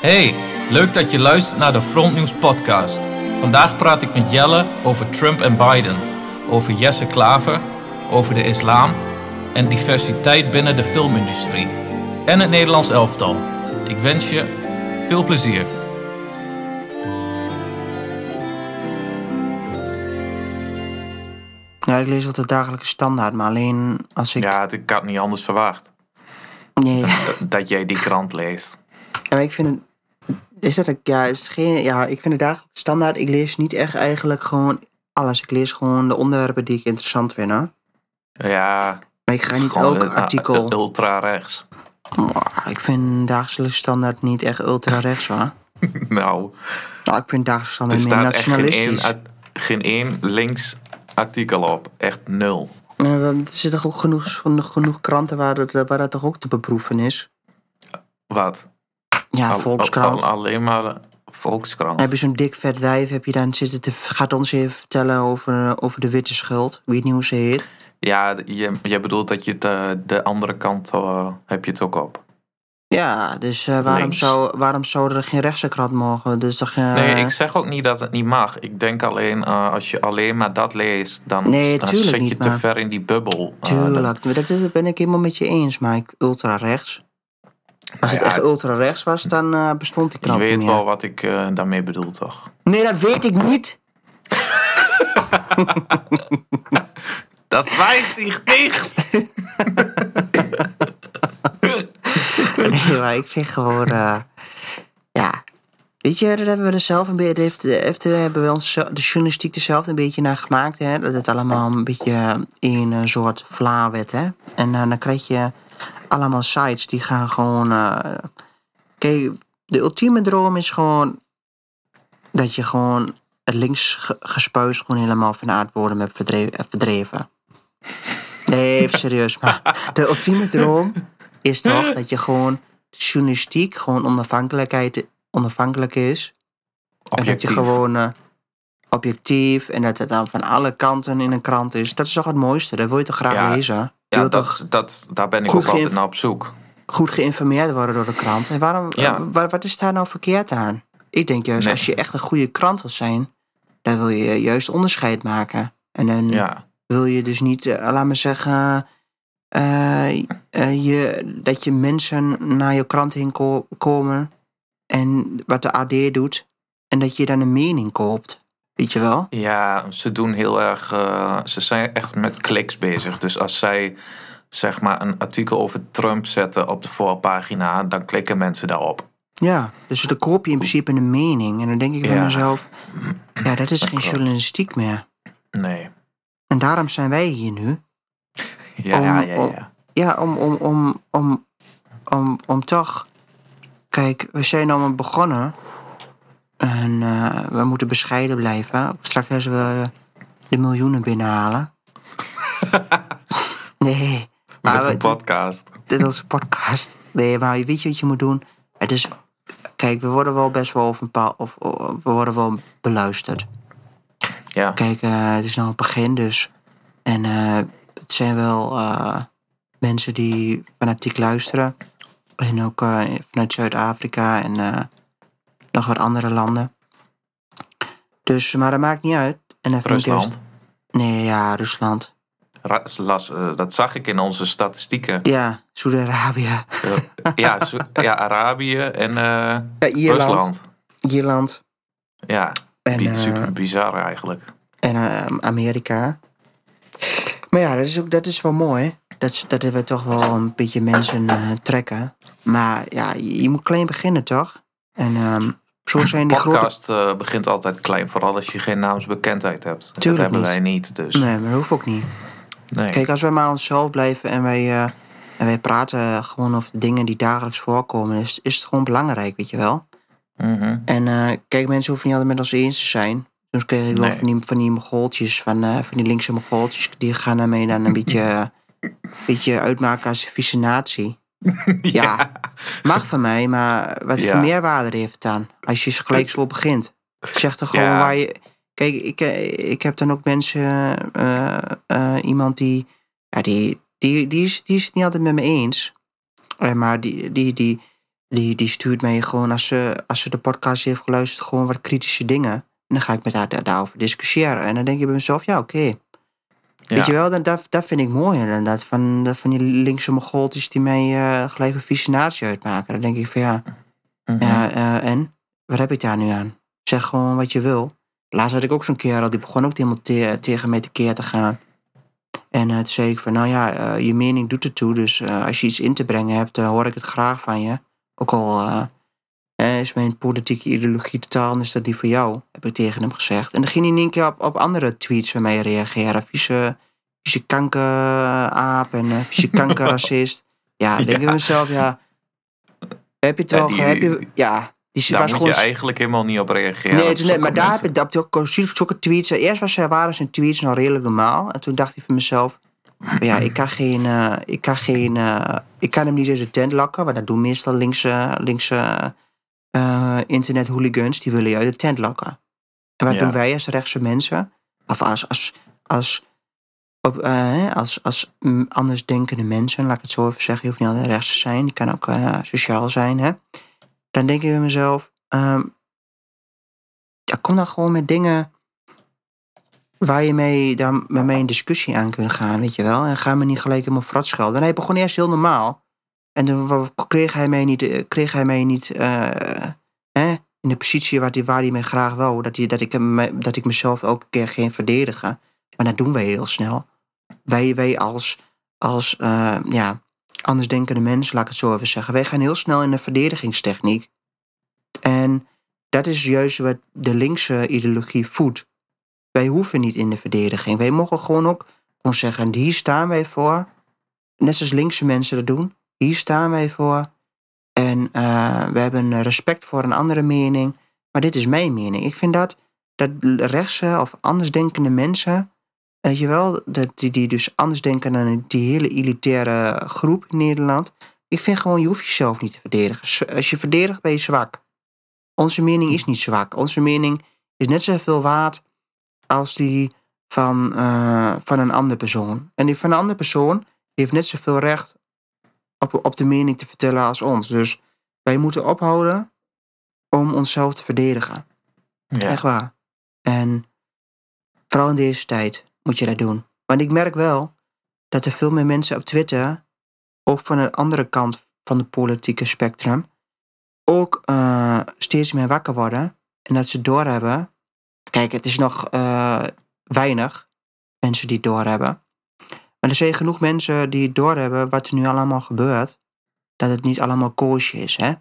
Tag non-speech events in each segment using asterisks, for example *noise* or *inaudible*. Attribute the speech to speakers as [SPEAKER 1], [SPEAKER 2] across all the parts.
[SPEAKER 1] Hey, leuk dat je luistert naar de Frontnews podcast. Vandaag praat ik met Jelle over Trump en Biden, over Jesse Klaver, over de islam en diversiteit binnen de filmindustrie en het Nederlands elftal. Ik wens je veel plezier.
[SPEAKER 2] Ja, ik lees wel de dagelijkse standaard, maar alleen als ik...
[SPEAKER 3] Ja, ik had niet anders verwacht.
[SPEAKER 2] Nee, *laughs*
[SPEAKER 3] Dat, dat jij die krant leest.
[SPEAKER 2] Ja, maar ik vind het... Is dat een, ja, is geen, ja, ik vind de dagelijkse standaard... Ik lees niet echt eigenlijk gewoon alles. Ik lees gewoon de onderwerpen die ik interessant vind, hè.
[SPEAKER 3] Ja,
[SPEAKER 2] Maar ik ga niet elk
[SPEAKER 3] een-
[SPEAKER 2] artikel...
[SPEAKER 3] een ultra rechts.
[SPEAKER 2] Ik vind dagelijkse standaard niet echt ultra-rechts, hoor. *laughs*
[SPEAKER 3] Nou,
[SPEAKER 2] Nou, ik vind dagelijkse standaard
[SPEAKER 3] er
[SPEAKER 2] meer
[SPEAKER 3] echt geen één,
[SPEAKER 2] nationalistisch.
[SPEAKER 3] geen één links artikel op. Echt nul.
[SPEAKER 2] Want er zitten toch ook genoeg, genoeg, genoeg kranten waar, het, waar dat toch ook te beproeven is.
[SPEAKER 3] Wat?
[SPEAKER 2] Ja,
[SPEAKER 3] Al-
[SPEAKER 2] Volkskrant.
[SPEAKER 3] al- alleen maar Volkskrant.
[SPEAKER 2] Heb je zo'n dik vet wijf, heb je dan zitten te, gaat ons even vertellen over, over de witte schuld. Niet hoe ze heet.
[SPEAKER 3] Ja, je, je bedoelt dat je de, de andere kant eh, heb je het ook op.
[SPEAKER 2] Ja, dus eh, waarom,
[SPEAKER 3] Links.
[SPEAKER 2] zou, waarom zou er geen rechtse krant mogen? Dus toch, eh,
[SPEAKER 3] Nee, ik zeg ook niet dat het niet mag. Ik denk alleen, eh, als je alleen maar dat leest, dan,
[SPEAKER 2] Nee,
[SPEAKER 3] dan zit je
[SPEAKER 2] niet,
[SPEAKER 3] te
[SPEAKER 2] maar-
[SPEAKER 3] ver in die bubbel. Eh,
[SPEAKER 2] Tuurlijk, dat, is- dat ben ik helemaal met je eens. Maar ik, ultra rechts. Als het
[SPEAKER 3] Nou
[SPEAKER 2] echt ultra rechts was, dan eh, bestond die
[SPEAKER 3] Je
[SPEAKER 2] krant
[SPEAKER 3] weet
[SPEAKER 2] niet
[SPEAKER 3] wel wat ik eh, daarmee bedoel, toch?
[SPEAKER 2] Nee, dat weet ik niet. *laughs*
[SPEAKER 3] Dat wijst zich dicht! *laughs*
[SPEAKER 2] Nee, maar ik vind gewoon... eh, ja, weet je, dat hebben we er zelf een beetje... Heeft, heeft, hebben we ons, de journalistiek er zelf een beetje naar gemaakt. Hè? Dat het allemaal een beetje in een soort vla werd. Hè? En dan krijg je allemaal sites die gaan gewoon... eh, kijk, de ultieme droom is gewoon... Dat je gewoon het links ge- gespuis gewoon helemaal van aardwoorden hebt verdre- eh, verdreven. Nee, even *laughs* serieus. Maar de ultieme droom is toch dat je gewoon journalistiek gewoon onafhankelijkheid, onafhankelijk is. En dat je gewoon eh, objectief en dat het dan van alle kanten in een krant is. Dat is toch het mooiste? Dat wil je toch graag
[SPEAKER 3] Ja,
[SPEAKER 2] lezen?
[SPEAKER 3] Ja, dat, dat, daar ben ik ook altijd naar op zoek.
[SPEAKER 2] goed geïnformeerd worden door de krant. En waarom,
[SPEAKER 3] Ja.
[SPEAKER 2] eh, wa- wat is daar nou verkeerd aan? Ik denk juist,
[SPEAKER 3] Nee.
[SPEAKER 2] als je echt een goede krant wil zijn, dan wil je juist onderscheid maken. En dan
[SPEAKER 3] Ja,
[SPEAKER 2] wil je dus niet, eh, laat me zeggen, eh, je, dat je mensen naar je krant heen ko- komen en wat de AD doet en dat je dan een mening koopt. Weet je wel?
[SPEAKER 3] ja, ze doen heel erg... eh, ze zijn echt met kliks bezig. Dus als zij zeg maar een artikel over Trump zetten op de voorpagina... dan klikken mensen daarop.
[SPEAKER 2] Ja, dus dan koop je in principe een mening. En dan denk ik bij
[SPEAKER 3] Ja.
[SPEAKER 2] mezelf, ja, dat is geen
[SPEAKER 3] klopt.
[SPEAKER 2] journalistiek meer.
[SPEAKER 3] Nee.
[SPEAKER 2] En daarom zijn wij hier nu. *laughs*
[SPEAKER 3] Ja,
[SPEAKER 2] Om-
[SPEAKER 3] ja, ja,
[SPEAKER 2] om-
[SPEAKER 3] ja.
[SPEAKER 2] Ja, om, om, om, om, om, om toch. Kijk, we zijn allemaal begonnen. En eh, we moeten bescheiden blijven. Straks als we de miljoenen binnenhalen. *laughs* nee.
[SPEAKER 3] Met
[SPEAKER 2] maar
[SPEAKER 3] een podcast.
[SPEAKER 2] dit is een podcast. Nee, maar weet je wat je moet doen? Het is. Kijk, we worden wel best wel of een paar. Of, of- we worden wel beluisterd.
[SPEAKER 3] Ja.
[SPEAKER 2] Kijk, eh, het is nou het begin dus. En eh, het zijn wel mensen die fanatiek luisteren. En ook vanuit Zuid-Afrika en nog wat andere landen. Dus, maar dat maakt niet uit. En juist-
[SPEAKER 3] Rusland.
[SPEAKER 2] Nee, ja, Rusland.
[SPEAKER 3] Las, eh, dat zag ik in onze statistieken.
[SPEAKER 2] Ja, Saudi-Arabië.
[SPEAKER 3] Ja, ja, Arabië en eh,
[SPEAKER 2] Ja, Ierland.
[SPEAKER 3] Rusland.
[SPEAKER 2] Ierland.
[SPEAKER 3] Ja,
[SPEAKER 2] En, eh,
[SPEAKER 3] super bizar eigenlijk.
[SPEAKER 2] en eh, Amerika. Maar ja, dat is, ook, dat is wel mooi. Dat, dat we toch wel een beetje mensen trekken. Maar ja, je, je moet klein beginnen, toch? En ehm, zo zijn
[SPEAKER 3] podcast eh, begint altijd klein, vooral als je geen naamsbekendheid hebt. dat
[SPEAKER 2] Tuurlijk
[SPEAKER 3] hebben
[SPEAKER 2] niet.
[SPEAKER 3] wij niet, dus
[SPEAKER 2] Nee, maar dat hoeft ook niet.
[SPEAKER 3] nee.
[SPEAKER 2] Kijk, als wij maar onszelf blijven en wij, eh, en wij praten gewoon over dingen die dagelijks voorkomen, is, is het gewoon belangrijk, weet je wel?
[SPEAKER 3] Mhm.
[SPEAKER 2] En eh, kijk, mensen hoeven niet altijd met ons eens te zijn. Soms krijg ik wel
[SPEAKER 3] Nee.
[SPEAKER 2] van die, van die mogoltjes, van, van die linkse mogoltjes, die gaan daarmee dan een *laughs* beetje, beetje uitmaken als een vieze natie. Ja, mag van mij, maar wat voor meerwaarde heeft het dan? Als je gelijk zo begint. Zeg toch gewoon waar je... Kijk, ik, eh, ik heb dan ook mensen... eh, eh, iemand die... Ja, die, die, die, is, die is het niet altijd met me eens. Maar die, die, die, die, die stuurt mij gewoon, als ze, als ze de podcast heeft geluisterd, gewoon wat kritische dingen. En dan ga ik met haar daar- daarover discussiëren. En dan denk je bij mezelf, ja, oké.
[SPEAKER 3] Ja.
[SPEAKER 2] Weet je wel, dat, dat, dat vind ik mooi inderdaad. Van, van die linkse mogoltjes die mij eh, gelijk een visionatie uitmaken. Dan denk ik van ja, ja eh, en? Wat heb ik daar nu aan? Zeg gewoon wat je wil. Laatst had ik ook zo'n kerel, die begon ook helemaal te- tegen mij tekeer te gaan. En eh, toen zei ik van, nou ja, je mening doet ertoe. Dus als je iets in te brengen hebt, hoor ik het graag van je. Ook al is mijn politieke ideologie totaal anders dan die van jou, heb ik tegen hem gezegd. En dan ging hij in één keer op, op andere tweets van mij reageren. Vieze, vieze kankeraap en eh, vieze *laughs* kankerracist. Ja, dan denk ik
[SPEAKER 3] Ja.
[SPEAKER 2] mezelf, ja, heb je het
[SPEAKER 3] Ja, die-
[SPEAKER 2] heb je, ja, die
[SPEAKER 3] Daar
[SPEAKER 2] was
[SPEAKER 3] moet
[SPEAKER 2] gewoon
[SPEAKER 3] je eigenlijk helemaal niet op reageren.
[SPEAKER 2] Nee, het net,
[SPEAKER 3] zulke
[SPEAKER 2] maar daar heb ik dat ook zulke tweets. Eerst was, waren zijn tweets nog redelijk normaal. En toen dacht ik van mezelf. Ja, ik kan, geen, eh, ik, kan geen, eh, ik kan hem niet in de tent lakken. Want dat doen meestal linkse, linkse eh internet hooligans. Die willen je uit de tent lakken. En wat
[SPEAKER 3] Ja.
[SPEAKER 2] doen wij als rechtse mensen? Of als, als, als, op, eh, als, als andersdenkende mensen, laat ik het zo even zeggen. Je hoeft niet altijd rechts te zijn. Die kan ook eh, sociaal zijn. Hè? Dan denk ik bij mezelf. ehm, ja, kom dan gewoon met dingen waar je mee, daar met mij in discussie aan kunt gaan, weet je wel. En ga me niet gelijk helemaal frat schelden. En hij begon eerst heel normaal. En toen kreeg hij mij niet, eh, kreeg hij mij niet eh, hè, in de positie waar hij, waar hij mij graag wou. Dat, hij, dat, ik, dat ik mezelf elke keer ging verdedigen. Maar dat doen wij heel snel. Wij, wij als, als eh, ja, andersdenkende mensen, laat ik het zo even zeggen. Wij gaan heel snel in de verdedigingstechniek. En dat is juist wat de linkse ideologie voedt. Wij hoeven niet in de verdediging. Wij mogen gewoon ook gewoon zeggen: hier staan wij voor. Net zoals linkse mensen dat doen. Hier staan wij voor. En eh, we hebben respect voor een andere mening. Maar dit is mijn mening. Ik vind dat, dat rechtse of andersdenkende mensen. Weet je wel, dat die, die dus anders denken dan die hele elitaire groep in Nederland. Ik vind gewoon, je hoeft jezelf niet te verdedigen. Als je verdedigt, ben je zwak. Onze mening is niet zwak. Onze mening is net zoveel waard als die van, eh, van een andere persoon. En die van een andere persoon heeft net zoveel recht op, op de mening te vertellen als ons. Dus wij moeten ophouden om onszelf te verdedigen.
[SPEAKER 3] Ja.
[SPEAKER 2] Echt waar. En vooral in deze tijd moet je dat doen. Want ik merk wel dat er veel meer mensen op Twitter, ook van de andere kant van het politieke spectrum, ook eh, steeds meer wakker worden. En dat ze doorhebben. Kijk, het is nog eh, weinig mensen die doorhebben. Maar er zijn genoeg mensen die het doorhebben wat er nu allemaal gebeurt. Dat het niet allemaal koosje is, hè?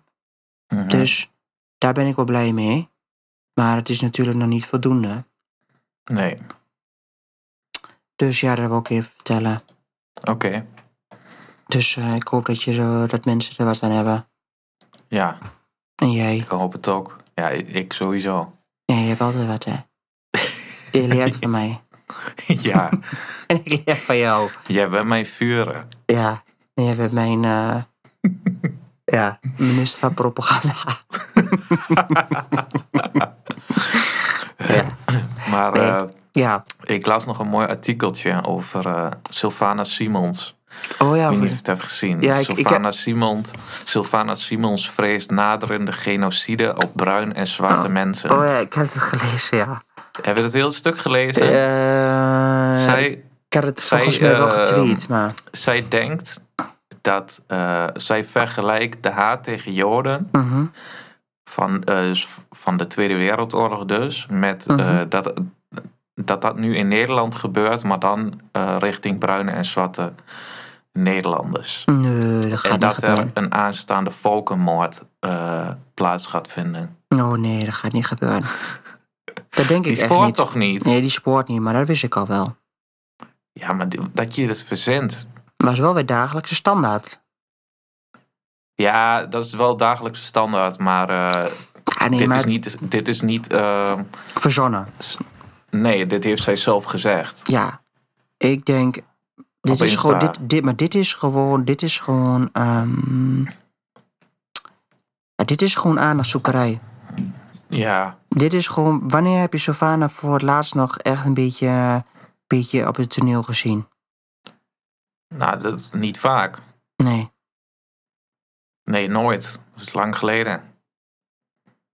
[SPEAKER 3] Mhm.
[SPEAKER 2] Dus daar ben ik wel blij mee. Maar het is natuurlijk nog niet voldoende.
[SPEAKER 3] Nee,
[SPEAKER 2] Dus ja, dat wil ik even vertellen.
[SPEAKER 3] oké.
[SPEAKER 2] Dus eh, ik hoop dat, je, dat mensen er wat aan hebben.
[SPEAKER 3] Ja,
[SPEAKER 2] En jij?
[SPEAKER 3] ik hoop het ook. Ja, ik ik sowieso.
[SPEAKER 2] Ja, je hebt altijd wat, hè? Je leert *laughs* van mij. *laughs*
[SPEAKER 3] ja, *laughs*
[SPEAKER 2] En ik leer van jou.
[SPEAKER 3] jij bent mijn vuren.
[SPEAKER 2] Ja. En jij bent mijn... eh, *laughs* ja, minister van propaganda. ja.
[SPEAKER 3] Maar
[SPEAKER 2] Nee.
[SPEAKER 3] eh,
[SPEAKER 2] ja.
[SPEAKER 3] ik las nog een mooi artikeltje over eh Sylvana Simons.
[SPEAKER 2] Oh ja,
[SPEAKER 3] Ik weet niet of je het hebt gezien.
[SPEAKER 2] Ja, ik- ik
[SPEAKER 3] Sylvana, Simons, Sylvana Simons vreest naderende genocide op bruin en zwarte mensen.
[SPEAKER 2] oh ja, ik had het gelezen, ja.
[SPEAKER 3] Hebben we het hele stuk gelezen? Zij,
[SPEAKER 2] ik had het
[SPEAKER 3] zij,
[SPEAKER 2] volgens mij wel
[SPEAKER 3] eh,
[SPEAKER 2] getweet, maar...
[SPEAKER 3] zij denkt dat eh, zij vergelijkt de haat tegen Joden
[SPEAKER 2] Mhm.
[SPEAKER 3] van, eh, dus van de Tweede Wereldoorlog dus, met eh,
[SPEAKER 2] Mhm.
[SPEAKER 3] dat, dat dat nu in Nederland gebeurt, maar dan eh, richting bruine en zwarte Nederlanders.
[SPEAKER 2] Nee, dat gaat
[SPEAKER 3] en
[SPEAKER 2] niet
[SPEAKER 3] dat er een aanstaande volkenmoord eh, plaats gaat vinden.
[SPEAKER 2] Oh nee, dat gaat niet gebeuren. *laughs* Dat denk
[SPEAKER 3] Die
[SPEAKER 2] ik echt
[SPEAKER 3] spoort
[SPEAKER 2] niet.
[SPEAKER 3] toch niet?
[SPEAKER 2] Nee, die spoort niet, maar dat wist ik al wel.
[SPEAKER 3] Ja, maar dat je het verzendt.
[SPEAKER 2] Maar het is wel weer dagelijkse standaard.
[SPEAKER 3] Ja, dat is wel dagelijkse standaard, maar, eh,
[SPEAKER 2] Ah, nee,
[SPEAKER 3] dit,
[SPEAKER 2] maar
[SPEAKER 3] is niet, dit is niet. eh,
[SPEAKER 2] verzonnen.
[SPEAKER 3] nee, dit heeft zij zelf gezegd.
[SPEAKER 2] Ja. Ik denk... Dit
[SPEAKER 3] Op
[SPEAKER 2] is
[SPEAKER 3] Insta.
[SPEAKER 2] gewoon, dit, dit, maar dit is gewoon, dit is gewoon, ja, dit is gewoon aandachtzoekerij.
[SPEAKER 3] Ja,
[SPEAKER 2] Dit is gewoon, wanneer heb je Sylvana voor het laatst nog echt een beetje, beetje op het toneel gezien?
[SPEAKER 3] nou, dat is niet vaak.
[SPEAKER 2] Nee.
[SPEAKER 3] Nee, nooit. Dat is lang geleden.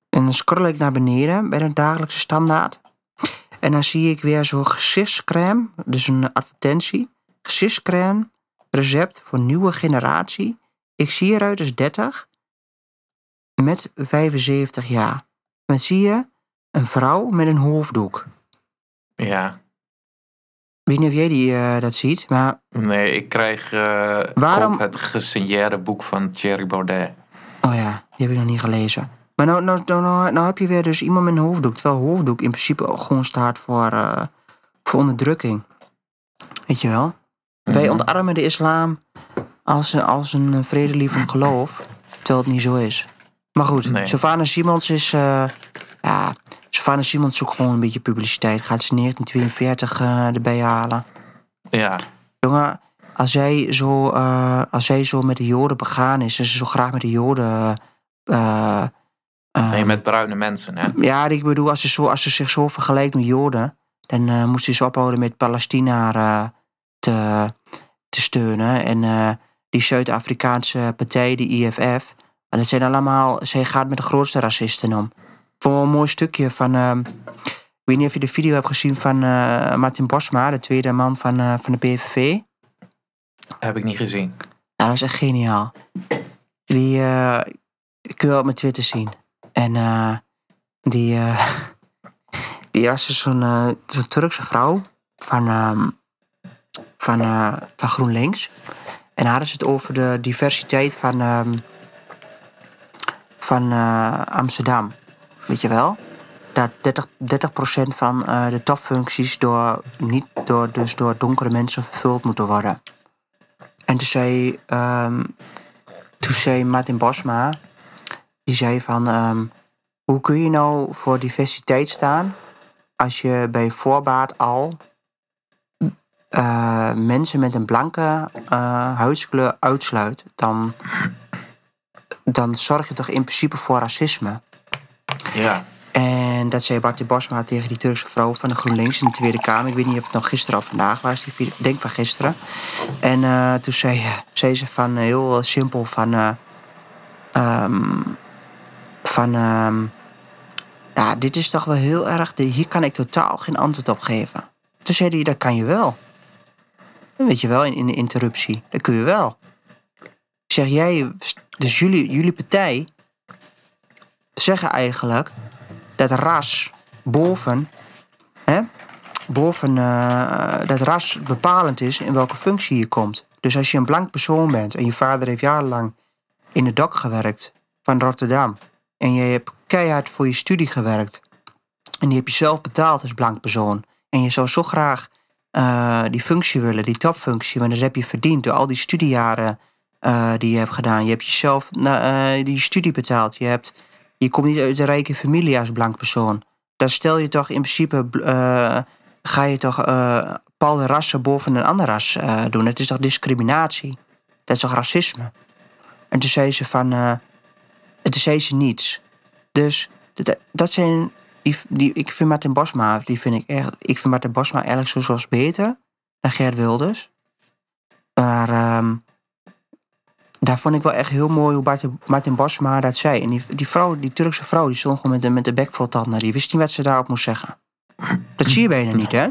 [SPEAKER 2] En dan scroll ik naar beneden bij de dagelijkse standaard. En dan zie ik weer zo'n gezichtscrème, dus een advertentie. Gezichtscrème, recept voor nieuwe generatie. Ik zie eruit als 30 met 75 jaar. Met zie je een vrouw met een hoofddoek.
[SPEAKER 3] Ja.
[SPEAKER 2] Ik weet niet of jij die, eh, dat ziet, maar
[SPEAKER 3] Nee, ik krijg eh
[SPEAKER 2] Waarom-
[SPEAKER 3] het gesigneerde boek van Thierry Baudet.
[SPEAKER 2] Oh ja, die heb ik nog niet gelezen. Maar nou, nou, nou, nou, nou heb je weer dus iemand met een hoofddoek. Terwijl hoofddoek in principe ook gewoon staat voor, eh, voor onderdrukking. Weet je wel? Wij
[SPEAKER 3] Mhm.
[SPEAKER 2] ontarmen de islam als, als een vredelievend geloof. Terwijl het niet zo is. Maar goed,
[SPEAKER 3] Nee.
[SPEAKER 2] Simons is... ja, Sylvana Simons zoekt gewoon een beetje publiciteit. Gaat ze 1942 eh, erbij halen.
[SPEAKER 3] Ja,
[SPEAKER 2] Jongen, als zij, zo, eh, als zij zo met de Joden begaan is... en ze zo graag met de Joden... eh,
[SPEAKER 3] nee, met bruine mensen, hè?
[SPEAKER 2] Ja, ik bedoel, als ze, zo, als ze zich zo vergelijkt met Joden... dan moest ze zich ophouden met Palestina te, te steunen. En die Zuid-Afrikaanse partij, de IFF... en dat zijn allemaal... zij gaat met de grootste racisten om. Wel een mooi stukje van... ehm, ik weet niet of je de video hebt gezien van eh, Martin Bosma... de tweede man van, eh, van de PVV...
[SPEAKER 3] Heb ik niet gezien.
[SPEAKER 2] Ja, dat was echt geniaal. Die eh, kun je op mijn Twitter zien. En eh, die, *laughs* die was dus zo'n zo'n Turkse vrouw van, ehm, van, van GroenLinks. En hadden ze het over de diversiteit van, ehm, van Amsterdam. Weet je wel? Dat 30%, 30 van eh, de topfuncties door, niet door, dus door donkere mensen vervuld moeten worden. En toen zei, ehm, toen zei Martin Bosma, die zei van, ehm, hoe kun je nou voor diversiteit staan als je bij voorbaat al eh, mensen met een blanke eh, huidskleur uitsluit? Dan, dan zorg je toch in principe voor racisme.
[SPEAKER 3] Ja,
[SPEAKER 2] En dat zei Martin Bosma tegen die Turkse vrouw van de GroenLinks in de Tweede Kamer. Ik weet niet of het nog gisteren of vandaag was. Ik denk van gisteren. En eh, toen zei, ze van eh, heel simpel van... eh, ehm, van... ehm, ja, dit is toch wel heel erg... Hier kan ik totaal geen antwoord op geven. Toen zei hij, dat kan je wel. Weet je wel, in, in de interruptie. Dat kun je wel. Zeg, jij... Dus jullie, jullie partij zeggen eigenlijk dat ras boven, hè, boven eh, dat ras bepalend is in welke functie je komt. Dus als je een blank persoon bent en je vader heeft jarenlang in de dak gewerkt van Rotterdam en je hebt keihard voor je studie gewerkt en die heb je zelf betaald als blank persoon en je zou zo graag eh, die functie willen, die topfunctie, want dat heb je verdiend door al die studiejaren eh, die je hebt gedaan. Je hebt jezelf die studie betaald. Je, hebt, je komt niet uit een rijke familie als blank persoon. Dan stel je toch in principe, eh, ga je toch eh, bepaalde rassen boven een ander ras eh, doen. Het is toch discriminatie? Dat is toch racisme? En toen zei ze van, toen zei ze niets. Dus dat, zijn, die, die, ik vind Martin Bosma, die vind ik echt, ik vind Martin Bosma eigenlijk zo zoals beter dan Gert Wilders. Maar ehm, daar vond ik wel echt heel mooi hoe Martin, Martin Bosma dat zei. En die, die vrouw, die Turkse vrouw, die stond gewoon met de, met de bek vol tanden. Die wist niet wat ze daarop moest zeggen. Dat zie je bijna niet, hè?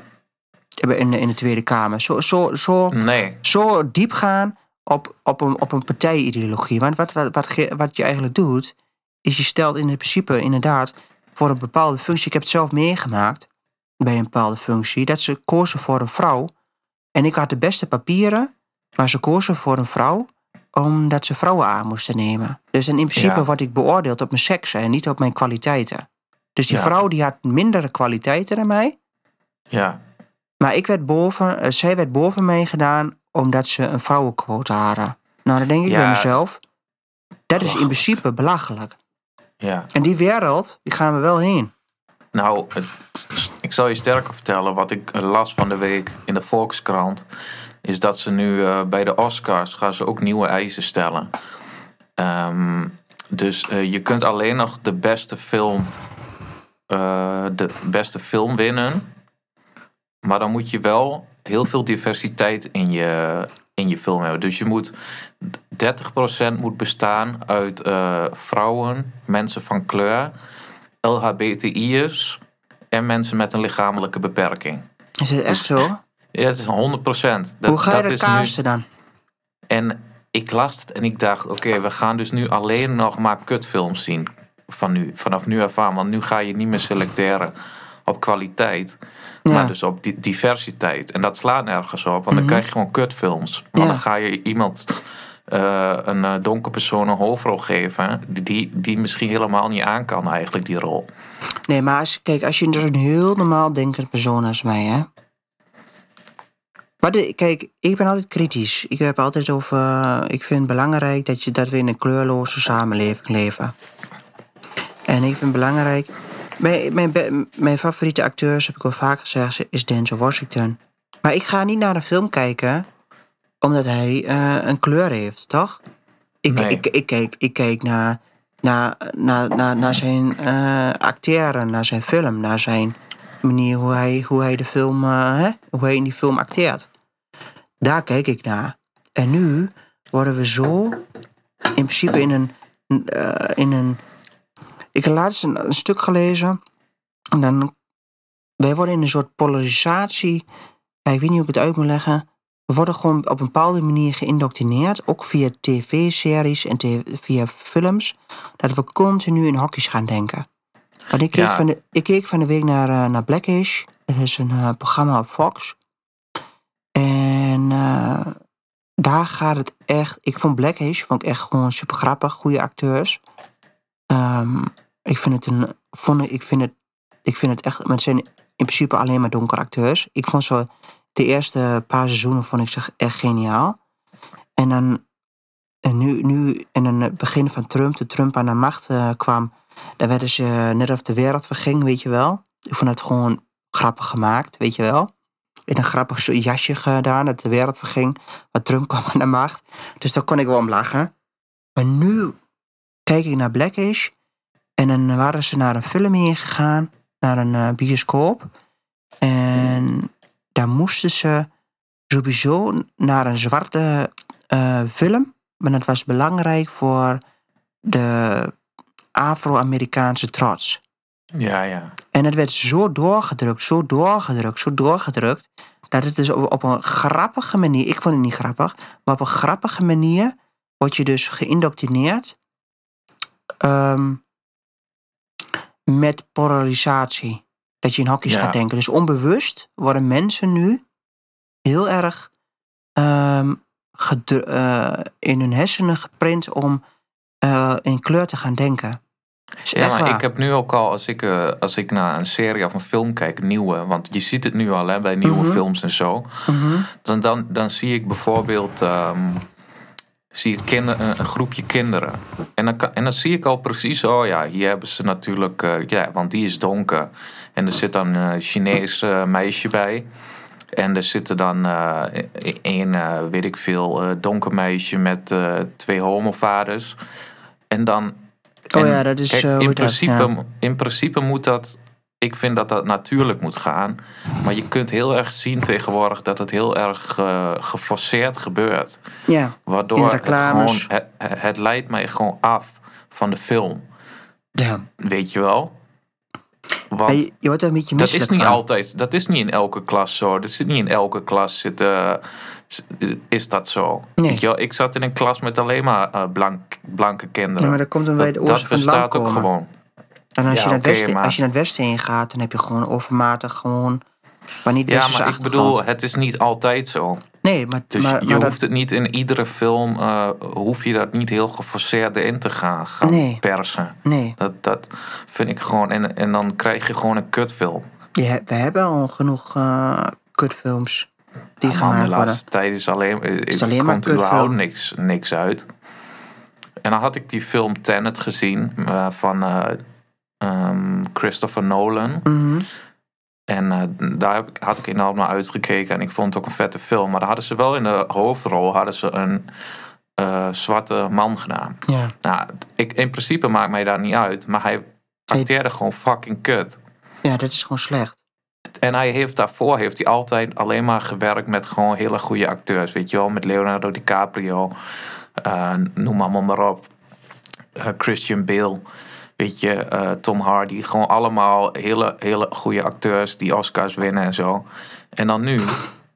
[SPEAKER 2] In de, in de Tweede Kamer. Zo, zo, zo,
[SPEAKER 3] nee.
[SPEAKER 2] zo diep gaan op, op een, op een partijideologie. Want wat, wat, wat, wat je eigenlijk doet, is je stelt in het principe inderdaad voor een bepaalde functie. Ik heb het zelf meegemaakt bij een bepaalde functie, dat ze kozen voor een vrouw. En ik had de beste papieren, maar ze kozen voor een vrouw omdat ze vrouwen aan moesten nemen. Dus in principe
[SPEAKER 3] Ja.
[SPEAKER 2] word ik beoordeeld op mijn seks en niet op mijn kwaliteiten. Dus die
[SPEAKER 3] Ja.
[SPEAKER 2] vrouw die had mindere kwaliteiten dan mij.
[SPEAKER 3] Ja,
[SPEAKER 2] Maar ik werd boven, eh, zij werd boven mij gedaan omdat ze een vrouwenquote hadden. Nou, dan denk ik
[SPEAKER 3] Ja.
[SPEAKER 2] bij mezelf, dat is in principe belachelijk.
[SPEAKER 3] ja.
[SPEAKER 2] En die wereld, die gaan we wel heen.
[SPEAKER 3] Nou, het- ik zal je sterker vertellen. Wat ik las van de week in de Volkskrant. Is dat ze nu eh, bij de Oscars gaan ze ook nieuwe eisen stellen. Ehm, dus eh, je kunt alleen nog de beste film. eh, de beste film winnen. Maar dan moet je wel heel veel diversiteit in je, in je film hebben. Dus je moet 30% moet bestaan uit vrouwen, mensen van kleur, LHBTI'ers en mensen met een lichamelijke beperking.
[SPEAKER 2] Is het echt zo?
[SPEAKER 3] Ja, het is 100 procent.
[SPEAKER 2] Hoe ga je dat kaasten dan?
[SPEAKER 3] En ik las het en ik dacht, oké, we gaan dus nu alleen nog maar kutfilms zien. Van nu, vanaf nu af aan. Want nu ga je niet meer selecteren op kwaliteit. Maar dus op di- diversiteit. En dat slaat nergens op. Want dan krijg je gewoon kutfilms. Maar
[SPEAKER 2] Ja.
[SPEAKER 3] dan ga je iemand... eh, een eh, donker persoon een hoofdrol geven... Die, die misschien helemaal niet aan kan eigenlijk, die rol.
[SPEAKER 2] Nee, maar als, kijk, als je dus een heel normaal denkend persoon als mij, hè. Maar de, kijk, ik ben altijd kritisch. Ik heb altijd over. eh, ik vind het belangrijk dat, je, dat we in een kleurloze samenleving leven. En ik vind het belangrijk. Mijn, mijn, favoriete acteurs, heb ik al vaak gezegd, is Denzel Washington. Maar ik ga niet naar een film kijken omdat hij eh, een kleur heeft, toch? Ik,
[SPEAKER 3] Nee.
[SPEAKER 2] ik, ik, kijk, ik kijk naar, naar, naar, naar, naar zijn eh acteren, naar zijn film, naar zijn manier hoe hij, hoe hij de film, hè? hoe hij in die film acteert. Daar kijk ik naar. En nu worden we zo in principe in een, eh, in een ik heb laatst een, een stuk gelezen. En dan. Wij worden in een soort polarisatie. ik weet niet hoe ik het uit moet leggen. We worden gewoon op een bepaalde manier geïndoctrineerd. Ook via tv-series en tv via films. Dat we continu in hokjes gaan denken. Want ik keek,
[SPEAKER 3] Ja.
[SPEAKER 2] van, de, ik keek van de week naar, eh, naar Blackish. Dat is een eh, programma op Fox. En eh, daar gaat het echt. Ik vond Blackish vond ik echt gewoon super grappig. Goede acteurs. Ehm, ik vind het een. Vond, ik, vind het, ik vind het echt. Maar zijn in principe alleen maar donkere acteurs. Ik vond zo. De eerste paar seizoenen vond ik ze echt geniaal. En dan. En nu, nu in het begin van Trump, toen Trump aan de macht eh, kwam, daar werden ze net of de wereld verging, weet je wel. Ik vond het gewoon grappig gemaakt, weet je wel. In een grappig jasje gedaan, dat de wereld verging. Maar Trump kwam *laughs* aan de macht. Dus daar kon ik wel om lachen. Maar nu kijk ik naar Blackish. En dan waren ze naar een film heen gegaan. Naar een eh, bioscoop. En daar moesten ze sowieso naar een zwarte eh, film. Maar dat was belangrijk voor de Afro-Amerikaanse trots.
[SPEAKER 3] Ja, ja.
[SPEAKER 2] En het werd zo doorgedrukt, zo doorgedrukt, zo doorgedrukt. Dat het dus op, op een grappige manier, ik vond het niet grappig, maar op een grappige manier word je dus geïndoctrineerd ehm, met polarisatie. Dat je in hokjes
[SPEAKER 3] Ja.
[SPEAKER 2] gaat denken. Dus onbewust worden mensen nu heel erg eh, in hun hersenen geprint om eh, in kleur te gaan denken.
[SPEAKER 3] Ja, maar
[SPEAKER 2] waar.
[SPEAKER 3] ik heb nu ook al, als ik, eh, als ik naar een serie of een film kijk, nieuwe, want je ziet het nu al hè, bij nieuwe
[SPEAKER 2] Mhm.
[SPEAKER 3] films en zo,
[SPEAKER 2] Mhm.
[SPEAKER 3] dan, dan, dan zie ik bijvoorbeeld ehm, zie ik kinder, een, een groepje kinderen. En dan, kan, en dan zie ik al precies, oh ja, hier hebben ze natuurlijk, eh, ja, want die is donker. En er zit dan een Chinees eh, meisje bij. En er zitten dan eh, een, weet ik veel, donker meisje met twee homovaders. En dan.
[SPEAKER 2] Oh
[SPEAKER 3] en
[SPEAKER 2] ja, dat is,
[SPEAKER 3] kijk,
[SPEAKER 2] eh,
[SPEAKER 3] in,
[SPEAKER 2] dat?
[SPEAKER 3] principe, in principe moet dat. Ik vind dat dat natuurlijk moet gaan. Maar je kunt heel erg zien tegenwoordig dat het heel erg eh, geforceerd gebeurt.
[SPEAKER 2] Ja,
[SPEAKER 3] Waardoor het gewoon. Het, het leidt mij gewoon af van de film.
[SPEAKER 2] ja.
[SPEAKER 3] Weet je wel? Want
[SPEAKER 2] Hey, je wordt er een beetje
[SPEAKER 3] dat is niet
[SPEAKER 2] van.
[SPEAKER 3] altijd, dat is niet in elke klas zo. Dat zit niet in elke klas zitten, is dat zo.
[SPEAKER 2] Nee.
[SPEAKER 3] Weet je wel? Ik zat in een klas met alleen maar eh, blank, blanke kinderen.
[SPEAKER 2] Ja, maar dat komt wij
[SPEAKER 3] dat
[SPEAKER 2] de oosten van
[SPEAKER 3] bestaat ook
[SPEAKER 2] komen.
[SPEAKER 3] gewoon.
[SPEAKER 2] En als,
[SPEAKER 3] Ja,
[SPEAKER 2] je naar het
[SPEAKER 3] oké,
[SPEAKER 2] westen,
[SPEAKER 3] maar-
[SPEAKER 2] als je naar het westen heen gaat, dan heb je gewoon overmatig gewoon... Maar niet
[SPEAKER 3] Ja, maar ik bedoel, het is niet altijd zo.
[SPEAKER 2] Nee, maar,
[SPEAKER 3] Dus
[SPEAKER 2] maar,
[SPEAKER 3] je
[SPEAKER 2] maar dat-
[SPEAKER 3] hoeft het niet in iedere film, eh, hoef je dat niet heel geforceerd in te gaan, gaan
[SPEAKER 2] Nee.
[SPEAKER 3] persen.
[SPEAKER 2] Nee,
[SPEAKER 3] Dat, dat vind ik gewoon, en, en dan krijg je gewoon een kutfilm.
[SPEAKER 2] we hebben al genoeg eh, kutfilms die
[SPEAKER 3] Ja, man,
[SPEAKER 2] gemaakt
[SPEAKER 3] de
[SPEAKER 2] worden.
[SPEAKER 3] laatste tijd is alleen, is
[SPEAKER 2] is alleen maar
[SPEAKER 3] komt überhaupt
[SPEAKER 2] kutfilm.
[SPEAKER 3] niks, niks uit. En dan had ik die film Tenet gezien eh, van eh, ehm, Christopher Nolan.
[SPEAKER 2] Mhm.
[SPEAKER 3] En eh, daar heb ik, had ik enorm naar uitgekeken. En ik vond het ook een vette film. Maar daar hadden ze wel in de hoofdrol hadden ze een eh, zwarte man gedaan.
[SPEAKER 2] Ja.
[SPEAKER 3] Nou, ik, in principe maakt mij dat niet uit. Maar hij acteerde gewoon fucking kut.
[SPEAKER 2] ja, dat is gewoon slecht.
[SPEAKER 3] En hij heeft daarvoor heeft hij altijd alleen maar gewerkt met gewoon hele goede acteurs. Weet je wel, met Leonardo DiCaprio. Uh, noem allemaal maar op. Christian Bale. Weet je, uh, Tom Hardy. Gewoon allemaal hele, hele goede acteurs die Oscars winnen en zo. En dan nu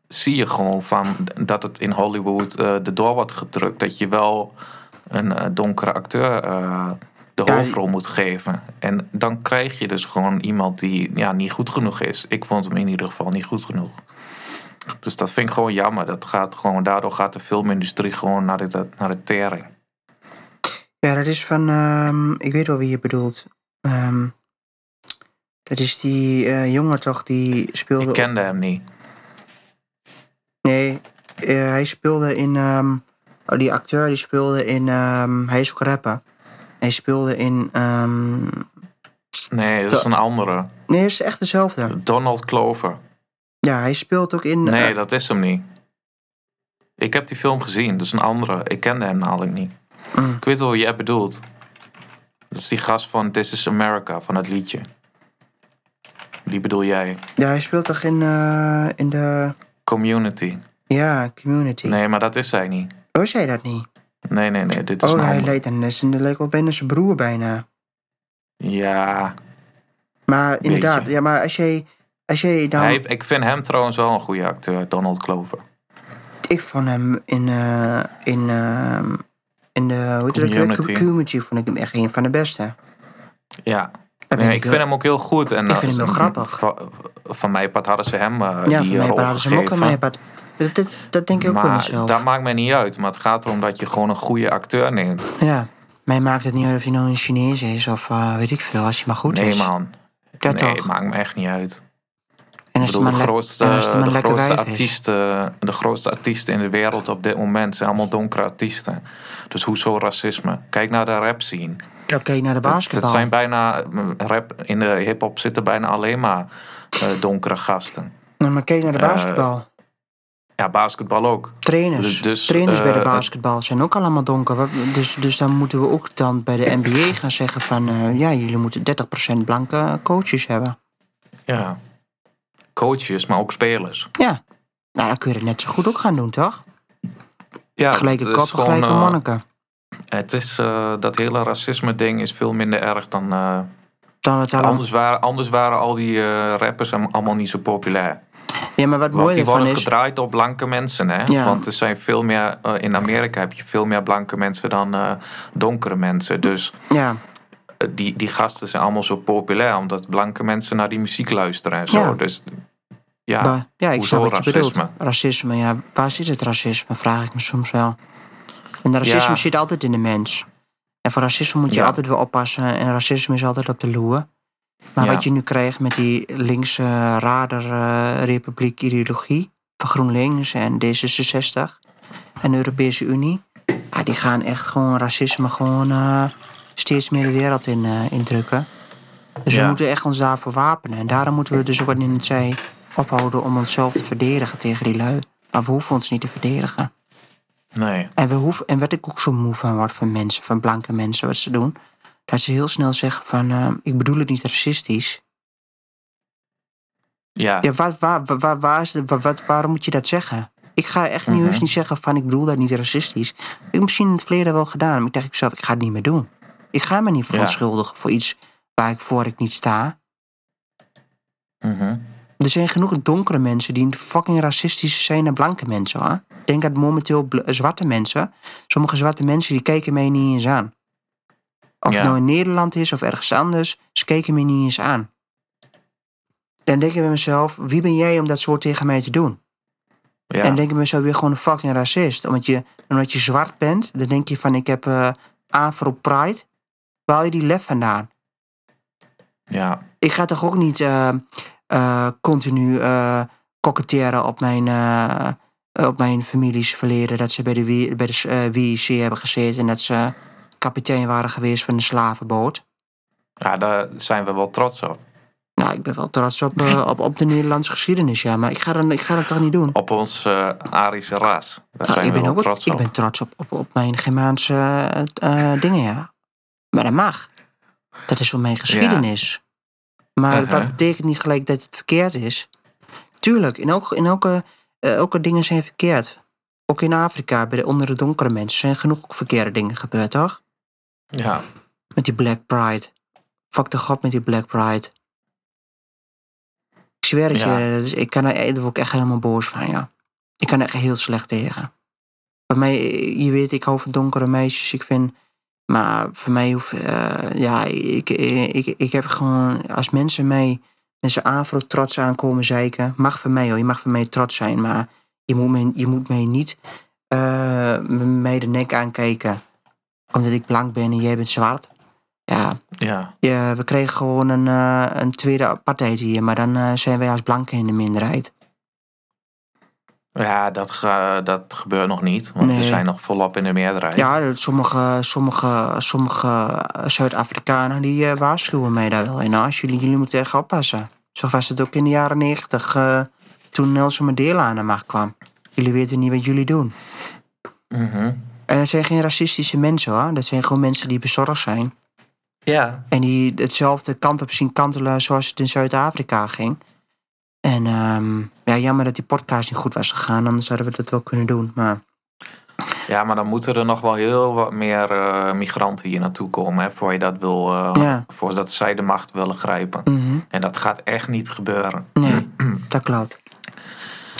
[SPEAKER 3] zie je gewoon van dat het in Hollywood uh, erdoor wordt gedrukt. Dat je wel een uh, donkere acteur uh, de ja, hoofdrol moet geven. En dan krijg je dus gewoon iemand die ja, niet goed genoeg is. Ik vond hem in ieder geval niet goed genoeg. Dus dat vind ik gewoon jammer. Dat gaat gewoon, daardoor gaat de filmindustrie gewoon naar de, naar de tering.
[SPEAKER 2] Ja, dat is van... Um, ik weet wel wie je bedoelt. Um, dat is die uh, jongen toch, die speelde...
[SPEAKER 3] Ik kende hem niet.
[SPEAKER 2] Nee, uh, hij speelde in... Um, oh, die acteur die speelde in... hij is ook rapper. Hij speelde in...
[SPEAKER 3] nee, dat is een andere.
[SPEAKER 2] Nee, het is echt dezelfde.
[SPEAKER 3] Donald Clover.
[SPEAKER 2] Ja, hij speelt ook in...
[SPEAKER 3] Nee, dat is hem niet. Ik heb die film gezien, dat is een andere. Ik kende hem namelijk niet.
[SPEAKER 2] Mm.
[SPEAKER 3] Ik weet wel wie jij bedoelt. Dat is die gast van This is America, van het liedje. Die bedoel jij?
[SPEAKER 2] Ja, hij speelt toch in, uh, in de...
[SPEAKER 3] Community.
[SPEAKER 2] Ja, Community.
[SPEAKER 3] Nee, maar dat is hij niet.
[SPEAKER 2] Oh, is hij dat niet?
[SPEAKER 3] Nee, nee, nee, dit is
[SPEAKER 2] oh, hij leek, en dat leek wel bijna zijn broer bijna.
[SPEAKER 3] Ja.
[SPEAKER 2] Maar inderdaad,
[SPEAKER 3] Beetje.
[SPEAKER 2] ja, maar als jij, als jij dan...
[SPEAKER 3] Hij, ik vind hem trouwens wel een goede acteur, Donald Clover.
[SPEAKER 2] Ik vond hem in, uh, in, uh, in de, hoe heet dat? Community vond ik hem echt een van de beste.
[SPEAKER 3] Ja. Nee,
[SPEAKER 2] ik heel-
[SPEAKER 3] vind hem ook heel goed. En,
[SPEAKER 2] Ik vind hem heel grappig.
[SPEAKER 3] Van, van mij part hadden ze hem uh,
[SPEAKER 2] Ja,
[SPEAKER 3] die
[SPEAKER 2] voor mij hadden ze hem ook aan mij. Dat, dat, dat denk ik ook
[SPEAKER 3] Maar
[SPEAKER 2] mezelf.
[SPEAKER 3] dat maakt mij niet uit. Maar het gaat erom dat je gewoon een goede acteur neemt.
[SPEAKER 2] Ja, mij maakt het niet uit of hij nou een Chinees is of uh, weet ik veel, als hij maar goed
[SPEAKER 3] nee,
[SPEAKER 2] is.
[SPEAKER 3] man.
[SPEAKER 2] Ja,
[SPEAKER 3] nee,
[SPEAKER 2] toch?
[SPEAKER 3] maakt me echt niet uit.
[SPEAKER 2] En als
[SPEAKER 3] bedoel, de grootste,
[SPEAKER 2] de
[SPEAKER 3] grootste artiesten, de grootste artiesten in de wereld op dit moment zijn allemaal donkere artiesten. Dus hoezo racisme? Kijk naar de rap scene.
[SPEAKER 2] Kijk naar de basketbal.
[SPEAKER 3] dat zijn bijna, rap, in de hip-hop zitten bijna alleen maar eh, donkere gasten.
[SPEAKER 2] Nou, maar kijk naar de
[SPEAKER 3] Eh,
[SPEAKER 2] basketbal.
[SPEAKER 3] Ja, basketbal ook.
[SPEAKER 2] Trainers.
[SPEAKER 3] dus- dus,
[SPEAKER 2] Trainers bij de
[SPEAKER 3] eh,
[SPEAKER 2] basketbal zijn ook allemaal donker. Dus, dus dan moeten we ook dan bij de NBA gaan zeggen van... eh, ja, jullie moeten 30% blanke coaches hebben.
[SPEAKER 3] Ja. Coaches, maar ook spelers.
[SPEAKER 2] Ja. Nou, dan kun je het net zo goed ook gaan doen, toch?
[SPEAKER 3] Ja,
[SPEAKER 2] Gelijke
[SPEAKER 3] het is
[SPEAKER 2] kop,
[SPEAKER 3] gewoon,
[SPEAKER 2] gelijke
[SPEAKER 3] eh,
[SPEAKER 2] monniken.
[SPEAKER 3] Het is, eh, dat hele racisme-ding is veel minder erg dan. eh,
[SPEAKER 2] Dan het
[SPEAKER 3] anders, waren, anders waren al die eh, rappers allemaal niet zo populair.
[SPEAKER 2] Ja, maar wat
[SPEAKER 3] Want
[SPEAKER 2] mooi
[SPEAKER 3] die
[SPEAKER 2] ervan
[SPEAKER 3] worden
[SPEAKER 2] is...
[SPEAKER 3] gedraaid op blanke mensen, hè?
[SPEAKER 2] Ja.
[SPEAKER 3] Want er zijn veel meer. in Amerika heb je veel meer blanke mensen dan donkere mensen. Dus
[SPEAKER 2] Ja,
[SPEAKER 3] die, die gasten zijn allemaal zo populair omdat blanke mensen naar die muziek luisteren en zo.
[SPEAKER 2] Ja.
[SPEAKER 3] Dus ja,
[SPEAKER 2] ja ik
[SPEAKER 3] hoezo
[SPEAKER 2] snap wat je bedoelt.
[SPEAKER 3] racisme?
[SPEAKER 2] Ja. Waar zit het racisme, vraag ik me soms wel. En racisme
[SPEAKER 3] Ja.
[SPEAKER 2] zit altijd in de mens. En voor racisme moet je
[SPEAKER 3] Ja.
[SPEAKER 2] altijd wel oppassen. En racisme is altijd op de loer. Maar
[SPEAKER 3] Ja.
[SPEAKER 2] wat je nu krijgt met die linkse uh, rader-republiek ideologie... van GroenLinks en D66 en de Europese Unie... Ja, die gaan echt gewoon racisme gewoon eh, steeds meer de wereld in eh, indrukken. Dus we moeten echt ons daarvoor wapenen. En daarom moeten we dus ook wat in het zei ophouden om onszelf te verdedigen tegen die lui. Maar we hoeven ons niet te verdedigen.
[SPEAKER 3] Nee.
[SPEAKER 2] En, we hoeven, en wat ik ook zo moe van word van mensen, van blanke mensen, wat ze doen. Dat ze heel snel zeggen van, eh, ik bedoel het niet racistisch.
[SPEAKER 3] Ja,
[SPEAKER 2] Ja, waar, waar, waar, waar, is wat- waarom moet je dat zeggen? Ik ga echt niet,
[SPEAKER 3] Mhm.
[SPEAKER 2] niet zeggen van, ik bedoel dat niet racistisch. Ik heb misschien in het verleden wel gedaan, maar ik dacht ik zelf, ik ga het niet meer doen. Ik ga me niet verontschuldigen voor iets waar ik voor ik niet sta.
[SPEAKER 3] mhm.
[SPEAKER 2] Er zijn genoeg donkere mensen die fucking racistisch zijn naar blanke mensen. Hoor. Ik denk dat momenteel bl- zwarte mensen, sommige zwarte mensen, die kijken mij niet eens aan. Of
[SPEAKER 3] Ja.
[SPEAKER 2] het nou in Nederland is of ergens anders, ze kijken mij niet eens aan. Dan denk ik bij mezelf, wie ben jij om dat soort tegen mij te doen?
[SPEAKER 3] ja.
[SPEAKER 2] En denk ik bij mezelf, weer gewoon een fucking racist. Omdat je, omdat je zwart bent, dan denk je van, ik heb eh Afro Pride. Waar haal je die lef vandaan?
[SPEAKER 3] ja.
[SPEAKER 2] ik ga toch ook niet eh, eh, continu eh koketteren op mijn, op mijn families verleden. Dat ze bij de, W- bij de WIC hebben gezeten en dat ze kapitein waren geweest van een slavenboot.
[SPEAKER 3] ja, daar zijn we wel trots op.
[SPEAKER 2] Nou, ik ben wel trots op, op, op de Nederlandse geschiedenis, ja. Maar ik ga, dan, ik ga dat toch niet doen?
[SPEAKER 3] Op ons eh, Arische ras. Daar
[SPEAKER 2] Nou,
[SPEAKER 3] zijn
[SPEAKER 2] ik
[SPEAKER 3] we
[SPEAKER 2] ben
[SPEAKER 3] wel
[SPEAKER 2] ook
[SPEAKER 3] trots
[SPEAKER 2] ik
[SPEAKER 3] op.
[SPEAKER 2] ben trots op, op, op mijn Germaanse dingen, ja. Maar dat mag. Dat is voor mijn geschiedenis. Maar
[SPEAKER 3] Uh-huh.
[SPEAKER 2] dat betekent niet gelijk dat het verkeerd is. Tuurlijk, in elke, in elke, eh, elke dingen zijn verkeerd. Ook in Afrika, bij de, onder de donkere mensen, zijn genoeg verkeerde dingen gebeurd, toch?
[SPEAKER 3] Ja,
[SPEAKER 2] Met die Black Pride. Fuck de god met die Black Pride. Ik zweer het
[SPEAKER 3] Ja.
[SPEAKER 2] je, dus ik kan er, daar word ik echt helemaal boos van, ja. Ik kan er echt heel slecht tegen. Bij mij, je weet, ik hou van donkere meisjes. Ik vind, maar voor mij hoeft, eh, ja, ik, ik, ik heb gewoon, als mensen mij met zijn afro trots aankomen zeiken, mag voor mij hoor, je mag voor mij trots zijn, maar je moet mij, je moet mij niet eh, mij de nek aankijken omdat ik blank ben en jij bent zwart. Ja,
[SPEAKER 3] ja.
[SPEAKER 2] ja we kregen gewoon een, eh, een tweede apartheid hier, maar dan eh, zijn wij als blanken in de minderheid.
[SPEAKER 3] Ja, dat, dat gebeurt nog niet. Want we
[SPEAKER 2] Nee.
[SPEAKER 3] zijn nog volop in de meerderheid.
[SPEAKER 2] Ja, sommige, sommige, sommige Zuid-Afrikanen die eh, waarschuwen mij daar wel in. Als jullie, jullie moeten echt oppassen. Zo was het ook in de jaren negentig, eh, toen Nelson Mandela aan de macht kwam. Jullie weten niet wat jullie doen.
[SPEAKER 3] Mhm.
[SPEAKER 2] En dat zijn geen racistische mensen hoor. Dat zijn gewoon mensen die bezorgd zijn.
[SPEAKER 3] ja.
[SPEAKER 2] En die hetzelfde kant op zien kantelen zoals het in Zuid-Afrika ging. En ehm, ja, jammer dat die podcast niet goed was gegaan, anders hadden we dat wel kunnen doen. Maar
[SPEAKER 3] Ja, maar dan moeten er nog wel heel wat meer eh, migranten hier naartoe komen. Hè, voor je dat wil, eh,
[SPEAKER 2] Ja.
[SPEAKER 3] voordat zij de macht willen grijpen.
[SPEAKER 2] mhm,
[SPEAKER 3] En dat gaat echt niet gebeuren.
[SPEAKER 2] nee, *clears throat* dat klopt.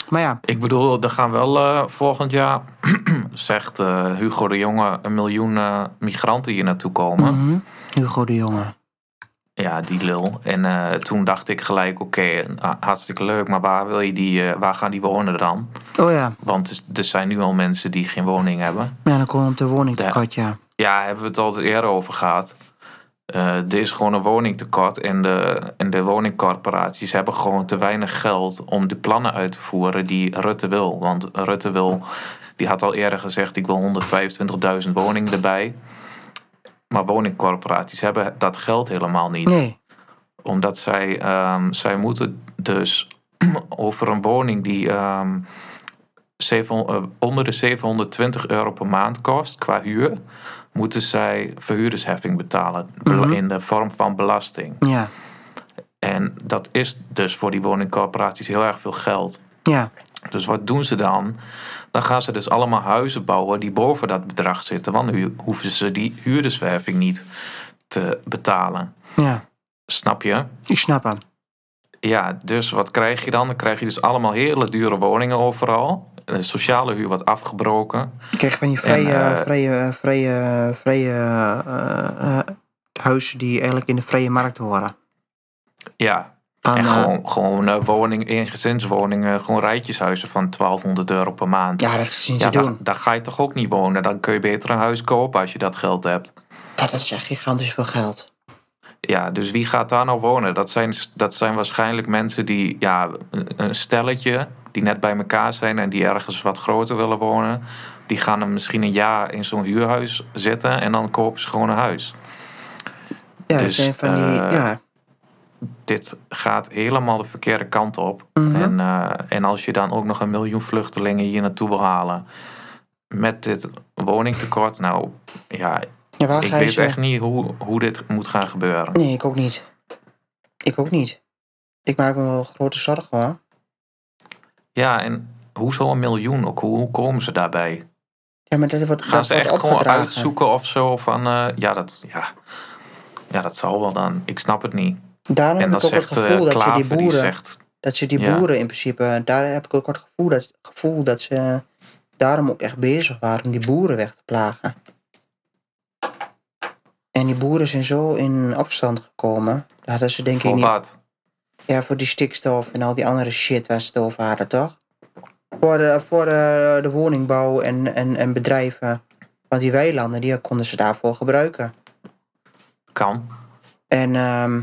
[SPEAKER 2] Maar ja,
[SPEAKER 3] Ik bedoel, er gaan wel eh, volgend jaar, *clears throat* zegt Hugo de Jonge, een miljoen migranten hier naartoe komen.
[SPEAKER 2] mhm, Hugo de Jonge.
[SPEAKER 3] Ja, die lul. En eh, toen dacht ik gelijk, oké, hartstikke leuk, maar waar, wil je die, eh, waar gaan die wonen dan?
[SPEAKER 2] Oh ja,
[SPEAKER 3] Want er- er zijn nu al mensen die geen woning hebben.
[SPEAKER 2] ja dan komen we op de woningtekort, ja.
[SPEAKER 3] Ja, hebben we het al eerder over gehad. Eh, er is gewoon een woningtekort en de, en de woningcorporaties hebben gewoon te weinig geld om de plannen uit te voeren die Rutte wil. Want Rutte wil, die had al eerder gezegd, ik wil 125.000 woningen erbij. Maar woningcorporaties hebben dat geld helemaal niet.
[SPEAKER 2] Nee,
[SPEAKER 3] Omdat zij, ehm, zij moeten dus *clears throat* over een woning die ehm, 700 eh, onder de 720 euro per maand kost qua huur, moeten zij verhuurdersheffing betalen
[SPEAKER 2] Mhm.
[SPEAKER 3] in de vorm van belasting.
[SPEAKER 2] ja,
[SPEAKER 3] En dat is dus voor die woningcorporaties heel erg veel geld.
[SPEAKER 2] ja,
[SPEAKER 3] Dus wat doen ze dan? Dan gaan ze dus allemaal huizen bouwen die boven dat bedrag zitten. Want nu hoeven ze die huurderswerving niet te betalen.
[SPEAKER 2] ja.
[SPEAKER 3] Snap je?
[SPEAKER 2] Ik snap hem.
[SPEAKER 3] Ja, dus wat krijg je dan? Dan krijg je dus allemaal hele dure woningen overal. De sociale huur wordt afgebroken.
[SPEAKER 2] Ik kreeg van die vrije,
[SPEAKER 3] En, eh,
[SPEAKER 2] vrije, vrije, vrije eh, eh, huizen die eigenlijk in de vrije markt horen.
[SPEAKER 3] Ja, En
[SPEAKER 2] eh,
[SPEAKER 3] gewoon, gewoon eh, woning, eengezinswoningen, gewoon rijtjeshuizen van 1200 euro per maand.
[SPEAKER 2] ja, dat zien ze
[SPEAKER 3] Ja, daar,
[SPEAKER 2] doen.
[SPEAKER 3] daar ga je toch ook niet wonen? Dan kun je beter een huis kopen als je dat geld hebt.
[SPEAKER 2] Ja, dat is echt gigantisch veel geld.
[SPEAKER 3] Ja, dus wie gaat daar nou wonen? Dat zijn, dat zijn waarschijnlijk mensen die, ja, een stelletje die net bij elkaar zijn en die ergens wat groter willen wonen. Die gaan er misschien een jaar in zo'n huurhuis zitten en dan kopen ze gewoon een huis.
[SPEAKER 2] Ja, dat
[SPEAKER 3] Dus,
[SPEAKER 2] zijn van die,
[SPEAKER 3] eh,
[SPEAKER 2] ja,
[SPEAKER 3] Dit gaat helemaal de verkeerde kant op.
[SPEAKER 2] Mhm.
[SPEAKER 3] En, eh, en als je dan ook nog een miljoen vluchtelingen hier naartoe wil halen met dit woningtekort, nou ja,
[SPEAKER 2] ja waar
[SPEAKER 3] ik
[SPEAKER 2] je
[SPEAKER 3] weet echt niet hoe, hoe dit moet gaan gebeuren.
[SPEAKER 2] Nee, ik ook niet. Ik ook niet. Ik maak me wel grote zorgen hoor.
[SPEAKER 3] Ja, en hoezo een miljoen ook? Hoe, hoe komen ze daarbij?
[SPEAKER 2] Ja, maar dat wordt,
[SPEAKER 3] Gaan
[SPEAKER 2] dat
[SPEAKER 3] ze
[SPEAKER 2] wordt
[SPEAKER 3] echt gewoon uitzoeken of zo van, eh, ja, dat, ja, ja, dat zal wel dan. Ik snap het niet.
[SPEAKER 2] Daarom heb ik ook het
[SPEAKER 3] zegt
[SPEAKER 2] gevoel
[SPEAKER 3] eh
[SPEAKER 2] dat ze die boeren...
[SPEAKER 3] zegt,
[SPEAKER 2] Dat ze die
[SPEAKER 3] Ja.
[SPEAKER 2] boeren in principe... Daar heb ik ook het gevoel dat, gevoel dat ze daarom ook echt bezig waren om die boeren weg te plagen. En die boeren zijn zo in opstand gekomen. Hadden ze denk ik
[SPEAKER 3] voor
[SPEAKER 2] niet...
[SPEAKER 3] wat?
[SPEAKER 2] Ja, voor die stikstof en al die andere shit waar ze het over hadden, toch? Voor de, voor de, de woningbouw en, en, en bedrijven. Want die weilanden, die konden ze daarvoor gebruiken.
[SPEAKER 3] Kan.
[SPEAKER 2] En ehm,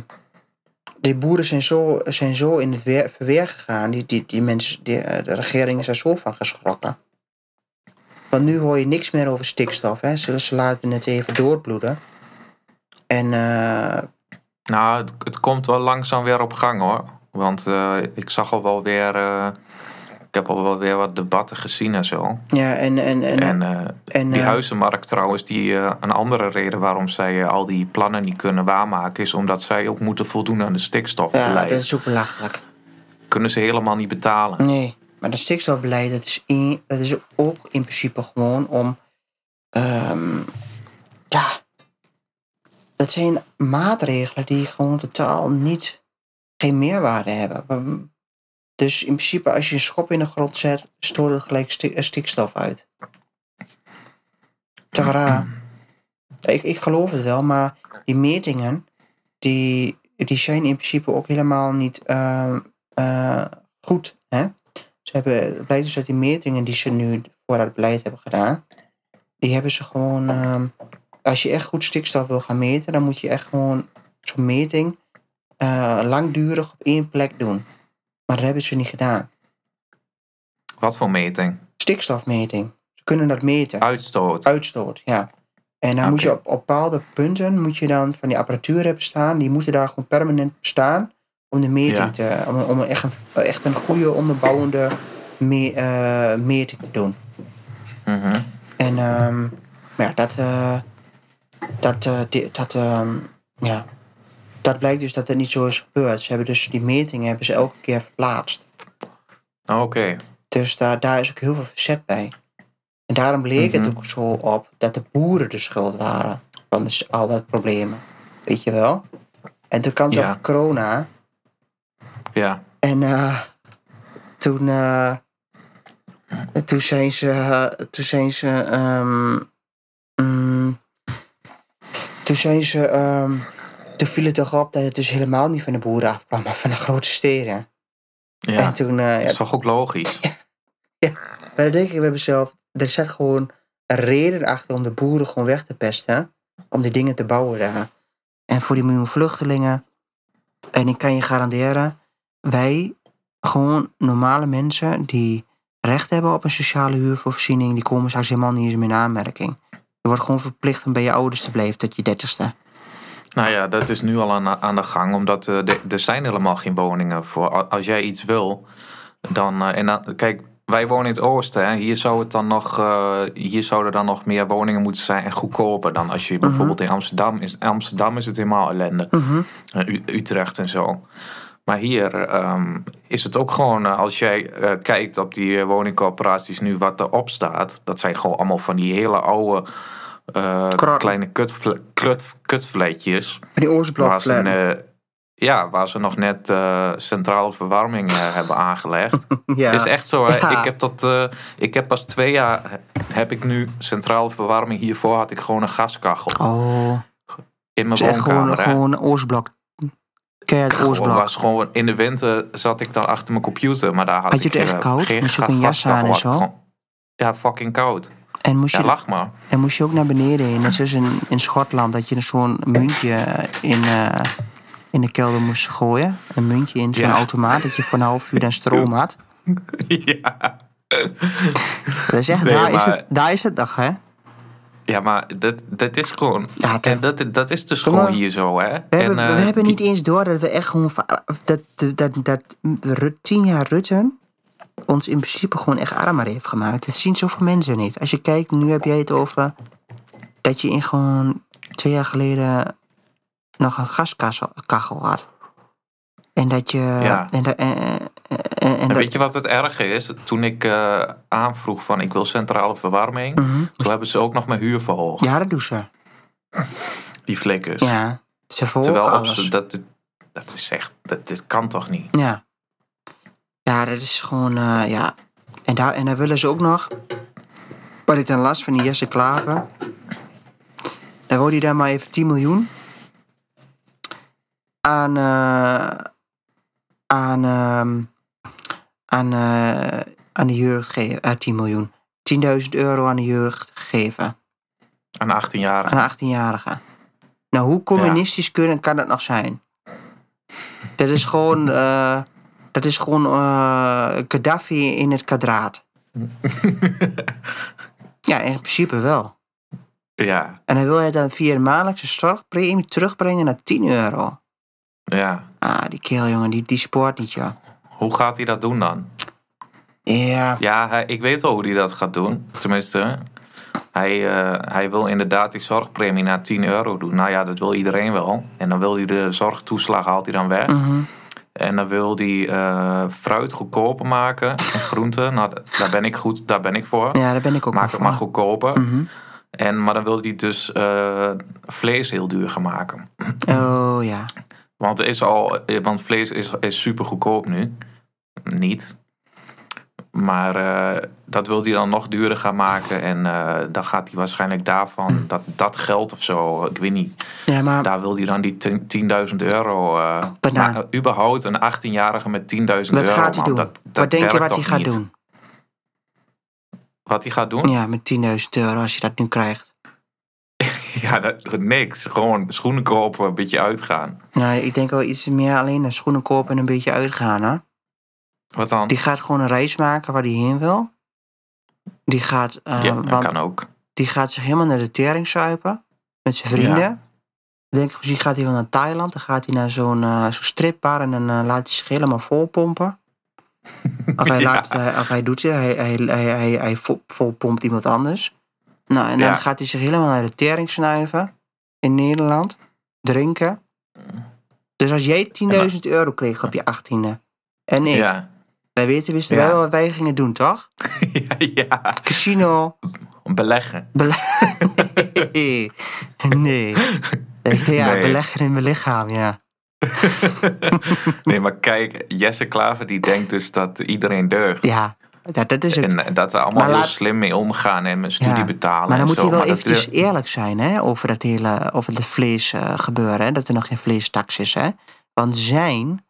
[SPEAKER 2] die boeren zijn zo, zijn zo in het weer, verweer gegaan. Die, die, die mensen, die, eh, de regering is er zo van geschrokken. Want nu hoor je niks meer over stikstof. Hè? Ze, ze laten het even doorbloeden. En eh,
[SPEAKER 3] Nou, het, komt wel langzaam weer op gang hoor. Want eh, ik zag al wel weer Ik heb al wel weer wat debatten gezien en zo.
[SPEAKER 2] Ja, en, en, en,
[SPEAKER 3] En, eh,
[SPEAKER 2] en,
[SPEAKER 3] die
[SPEAKER 2] eh,
[SPEAKER 3] huizenmarkt trouwens, die, eh, een andere reden waarom zij al die plannen niet kunnen waarmaken, is omdat zij ook moeten voldoen aan de
[SPEAKER 2] ja,
[SPEAKER 3] stikstofbeleid.
[SPEAKER 2] dat is ook belachelijk.
[SPEAKER 3] Kunnen ze helemaal niet betalen.
[SPEAKER 2] Nee, maar dat stikstofbeleid, dat is, in, dat is ook in principe gewoon om. ehm, ja. Dat zijn maatregelen die gewoon totaal niet. geen meerwaarde hebben. Dus in principe, als je een schop in de grond zet, stoot het gelijk eh, stikstof uit. Raar. Ik, ik geloof het wel, maar die metingen, die, die zijn in principe ook helemaal niet ehm, eh, goed. Hè? Ze hebben, het blijkt dus dat die metingen die ze nu voor het beleid hebben gedaan, die hebben ze gewoon. ehm, als je echt goed stikstof wil gaan meten, dan moet je echt gewoon zo'n meting eh, langdurig op één plek doen. Maar dat hebben ze niet gedaan.
[SPEAKER 3] Wat voor meting?
[SPEAKER 2] Stikstofmeting. Ze kunnen dat meten.
[SPEAKER 3] Uitstoot.
[SPEAKER 2] Uitstoot, ja. En dan moet je op, op bepaalde punten moet je dan van die apparatuur hebben staan. Die moeten daar gewoon permanent staan. Om de meting
[SPEAKER 3] Ja.
[SPEAKER 2] te. Om, om echt, een, echt een goede onderbouwende me, eh, meting te doen.
[SPEAKER 3] Mhm.
[SPEAKER 2] En ehm, maar ja, dat. eh, dat, eh, dat ehm, ja. Dat blijkt dus dat het niet zo is gebeurd. Ze hebben dus die metingen hebben ze elke keer verplaatst.
[SPEAKER 3] Oké.
[SPEAKER 2] Dus daar, daar is ook heel veel verzet bij. En daarom bleek
[SPEAKER 3] Mhm.
[SPEAKER 2] het ook zo op dat de boeren de schuld waren van dus al dat problemen. Weet je wel? En toen kwam
[SPEAKER 3] Ja.
[SPEAKER 2] toch corona.
[SPEAKER 3] Ja.
[SPEAKER 2] En eh, toen, eh, toen zijn ze. toen zijn ze. ehm, mm, toen zijn ze. ehm, toen viel het toch op dat het dus helemaal niet van de boeren afkwam, maar van de grote steden.
[SPEAKER 3] Ja.
[SPEAKER 2] En toen. eh, ja,
[SPEAKER 3] Dat is toch ook logisch? *laughs*
[SPEAKER 2] Maar dan denk ik bij mezelf, er zit gewoon een reden achter om de boeren gewoon weg te pesten. Om die dingen te bouwen daar. En voor die miljoen vluchtelingen. En ik kan je garanderen, wij, gewoon normale mensen die recht hebben op een sociale huurvoorziening, die komen straks helemaal niet eens meer in aanmerking. Je wordt gewoon verplicht om bij je ouders te blijven tot je dertigste.
[SPEAKER 3] Nou ja, dat is nu al aan, aan de gang, omdat eh, de- er zijn helemaal geen woningen voor. Als jij iets wil, dan. eh, en dan, kijk, wij wonen in het oosten. Hè. Hier, zou het dan nog, eh, hier zouden dan nog meer woningen moeten zijn en goedkoper dan als je bijvoorbeeld in Amsterdam is. Amsterdam is het helemaal ellende. U- Utrecht en zo. Maar hier ehm, is het ook gewoon, als jij kijkt op die woningcorporaties nu wat erop staat. Dat zijn gewoon allemaal van die hele oude eh, kleine kut.
[SPEAKER 2] Maar die Oostblok
[SPEAKER 3] Waar ze, ja, waar ze nog net eh, centrale verwarming eh, hebben aangelegd. *laughs*
[SPEAKER 2] ja.
[SPEAKER 3] is echt zo.
[SPEAKER 2] Ja.
[SPEAKER 3] Ik heb tot, eh, ik heb pas twee jaar heb ik nu centrale verwarming. Hiervoor had ik gewoon een gaskachel
[SPEAKER 2] Oh,
[SPEAKER 3] in mijn
[SPEAKER 2] is echt gewoon,
[SPEAKER 3] woonkamer.
[SPEAKER 2] gewoon een. Keihard Oostblok.
[SPEAKER 3] was gewoon in de winter zat ik dan achter mijn computer, maar daar had,
[SPEAKER 2] Had je
[SPEAKER 3] ik
[SPEAKER 2] het echt koud? jas aan en
[SPEAKER 3] had ik
[SPEAKER 2] zo?
[SPEAKER 3] gewoon- Ja, fucking koud.
[SPEAKER 2] En moest,
[SPEAKER 3] Ja,
[SPEAKER 2] je,
[SPEAKER 3] lach maar.
[SPEAKER 2] en moest je ook naar beneden in, net zoals in, in Schotland, dat je zo'n muntje in, eh, in de kelder moest gooien. Een muntje in zo'n
[SPEAKER 3] Ja.
[SPEAKER 2] automaat, dat je voor een half uur dan stroom had. *laughs*
[SPEAKER 3] ja.
[SPEAKER 2] Dat is echt,
[SPEAKER 3] Nee,
[SPEAKER 2] daar, is het, daar is het dag, hè?
[SPEAKER 3] ja, maar dat, dat is gewoon.
[SPEAKER 2] Ja, dat-
[SPEAKER 3] en dat, dat is dus gewoon hier zo, hè?
[SPEAKER 2] We hebben,
[SPEAKER 3] en,
[SPEAKER 2] we
[SPEAKER 3] eh,
[SPEAKER 2] hebben niet eens door dat we echt gewoon... Dat, dat, dat, dat Rut- tien jaar Rutte ons in principe gewoon echt armer heeft gemaakt. Dat zien zoveel mensen niet. Als je kijkt, nu heb jij het over... Dat je in gewoon twee jaar geleden nog een gaskachel had. En dat je...
[SPEAKER 3] Ja.
[SPEAKER 2] En, da- en, en, en,
[SPEAKER 3] weet je wat het erge is? Toen ik eh, aanvroeg van ik wil centrale verwarming,
[SPEAKER 2] Mhm.
[SPEAKER 3] toen hebben ze ook nog mijn huur verhoogd.
[SPEAKER 2] Ja, dat doen ze. *laughs*
[SPEAKER 3] Die flikkers.
[SPEAKER 2] Ja, ze verhogen
[SPEAKER 3] Terwijl
[SPEAKER 2] alles.
[SPEAKER 3] ze, dat, dat is echt, dat, dit kan toch niet?
[SPEAKER 2] Ja. Ja, dat is gewoon, eh, ja. En daar, en daar willen ze ook nog, wat ik dan las van die Jesse Klaver. Daar wil hij dan maar even 10 miljoen aan, eh, aan, ehm, aan, eh, aan de jeugd geven. Eh, 10 miljoen. 10.000 euro aan de jeugd geven.
[SPEAKER 3] Aan 18 jaar.
[SPEAKER 2] Aan 18-jarigen. Nou, hoe communistisch kunnen, kan dat nog zijn? Dat is gewoon, dat is gewoon eh Gaddafi in het kwadraat. *laughs* ja, in principe wel.
[SPEAKER 3] Ja,
[SPEAKER 2] En dan wil hij dan via de maandelijkse zorgpremie terugbrengen naar 10 euro.
[SPEAKER 3] ja.
[SPEAKER 2] Ah, die keel, jongen, die, die spoort niet, joh.
[SPEAKER 3] Hoe gaat hij dat doen dan?
[SPEAKER 2] Ja,
[SPEAKER 3] Ja, hij, ik weet wel hoe hij dat gaat doen. Tenminste, hij, eh, hij wil inderdaad die zorgpremie naar 10 euro doen. Nou ja, dat wil iedereen wel. En dan wil hij de zorgtoeslag haalt hij dan weg.
[SPEAKER 2] mhm.
[SPEAKER 3] En dan wil hij eh, fruit goedkoper maken en *laughs* groenten. Nou, da- daar ben ik goed, daar ben ik voor.
[SPEAKER 2] ja daar ben ik ook
[SPEAKER 3] Maak het maar goedkoper.
[SPEAKER 2] Mhm.
[SPEAKER 3] En, maar dan wil hij dus eh, vlees heel duur gaan maken.
[SPEAKER 2] Oh ja.
[SPEAKER 3] Want, is al, eh, want vlees is, is super goedkoop nu. Niet. Maar eh, dat wil hij dan nog duurder gaan maken. En eh, dan gaat hij waarschijnlijk daarvan, dat, dat geld of zo, ik weet niet.
[SPEAKER 2] Ja, maar
[SPEAKER 3] Daar wil hij dan die 10.000 euro.
[SPEAKER 2] Banaan.
[SPEAKER 3] maar überhaupt een 18-jarige met 10.000 euro.
[SPEAKER 2] wat gaat hij doen?
[SPEAKER 3] dat- dat
[SPEAKER 2] wat denk je wat hij gaat
[SPEAKER 3] niet?
[SPEAKER 2] doen?
[SPEAKER 3] Wat hij gaat doen?
[SPEAKER 2] Ja, met 10.000 euro als je dat nu krijgt. *laughs*
[SPEAKER 3] Ja, dat, niks. Gewoon schoenen kopen, een beetje uitgaan.
[SPEAKER 2] Nou, ik denk wel iets meer alleen een schoenen kopen en een beetje uitgaan, hè?
[SPEAKER 3] Wat dan?
[SPEAKER 2] Die gaat gewoon een reis maken waar hij heen wil. Die gaat, eh,
[SPEAKER 3] ja, dat
[SPEAKER 2] want
[SPEAKER 3] kan ook.
[SPEAKER 2] die gaat zich helemaal naar de tering zuipen. Met zijn vrienden.
[SPEAKER 3] Ja.
[SPEAKER 2] Ik denk, misschien gaat hij wel naar Thailand. Dan gaat hij naar zo'n zo'n stripbar en dan eh, laat hij zich helemaal volpompen. *laughs* Of hij,
[SPEAKER 3] Ja.
[SPEAKER 2] laat, eh, of hij doet het, hij, hij, hij, hij, hij vol- volpompt iemand anders. Nou, en dan
[SPEAKER 3] Ja.
[SPEAKER 2] gaat hij zich helemaal naar de tering snuiven. In Nederland. Drinken. Dus als jij 10.000 euro kreeg op je 18e. En ik.
[SPEAKER 3] Ja.
[SPEAKER 2] Wij weten, wisten
[SPEAKER 3] Ja.
[SPEAKER 2] wel wat wij gingen doen, toch? *laughs*
[SPEAKER 3] ja, ja.
[SPEAKER 2] Casino.
[SPEAKER 3] Beleggen. *laughs*
[SPEAKER 2] nee. nee. Ik denk, ja,
[SPEAKER 3] Nee.
[SPEAKER 2] beleggen in mijn lichaam, ja. *laughs*
[SPEAKER 3] Nee, maar kijk, Jesse Klaver die denkt dus dat iedereen deugt.
[SPEAKER 2] Ja, dat, dat is het.
[SPEAKER 3] En dat we allemaal heel slim mee omgaan en mijn studie
[SPEAKER 2] Ja,
[SPEAKER 3] betalen.
[SPEAKER 2] Maar dan moet
[SPEAKER 3] zo.
[SPEAKER 2] hij wel
[SPEAKER 3] dat-
[SPEAKER 2] eventjes eerlijk zijn hè, over dat hele over het vlees eh, gebeuren. Hè, dat er nog geen vleestaks is. Hè. Want zijn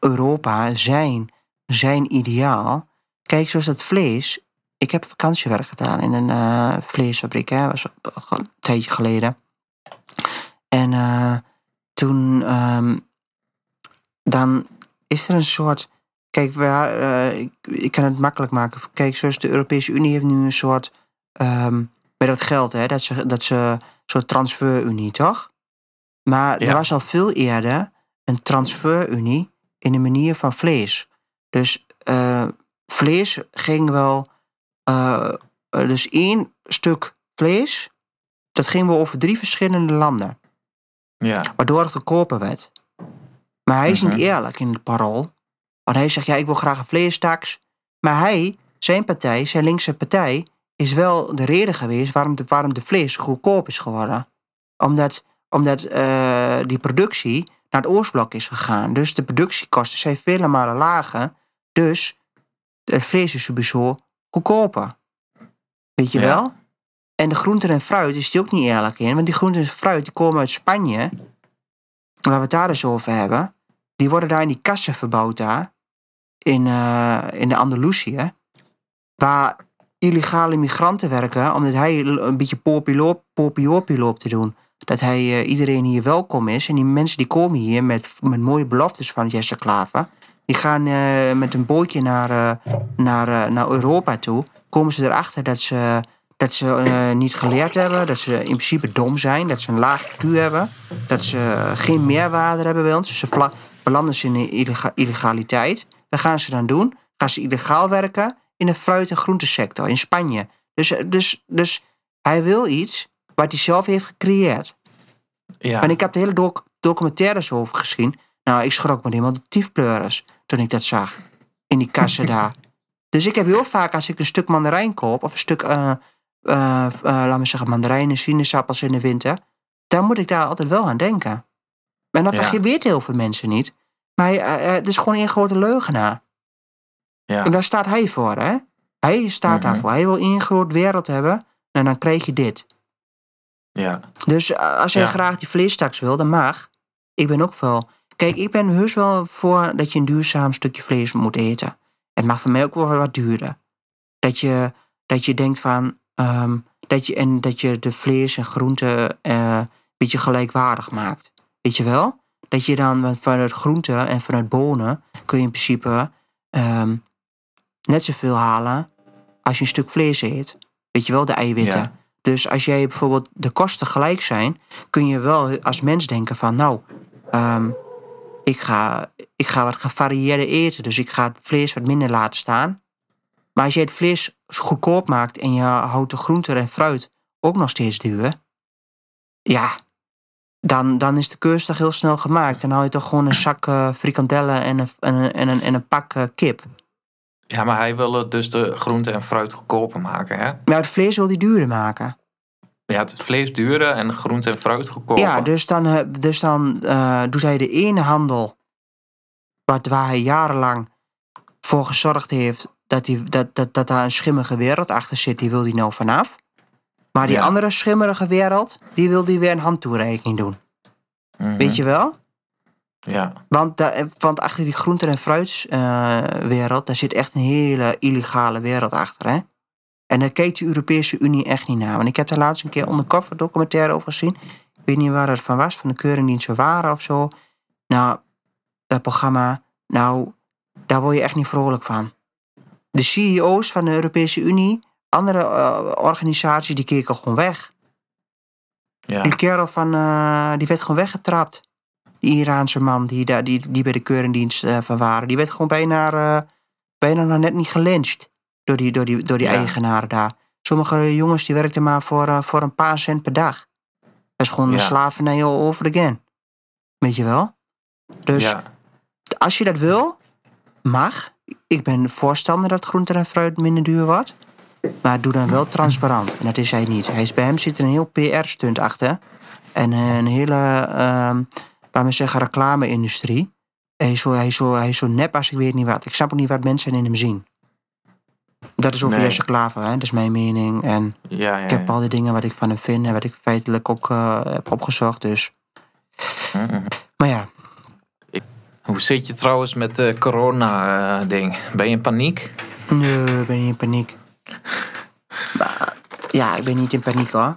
[SPEAKER 2] Europa, zijn, zijn ideaal. Kijk, zoals dat vlees. Ik heb vakantiewerk gedaan in een eh, vleesfabriek. Hè, was ook een tijdje geleden. En eh, toen. ehm, dan is er een soort. Kijk, we, eh, ik, ik kan het makkelijk maken. Kijk, zoals de Europese Unie heeft nu een soort. ehm, met dat geld, hè, dat ze, dat ze een soort transferunie, toch? Maar
[SPEAKER 3] Ja.
[SPEAKER 2] er was al veel eerder een transferunie in de manier van vlees. Dus eh, vlees ging wel. eh, eh, dus één stuk vlees, dat ging wel over drie verschillende landen
[SPEAKER 3] Ja,
[SPEAKER 2] waardoor het goedkoper werd. Maar hij is
[SPEAKER 3] Mhm.
[SPEAKER 2] niet eerlijk in het parool. Want hij zegt, ja, ik wil graag een vleestaks. Maar hij, zijn partij, zijn linkse partij, is wel de reden geweest waarom de, waarom de vlees goedkoop is geworden. Omdat, omdat die productie naar het oostblok is gegaan. Dus de productiekosten zijn vele malen lager. Dus het vlees is sowieso goedkoper. Weet je
[SPEAKER 3] Ja.
[SPEAKER 2] wel? En de groenten en fruit is die ook niet eerlijk in. Want die groenten en fruit die komen uit Spanje. Laten we het daar eens over hebben. Die worden daar in die kassen verbouwd daar. In, eh, in de Andalusië. Waar illegale migranten werken. Omdat hij een beetje popiopie loopt te doen. Dat hij eh, iedereen hier welkom is. En die mensen die komen hier met, met mooie beloftes van Jesse Klaver. Die gaan eh, met een bootje naar, eh, naar, naar Europa toe. Komen ze erachter dat ze, dat ze niet geleerd hebben. Dat ze in principe dom zijn. Dat ze een laag IQ hebben. Dat ze geen meerwaarde hebben bij ons. Dus ze belanden ze in illegaliteit. Wat gaan ze dan doen? Gaan ze illegaal werken in de fruit- en groentesector in Spanje. Dus, dus, dus hij wil iets wat hij zelf heeft gecreëerd.
[SPEAKER 3] ja.
[SPEAKER 2] En ik heb de hele doc- documentaires over gezien. Nou, ik schrok me helemaal de tiefpleuris toen ik dat zag. In die kassen *laughs* daar. Dus ik heb heel vaak als ik een stuk mandarijn koop... of een stuk, eh, eh, laten we zeggen, mandarijnen, sinaasappels in de winter... dan moet ik daar altijd wel aan denken. En dat
[SPEAKER 3] Ja.
[SPEAKER 2] weten heel veel mensen niet. Maar het is gewoon een grote leugenaar.
[SPEAKER 3] ja.
[SPEAKER 2] En daar staat hij voor, hè? Hij staat
[SPEAKER 3] Mhm.
[SPEAKER 2] daarvoor. Hij wil één groot wereld hebben... en dan krijg je dit.
[SPEAKER 3] Ja.
[SPEAKER 2] Dus eh, als jij
[SPEAKER 3] Ja.
[SPEAKER 2] graag die vleestaks wil, dan mag. Ik ben ook wel. Kijk, ik ben heus wel voor dat je een duurzaam stukje vlees moet eten. Het mag voor mij ook wel wat duurder. Dat je, dat je denkt van. ehm, dat je, en dat je de vlees en groenten eh, een beetje gelijkwaardig maakt. Weet je wel? Dat je dan vanuit groenten en vanuit bonen kun je in principe ehm, net zoveel halen als je een stuk vlees eet. Weet je wel, de eiwitten.
[SPEAKER 3] Ja.
[SPEAKER 2] Dus als jij bijvoorbeeld de kosten gelijk zijn, kun je wel als mens denken van nou, ehm, ik ga, ik ga wat gevarieerder eten. Dus ik ga het vlees wat minder laten staan. Maar als je het vlees goedkoop maakt en je houdt de groenten en fruit ook nog steeds duur. Ja, dan, dan is de keuze toch heel snel gemaakt. Dan hou je toch gewoon een zak uh, frikandellen en een, en, een, en, een, en een pak uh, kip.
[SPEAKER 3] Ja, maar hij wil dus de groente en fruit goedkoper maken, hè?
[SPEAKER 2] Maar het vlees wil hij duurder maken.
[SPEAKER 3] Ja, het vlees duurder en groente en fruit goedkoper.
[SPEAKER 2] Ja, dus dan, uh, dus dan doet hij de ene handel... Wat, waar hij jarenlang voor gezorgd heeft... dat, die, dat, dat, dat daar een schimmige wereld achter zit, die wil hij nou vanaf. Maar die
[SPEAKER 3] Ja.
[SPEAKER 2] andere schimmerige wereld, die wil hij weer een handtoerekening doen.
[SPEAKER 3] Mhm.
[SPEAKER 2] Weet je wel?
[SPEAKER 3] Ja,
[SPEAKER 2] Want, da- want achter die groenten- en fruitwereld, daar zit echt een hele illegale wereld achter. Hè? En daar kijkt de Europese Unie echt niet naar. Want ik heb daar laatst een keer undercover documentaire over gezien. Ik weet niet waar het van was, van de Keuringdienst van Waren of zo. Nou, dat programma, nou, daar word je echt niet vrolijk van. De CEO's van de Europese Unie, andere eh, organisaties, die keken gewoon weg.
[SPEAKER 3] ja.
[SPEAKER 2] Die kerel van, eh, die werd gewoon weggetrapt. Die Iraanse man die, daar, die, die bij de keurendienst eh, van waren. Die werd gewoon bijna, eh, bijna nog net niet gelyncht. Door die, door die, door die
[SPEAKER 3] Ja.
[SPEAKER 2] eigenaren daar. Sommige jongens die werkten maar voor, eh, voor een paar cent per dag. Dat is gewoon
[SPEAKER 3] Ja.
[SPEAKER 2] een slavernij all over again. Weet je wel? Dus
[SPEAKER 3] ja.
[SPEAKER 2] als je dat wil, mag. Ik ben voorstander dat groente en fruit minder duur wordt. Maar doe dan wel transparant. En dat is hij niet. Hij is, bij hem zit er een heel PR-stunt achter. En een hele, ehm laten we zeggen, reclame-industrie. Hij is, zo, hij, is zo, hij is zo nep als ik weet niet wat. Ik snap ook niet wat mensen in hem zien. Dat is over
[SPEAKER 3] Nee.
[SPEAKER 2] Jesse Klaver, hè? dat is mijn mening. En
[SPEAKER 3] ja, ja,
[SPEAKER 2] ik heb al die dingen wat ik van hem vind en wat ik feitelijk ook eh, heb opgezocht. Dus.
[SPEAKER 3] Mhm.
[SPEAKER 2] Maar ja,
[SPEAKER 3] Hoe zit je trouwens met de corona-ding? Ben je in paniek?
[SPEAKER 2] nee, ik ben niet in paniek. *laughs* Maar, ja, ik ben niet in paniek hoor.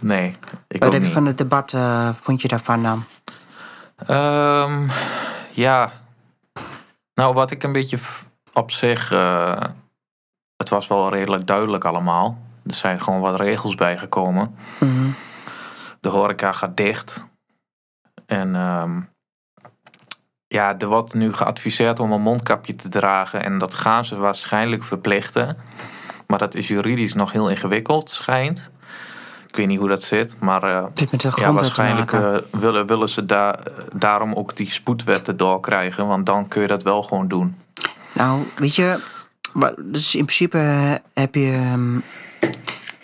[SPEAKER 3] Nee, ik
[SPEAKER 2] Wat heb je van het debat, eh, vond je daarvan
[SPEAKER 3] Ehm, ja. Nou, wat ik een beetje op zich. eh, het was wel redelijk duidelijk allemaal. Er zijn gewoon wat regels bijgekomen.
[SPEAKER 2] Mhm.
[SPEAKER 3] De horeca gaat dicht. En ehm, ja, er wordt nu geadviseerd om een mondkapje te dragen. En dat gaan ze waarschijnlijk verplichten. Maar dat is juridisch nog heel ingewikkeld, schijnt. Ik weet niet hoe dat zit, maar eh,
[SPEAKER 2] met de
[SPEAKER 3] ja, waarschijnlijk eh, willen, willen ze daar, daarom ook die spoedwet erdoor krijgen. Want dan kun je dat wel gewoon doen.
[SPEAKER 2] Nou, weet je, maar, dus in principe eh, heb je. ehm,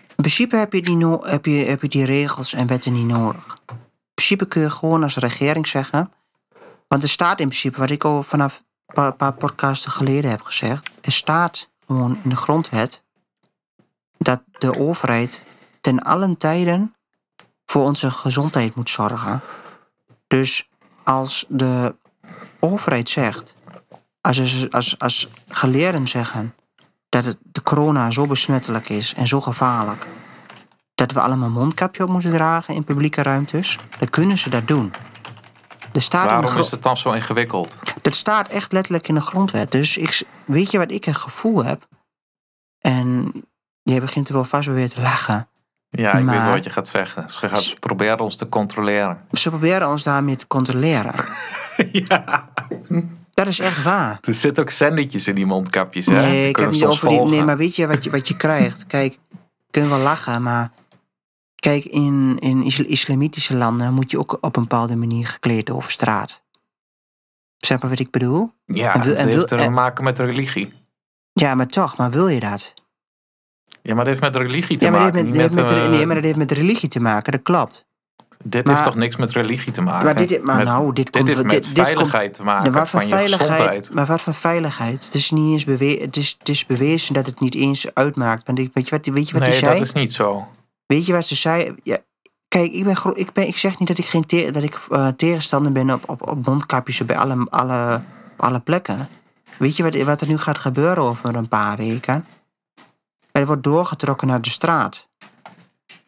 [SPEAKER 2] in principe heb je, die no heb, je, heb je die regels en wetten niet nodig. In principe kun je gewoon als regering zeggen. Want er staat in principe, wat ik al vanaf een paar, paar podcasten geleden heb gezegd. Er staat gewoon in de grondwet. dat de overheid ten allen tijden voor onze gezondheid moet zorgen. Dus als de overheid zegt als, als, als geleerden zeggen dat het, de corona zo besmettelijk is en zo gevaarlijk, dat we allemaal een mondkapje op moeten dragen in publieke ruimtes, dan kunnen ze dat doen. Er staat in de
[SPEAKER 3] Waarom is het dan zo ingewikkeld?
[SPEAKER 2] dat staat echt letterlijk in de grondwet. Dus ik, weet je wat ik een gevoel heb? En jij begint er wel vast wel weer te lachen.
[SPEAKER 3] Ja, ik weet
[SPEAKER 2] Maar-
[SPEAKER 3] wel wat je gaat zeggen. Ze gaan proberen ons te controleren.
[SPEAKER 2] Ze proberen ons daarmee te controleren. *laughs*
[SPEAKER 3] ja.
[SPEAKER 2] Dat is echt waar.
[SPEAKER 3] Er zitten ook zendertjes in die mondkapjes, hè?
[SPEAKER 2] Nee, ik heb niet over die. Nee, maar weet je wat je, wat je krijgt? Kijk, kunnen wel lachen, maar. Kijk, in, in isla- islamitische landen moet je ook op een bepaalde manier gekleed over straat. Snap je wat ik bedoel?
[SPEAKER 3] Ja,
[SPEAKER 2] En wil-
[SPEAKER 3] het
[SPEAKER 2] en
[SPEAKER 3] heeft
[SPEAKER 2] wil-
[SPEAKER 3] te
[SPEAKER 2] en-
[SPEAKER 3] maken met religie.
[SPEAKER 2] Ja, maar toch, maar wil je dat?
[SPEAKER 3] Ja, maar dat heeft met religie te
[SPEAKER 2] Ja, maar
[SPEAKER 3] maken.
[SPEAKER 2] heeft met, heeft met,
[SPEAKER 3] eh,
[SPEAKER 2] nee, maar dat heeft met religie te maken, dat klopt.
[SPEAKER 3] Dit
[SPEAKER 2] maar-
[SPEAKER 3] heeft toch niks met religie te maken?
[SPEAKER 2] Maar dit, maar
[SPEAKER 3] Met-
[SPEAKER 2] nou, dit,
[SPEAKER 3] dit
[SPEAKER 2] komt,
[SPEAKER 3] heeft met
[SPEAKER 2] dit, dit komt-
[SPEAKER 3] veiligheid te maken van je gezondheid.
[SPEAKER 2] Maar wat voor veiligheid? Het is niet eens bewe het is, het is bewezen dat het niet eens uitmaakt. Want ik, weet je wat, weet je wat
[SPEAKER 3] Nee,
[SPEAKER 2] hij zei?
[SPEAKER 3] dat is niet zo.
[SPEAKER 2] Weet je wat ze zei? Ja, kijk, ik, ben, ik, ben, ik zeg niet dat ik, geen te- dat ik eh, tegenstander ben op, op, op mondkapjes bij alle, alle, alle plekken. Weet je wat, wat er nu gaat gebeuren over een paar weken? Er wordt doorgetrokken naar de straat.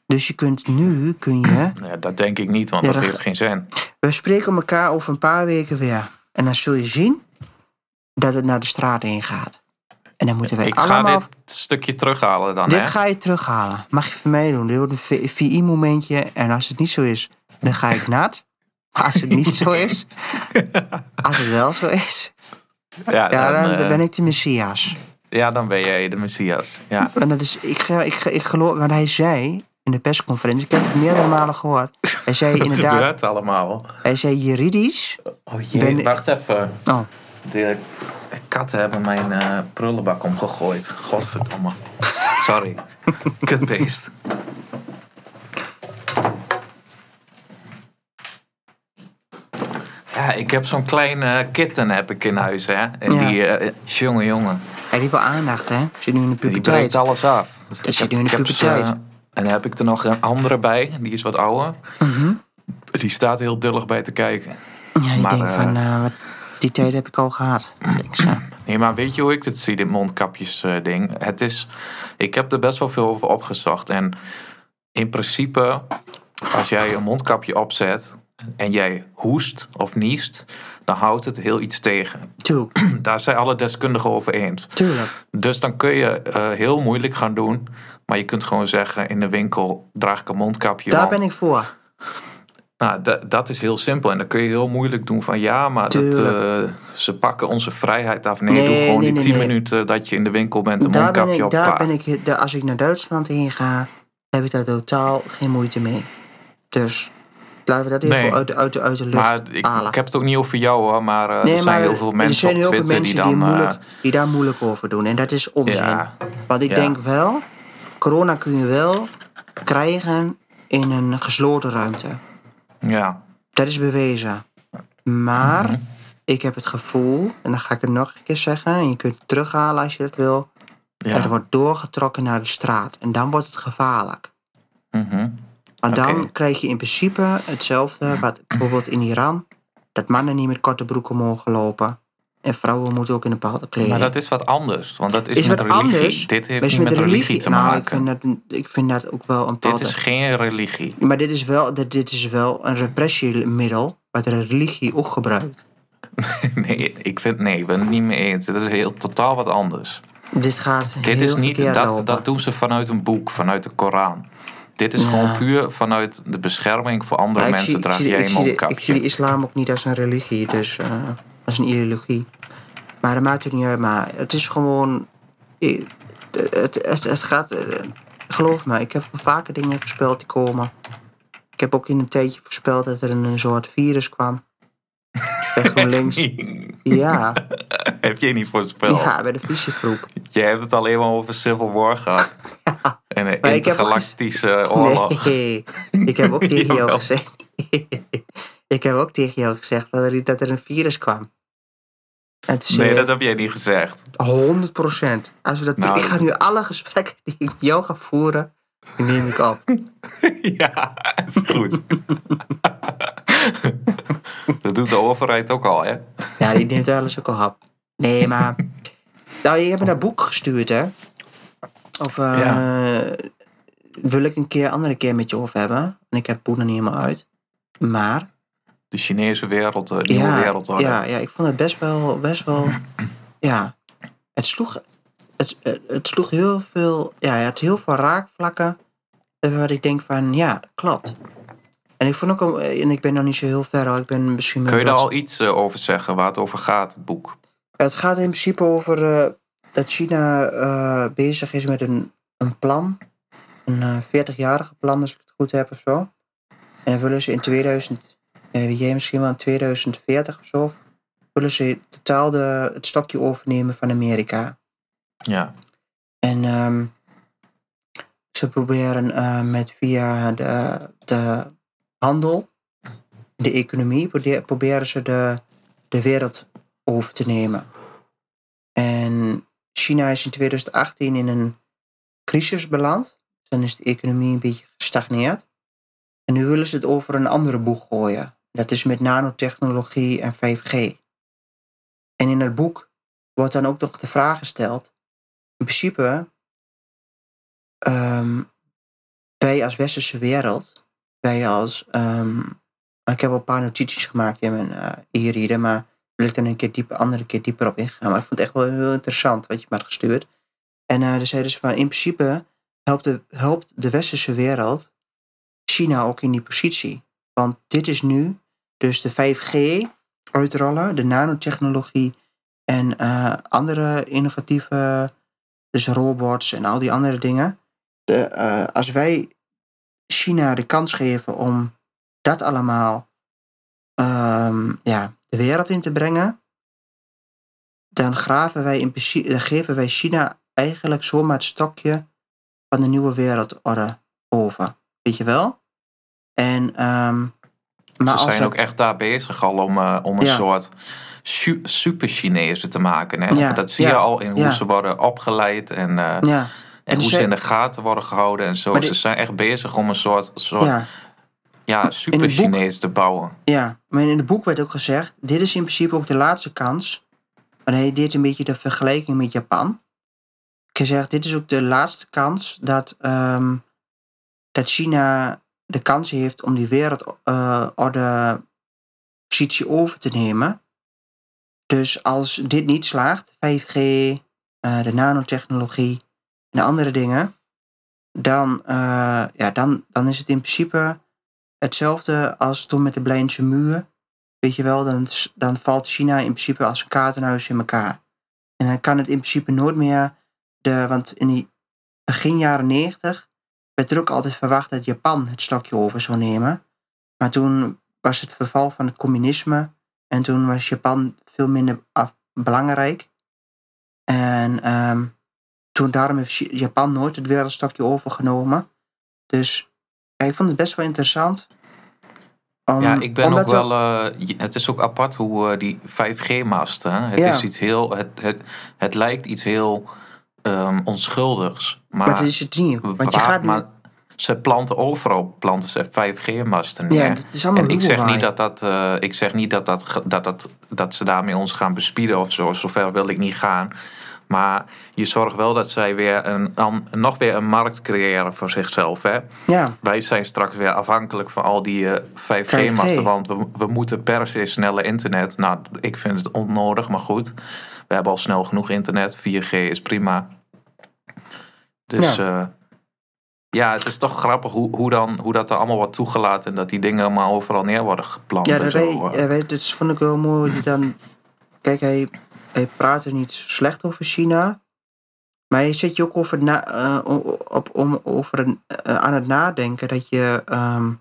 [SPEAKER 2] Dus je kunt nu, kun je... *clears throat*
[SPEAKER 3] Ja, dat denk ik niet, want
[SPEAKER 2] Ja,
[SPEAKER 3] dat heeft geen zin.
[SPEAKER 2] We spreken elkaar over een paar weken weer. En dan zul je zien dat het naar de straat ingaat. En dan moeten wij
[SPEAKER 3] Ik ga
[SPEAKER 2] allemaal...
[SPEAKER 3] dit stukje terughalen dan,
[SPEAKER 2] Dit
[SPEAKER 3] hè?
[SPEAKER 2] ga je terughalen. Mag je van mij doen. Dit wordt een VI-momentje. En als het niet zo is, dan ga ik nat. Maar als het niet zo is, *laughs* als het wel zo is,
[SPEAKER 3] Ja,
[SPEAKER 2] ja, dan,
[SPEAKER 3] dan,
[SPEAKER 2] dan
[SPEAKER 3] eh,
[SPEAKER 2] ben ik de Messias.
[SPEAKER 3] Ja, dan ben jij de Messias. Ja.
[SPEAKER 2] En dat is, ik, ga- ik, ik geloof, want hij zei in de persconferentie, ik heb het meerdere malen gehoord. Hij zei *laughs*
[SPEAKER 3] Wat
[SPEAKER 2] inderdaad,
[SPEAKER 3] gebeurt allemaal?
[SPEAKER 2] hij zei juridisch.
[SPEAKER 3] Oh jee,
[SPEAKER 2] Ben-
[SPEAKER 3] wacht even.
[SPEAKER 2] Oh,
[SPEAKER 3] De katten hebben mijn eh, prullenbak omgegooid. Godverdomme. *laughs* Sorry. Kutbeest. Ja, ik heb zo'n klein eh, kitten heb ik in huis, hè. En
[SPEAKER 2] Ja.
[SPEAKER 3] die, eh jongen, jongen.
[SPEAKER 2] Hij heeft wel aandacht, hè? Zit nu in de
[SPEAKER 3] Die
[SPEAKER 2] puberteit.
[SPEAKER 3] breekt alles af. Dus
[SPEAKER 2] Die zit nu in de puberteit.
[SPEAKER 3] en dan heb ik er nog een andere bij. Die is wat ouder.
[SPEAKER 2] Mhm.
[SPEAKER 3] Die staat heel dullig bij te kijken.
[SPEAKER 2] Ja, die
[SPEAKER 3] Maar,
[SPEAKER 2] denkt
[SPEAKER 3] eh,
[SPEAKER 2] van, eh, wat, die tijd heb ik al gehad. Denk.
[SPEAKER 3] Nee, maar weet je hoe ik het zie, dit mondkapjes eh, ding? Het is, ik heb er best wel veel over opgezocht. En in principe, als jij een mondkapje opzet en jij hoest of niest, dan houdt het heel iets tegen. *clears throat* Daar zijn alle deskundigen over eens.
[SPEAKER 2] tuurlijk.
[SPEAKER 3] Dus dan kun je eh, heel moeilijk gaan doen. Maar je kunt gewoon zeggen in de winkel, draag ik een mondkapje
[SPEAKER 2] Daar
[SPEAKER 3] om.
[SPEAKER 2] ben ik voor.
[SPEAKER 3] Nou, da- dat is heel simpel. En dan kun je heel moeilijk doen van ja, maar dat, eh, ze pakken onze vrijheid af. Nee,
[SPEAKER 2] Nee,
[SPEAKER 3] doe gewoon
[SPEAKER 2] nee,
[SPEAKER 3] die
[SPEAKER 2] nee,
[SPEAKER 3] 10
[SPEAKER 2] nee.
[SPEAKER 3] minuten dat je in de winkel bent een
[SPEAKER 2] Daar ben
[SPEAKER 3] mondkapje
[SPEAKER 2] ik,
[SPEAKER 3] op.
[SPEAKER 2] daar ben ik, als ik naar Duitsland heen ga, heb ik daar totaal geen moeite mee. Dus laten we dat even
[SPEAKER 3] Nee.
[SPEAKER 2] uit, de- uit, uit de lucht
[SPEAKER 3] Maar ik,
[SPEAKER 2] halen.
[SPEAKER 3] ik heb het ook niet over jou hoor, maar eh,
[SPEAKER 2] Nee,
[SPEAKER 3] er zijn
[SPEAKER 2] maar
[SPEAKER 3] heel veel
[SPEAKER 2] er
[SPEAKER 3] mensen
[SPEAKER 2] zijn
[SPEAKER 3] op
[SPEAKER 2] heel veel mensen
[SPEAKER 3] die dan...
[SPEAKER 2] die,
[SPEAKER 3] eh,
[SPEAKER 2] moeilijk, die daar moeilijk over doen. En dat is onzin.
[SPEAKER 3] Ja.
[SPEAKER 2] Want ik
[SPEAKER 3] Ja.
[SPEAKER 2] denk wel, corona kun je wel krijgen in een gesloten ruimte.
[SPEAKER 3] ja,
[SPEAKER 2] Dat is bewezen. Maar
[SPEAKER 3] Mhm.
[SPEAKER 2] ik heb het gevoel, en dan ga ik het nog een keer zeggen, en je kunt het terughalen als je dat wil.
[SPEAKER 3] ja.
[SPEAKER 2] Het wordt doorgetrokken naar de straat. En dan wordt het gevaarlijk.
[SPEAKER 3] mhm.
[SPEAKER 2] Want dan krijg je in principe hetzelfde wat bijvoorbeeld in Iran. Dat mannen niet met korte broeken mogen lopen. En vrouwen moeten ook in een bepaalde kleding.
[SPEAKER 3] Maar dat is wat anders, want dat is,
[SPEAKER 2] is
[SPEAKER 3] met religie.
[SPEAKER 2] anders.
[SPEAKER 3] Dit heeft
[SPEAKER 2] maar
[SPEAKER 3] niet met religie, te
[SPEAKER 2] nou,
[SPEAKER 3] maken.
[SPEAKER 2] Ik vind, dat, ik vind dat ook wel een
[SPEAKER 3] Dit
[SPEAKER 2] bepaalde...
[SPEAKER 3] is geen religie.
[SPEAKER 2] Maar dit is, wel, dit, dit is wel een repressiemiddel... wat de religie ook gebruikt. *laughs*
[SPEAKER 3] Nee, ik vind, nee, ik ben het niet mee eens. Dit is heel, totaal wat anders.
[SPEAKER 2] Dit gaat
[SPEAKER 3] Dit
[SPEAKER 2] heel
[SPEAKER 3] is niet, dat,
[SPEAKER 2] lopen.
[SPEAKER 3] dat doen ze vanuit een boek, vanuit de Koran. Dit is
[SPEAKER 2] Ja.
[SPEAKER 3] gewoon puur vanuit de bescherming voor andere
[SPEAKER 2] Ja,
[SPEAKER 3] mensen
[SPEAKER 2] ik
[SPEAKER 3] draag
[SPEAKER 2] ik
[SPEAKER 3] een mondkapje.
[SPEAKER 2] Ik zie de islam ook niet als een religie, dus eh, als een ideologie. Maar dat maakt het niet uit, maar het is gewoon... ik- Het, het, het gaat... eh, Geloof me, ik heb vaker dingen voorspeld die komen. Ik heb ook in een tijdje voorspeld dat er een, een soort virus kwam. Bij GroenLinks. *laughs* Ja,
[SPEAKER 3] Heb je niet voorspeld?
[SPEAKER 2] ja, bij de visiegroep.
[SPEAKER 3] Je hebt het alleen maar over Civil War gehad. *laughs* En een intergalactische oorlog.
[SPEAKER 2] Nee, ik heb ook *laughs* tegen jou gezegd... *laughs* ik heb ook tegen jou gezegd dat er, dat er een virus kwam. En toen
[SPEAKER 3] Nee, dat heb jij niet gezegd.
[SPEAKER 2] 100 procent. Als we dat,
[SPEAKER 3] Nou,
[SPEAKER 2] ik ga nu alle gesprekken die ik met jou ga voeren, die neem ik op.
[SPEAKER 3] ja, is goed. dat doet de overheid ook al, hè?
[SPEAKER 2] Ja, die neemt wel eens ook al op. Nee, maar... Nou, je hebt me dat boek gestuurd, hè? Of eh,
[SPEAKER 3] Ja.
[SPEAKER 2] wil ik een keer, andere keer met je over hebben. En ik heb nog niet helemaal uit. Maar...
[SPEAKER 3] De Chinese wereld, de nieuwe
[SPEAKER 2] ja,
[SPEAKER 3] wereldorde.
[SPEAKER 2] ja, ja, ik vond het best wel... Best wel *clears throat* ja, het sloeg... Het, het, het sloeg heel veel... Ja, het had heel veel raakvlakken. eh, Waar ik denk van, ja, dat klopt. En ik vond ook... En ik ben nog niet zo heel ver, hoor. Ik ben misschien...
[SPEAKER 3] Kun je daar al iets eh, over zeggen waar het over gaat, het boek?
[SPEAKER 2] Het gaat in principe over eh, dat China eh, bezig is met een, een plan. Een eh 40-jarige plan, als ik het goed heb of zo. En dan willen ze in 2000, eh, jij misschien wel, in 2040 of zo, willen ze totaal de, het stokje overnemen van Amerika.
[SPEAKER 3] Ja.
[SPEAKER 2] En ehm, ze proberen eh, met via de, de handel, de economie, proberen ze de, de wereld over te nemen. En China is in 2018 in een crisis beland. Dan is de economie een beetje gestagneerd. En nu willen ze het over een andere boeg gooien. Dat is met nanotechnologie en 5G. En in het boek wordt dan ook nog de vraag gesteld in principe, ehm, wij als westerse wereld, wij als, ehm, ik heb wel een paar notities gemaakt in mijn uh, e-reader, maar wil ik dan een keer dieper, andere keer dieper op ingaan. Maar ik vond het echt wel heel interessant wat je me had gestuurd. En uh, er zeiden ze van, in principe helpt de, helpt de westerse wereld China ook in die positie. Want dit is nu dus de 5G uitrollen, de nanotechnologie en eh, andere innovatieve, dus robots en al die andere dingen. De, eh, als wij China de kans geven om dat allemaal ehm, ja, de wereld in te brengen, dan, graven wij in, dan geven wij China eigenlijk zomaar het stokje van de nieuwe wereldorde over. Weet je wel? En, ehm, maar
[SPEAKER 3] Ze
[SPEAKER 2] als
[SPEAKER 3] zijn ook echt daar bezig al om, eh, om een
[SPEAKER 2] Ja.
[SPEAKER 3] soort su- super-Chinezen te maken. Hè?
[SPEAKER 2] Ja,
[SPEAKER 3] Dat zie
[SPEAKER 2] ja,
[SPEAKER 3] je al in hoe ze worden opgeleid en, eh,
[SPEAKER 2] ja,
[SPEAKER 3] en hoe
[SPEAKER 2] ze-
[SPEAKER 3] in de gaten worden gehouden en zo. Ze
[SPEAKER 2] dit-
[SPEAKER 3] zijn echt bezig om een soort, soort ja.
[SPEAKER 2] ja,
[SPEAKER 3] super-Chinees te bouwen.
[SPEAKER 2] ja, maar in het boek werd ook gezegd: dit is in principe ook de laatste kans. En hij deed een beetje de vergelijking met Japan. Ik zeg, dit is ook de laatste kans dat, ehm, dat China de kans heeft om die wereldorde positie over te nemen. Dus als dit niet slaagt, 5G, eh, de nanotechnologie en de andere dingen, dan, eh, ja, dan, dan is het in principe hetzelfde als toen met de Berlijnse muur. Weet je wel, dan, dan valt China in principe als een kaartenhuis in elkaar. En dan kan het in principe nooit meer, de, want in die begin jaren 90 werd er ook altijd verwacht dat Japan het stokje over zou nemen. Maar toen was het verval van het communisme en toen was Japan veel minder belangrijk. En ehm, toen daarom heeft Japan nooit het wereldstokje overgenomen. Dus ja, ik vond het best wel interessant. Om-
[SPEAKER 3] Ja, ik ben ook
[SPEAKER 2] we-
[SPEAKER 3] wel. eh, het is ook apart hoe eh, die 5G-masten. Het
[SPEAKER 2] Ja.
[SPEAKER 3] is iets heel. Het, het, het lijkt iets heel ehm, onschuldigs. Maar,
[SPEAKER 2] Maar dat is het niet. Want je gaat
[SPEAKER 3] maar ze planten overal planten ze 5G-masten neer.
[SPEAKER 2] ja, het is allemaal
[SPEAKER 3] En ik zeg niet dat, dat, eh, ik zeg niet dat, dat, dat, dat, dat ze daarmee ons gaan bespieden of zo. Zover wil ik niet gaan. Maar je zorgt wel dat zij weer een, nog weer een markt creëren voor zichzelf. Hè?
[SPEAKER 2] Ja,
[SPEAKER 3] Wij zijn straks weer afhankelijk van al die eh, 5G-masten.
[SPEAKER 2] 5G.
[SPEAKER 3] Want we, we moeten per se snelle internet. Nou, ik vind het onnodig, maar goed. We hebben al snel genoeg internet. 4G is prima. Dus ja, ja het is toch grappig hoe, hoe, dan, hoe dat er allemaal wordt toegelaten. En dat die dingen allemaal overal neer worden geplant.
[SPEAKER 2] ja
[SPEAKER 3] en
[SPEAKER 2] dat,
[SPEAKER 3] zo.
[SPEAKER 2] wij, ja, wij, dat vond ik wel mooi. Die dan, kijk, hij, hij praat er niet slecht over China. Maar je zit je ook over, na, eh, op, om, over een, eh, aan het nadenken dat je, ehm,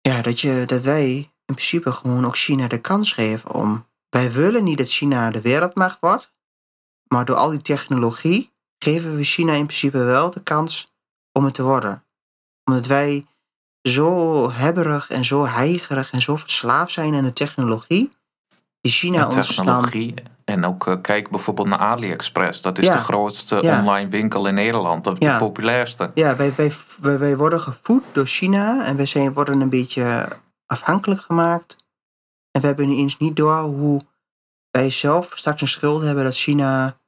[SPEAKER 2] ja, dat je dat wij in principe gewoon ook China de kans geven om. Wij willen niet dat China de wereldmacht wordt, maar door al die technologie geven we China in principe wel de kans om het te worden. Omdat wij zo hebberig en zo heigerig en zo verslaafd zijn aan de technologie, die China dan
[SPEAKER 3] technologie. En ook eh, kijk bijvoorbeeld naar AliExpress. Dat is
[SPEAKER 2] Ja.
[SPEAKER 3] de grootste
[SPEAKER 2] Ja.
[SPEAKER 3] online winkel in Nederland. De,
[SPEAKER 2] Ja.
[SPEAKER 3] de populairste.
[SPEAKER 2] Ja, wij, wij, wij, wij worden gevoed door China en wij zijn, worden een beetje afhankelijk gemaakt. En we hebben ineens niet door hoe wij zelf straks een schuld hebben dat China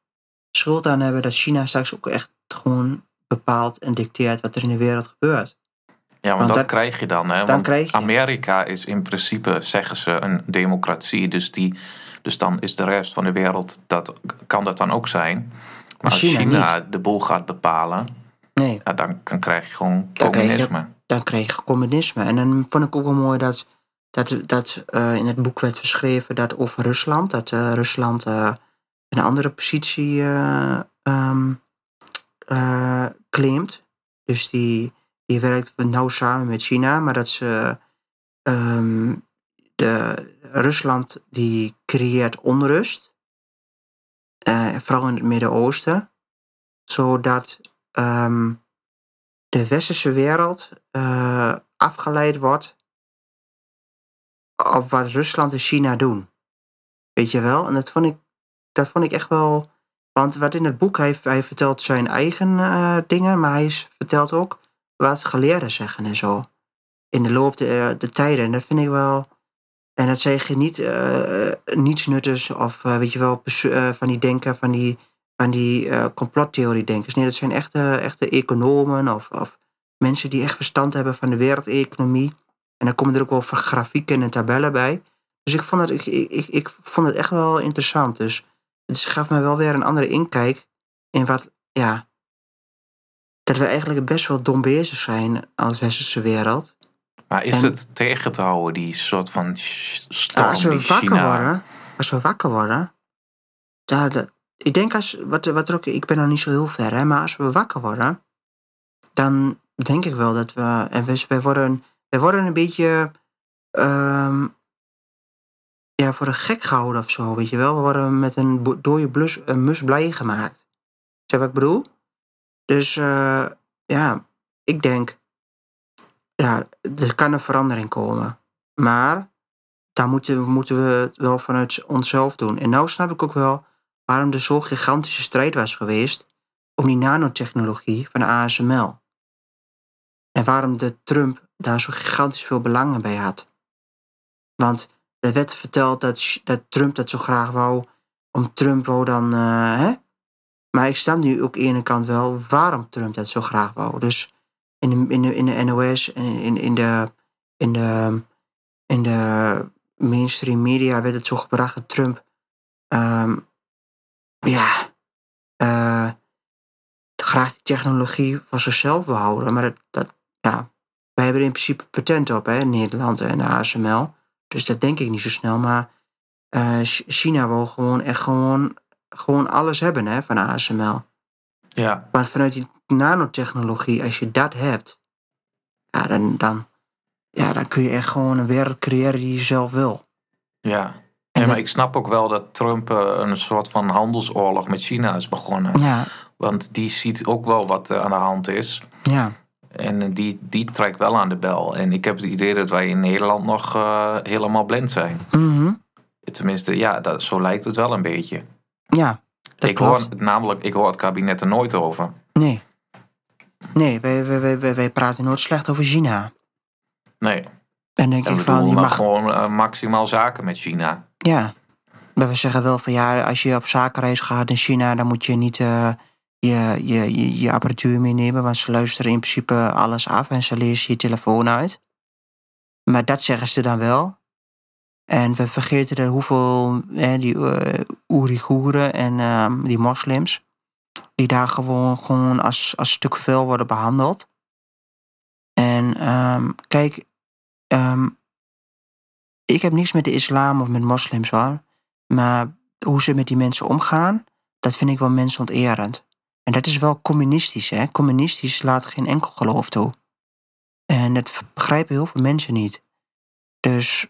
[SPEAKER 2] schuld aan hebben dat China straks ook echt gewoon bepaalt en dicteert wat er in de wereld gebeurt.
[SPEAKER 3] Ja, want dat
[SPEAKER 2] dat-
[SPEAKER 3] krijg je dan. Hè?
[SPEAKER 2] dan
[SPEAKER 3] Want
[SPEAKER 2] krijg je.
[SPEAKER 3] Amerika is in principe, zeggen ze, een democratie. Dus, die, dus dan is de rest van de wereld, dat, kan dat dan ook zijn. Maar als
[SPEAKER 2] China
[SPEAKER 3] China, de boel gaat bepalen,
[SPEAKER 2] Nee,
[SPEAKER 3] ja, dan, dan krijg je gewoon
[SPEAKER 2] Dan krijg je-
[SPEAKER 3] communisme.
[SPEAKER 2] dan kreeg je communisme. En dan vond ik ook wel mooi dat, dat, dat eh, in het boek werd geschreven dat over Rusland, dat eh, Rusland eh, een andere positie eh, ehm, eh, claimt. Dus die, die werkt nauw samen met China, maar dat ze ehm, de, Rusland die creëert onrust, eh, vooral in het Midden-Oosten, zodat ehm, de westerse wereld eh, afgeleid wordt op wat Rusland en China doen. Weet je wel? En dat vond ik, dat vond ik echt wel. Want wat in het boek, hij, vertelt zijn eigen eh, dingen, maar hij vertelt ook wat geleerden zeggen en zo. In de loop der de tijden. En dat vind ik wel. En dat zeggen niet eh niets nuttigs of eh, weet je wel, eh, van die denken, van die, van die eh complottheorie-denkers. Nee, dat zijn echte, echte economen of, of mensen die echt verstand hebben van de wereldeconomie. En dan komen er ook wel grafieken en tabellen bij. Dus ik vond het, ik, ik, ik vond het echt wel interessant. Dus het gaf me wel weer een andere inkijk in wat, ja, dat we eigenlijk best wel dom bezig zijn als westerse wereld.
[SPEAKER 3] Maar is
[SPEAKER 2] En-
[SPEAKER 3] het tegen te houden, die soort van storm
[SPEAKER 2] Ja, als we
[SPEAKER 3] die
[SPEAKER 2] wakker
[SPEAKER 3] China...
[SPEAKER 2] worden, als we wakker worden, dat, ik denk als, wat, wat er ook, ik ben nog niet zo heel ver, hè, maar als we wakker worden, dan denk ik wel dat we, en we, we worden, we worden een beetje, ehm, ja, voor een gek gehouden of zo, weet je wel. We worden met een dode blus, een mus blij gemaakt. Zeg wat ik bedoel? Dus, eh, ja, ik denk, ja, er kan een verandering komen. Maar daar moeten, we- moeten we het wel vanuit onszelf doen. En nou snap ik ook wel waarom er zo'n gigantische strijd was geweest om die nanotechnologie van ASML. En waarom de Trump daar zo gigantisch veel belangen bij had. Want er werd verteld dat, dat Trump dat zo graag wou. Om Trump wou dan, eh, hè? Maar ik snap nu ook aan de ene kant wel waarom Trump dat zo graag wou. Dus in de, in de, in de NOS en in, in, de, in, de, in de mainstream media werd het zo gebracht dat Trump, ehm, ja, eh, graag die technologie voor zichzelf wil houden. Maar dat, dat, ja, wij hebben er in principe patent op, hè, in Nederland en de ASML. Dus dat denk ik niet zo snel. Maar eh, Ch- China wil gewoon echt gewoon, gewoon alles hebben hè, van ASML.
[SPEAKER 3] Ja,
[SPEAKER 2] Maar vanuit die nanotechnologie, als je dat hebt, ja, dan, dan, ja, dan kun je echt gewoon een wereld creëren die je zelf wil.
[SPEAKER 3] ja.
[SPEAKER 2] En
[SPEAKER 3] Ja, maar ik snap ook wel dat Trump eh, een soort van handelsoorlog met China is begonnen.
[SPEAKER 2] Ja,
[SPEAKER 3] Want die ziet ook wel wat er aan de hand is.
[SPEAKER 2] ja,
[SPEAKER 3] En eh, die, die trekt wel aan de bel. En ik heb het idee dat wij in Nederland nog eh, helemaal blind zijn.
[SPEAKER 2] mhm,
[SPEAKER 3] Tenminste, ja, dat, zo lijkt het wel een beetje.
[SPEAKER 2] Ja. Dat
[SPEAKER 3] ik
[SPEAKER 2] klopt.
[SPEAKER 3] hoor namelijk, ik hoor het kabinet er nooit over.
[SPEAKER 2] Nee. Nee, wij, wij, wij, wij, praten nooit slecht over China.
[SPEAKER 3] Nee,
[SPEAKER 2] En denk
[SPEAKER 3] en
[SPEAKER 2] ik van, je mag...
[SPEAKER 3] gewoon eh, maximaal zaken met China.
[SPEAKER 2] Ja. Maar we zeggen wel van ja, als je op zakenreis gaat in China, dan moet je niet eh, je, je, je, je apparatuur meenemen, want ze luisteren in principe alles af en ze lezen je telefoon uit. Maar dat zeggen ze dan wel. En we vergeten er hoeveel die eh Oeigoeren en ehm, die moslims, die daar gewoon, gewoon als, als stuk vuil worden behandeld. En ehm, kijk, ehm, ik heb niks met de islam of met moslims hoor. Maar hoe ze met die mensen omgaan, dat vind ik wel mensonterend. En dat is wel communistisch, hè? Communistisch laat geen enkel geloof toe. En dat begrijpen heel veel mensen niet. Dus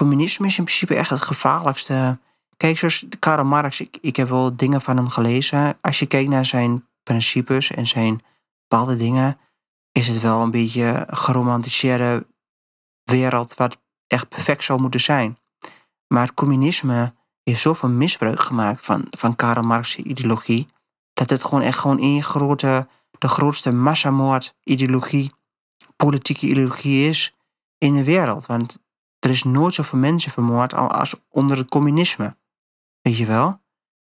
[SPEAKER 2] communisme is in principe echt het gevaarlijkste. Kijk, zoals Karl Marx, ik, ik heb wel dingen van hem gelezen. Als je kijkt naar zijn principes en zijn bepaalde dingen, is het wel een beetje een geromantiseerde wereld wat echt perfect zou moeten zijn. Maar het communisme heeft zoveel misbruik gemaakt van, van Karl Marx' ideologie, dat het gewoon echt gewoon één grote, de grootste massamoord-ideologie, politieke ideologie is in de wereld. Want er is nooit zoveel mensen vermoord al- als onder het communisme. Weet je wel?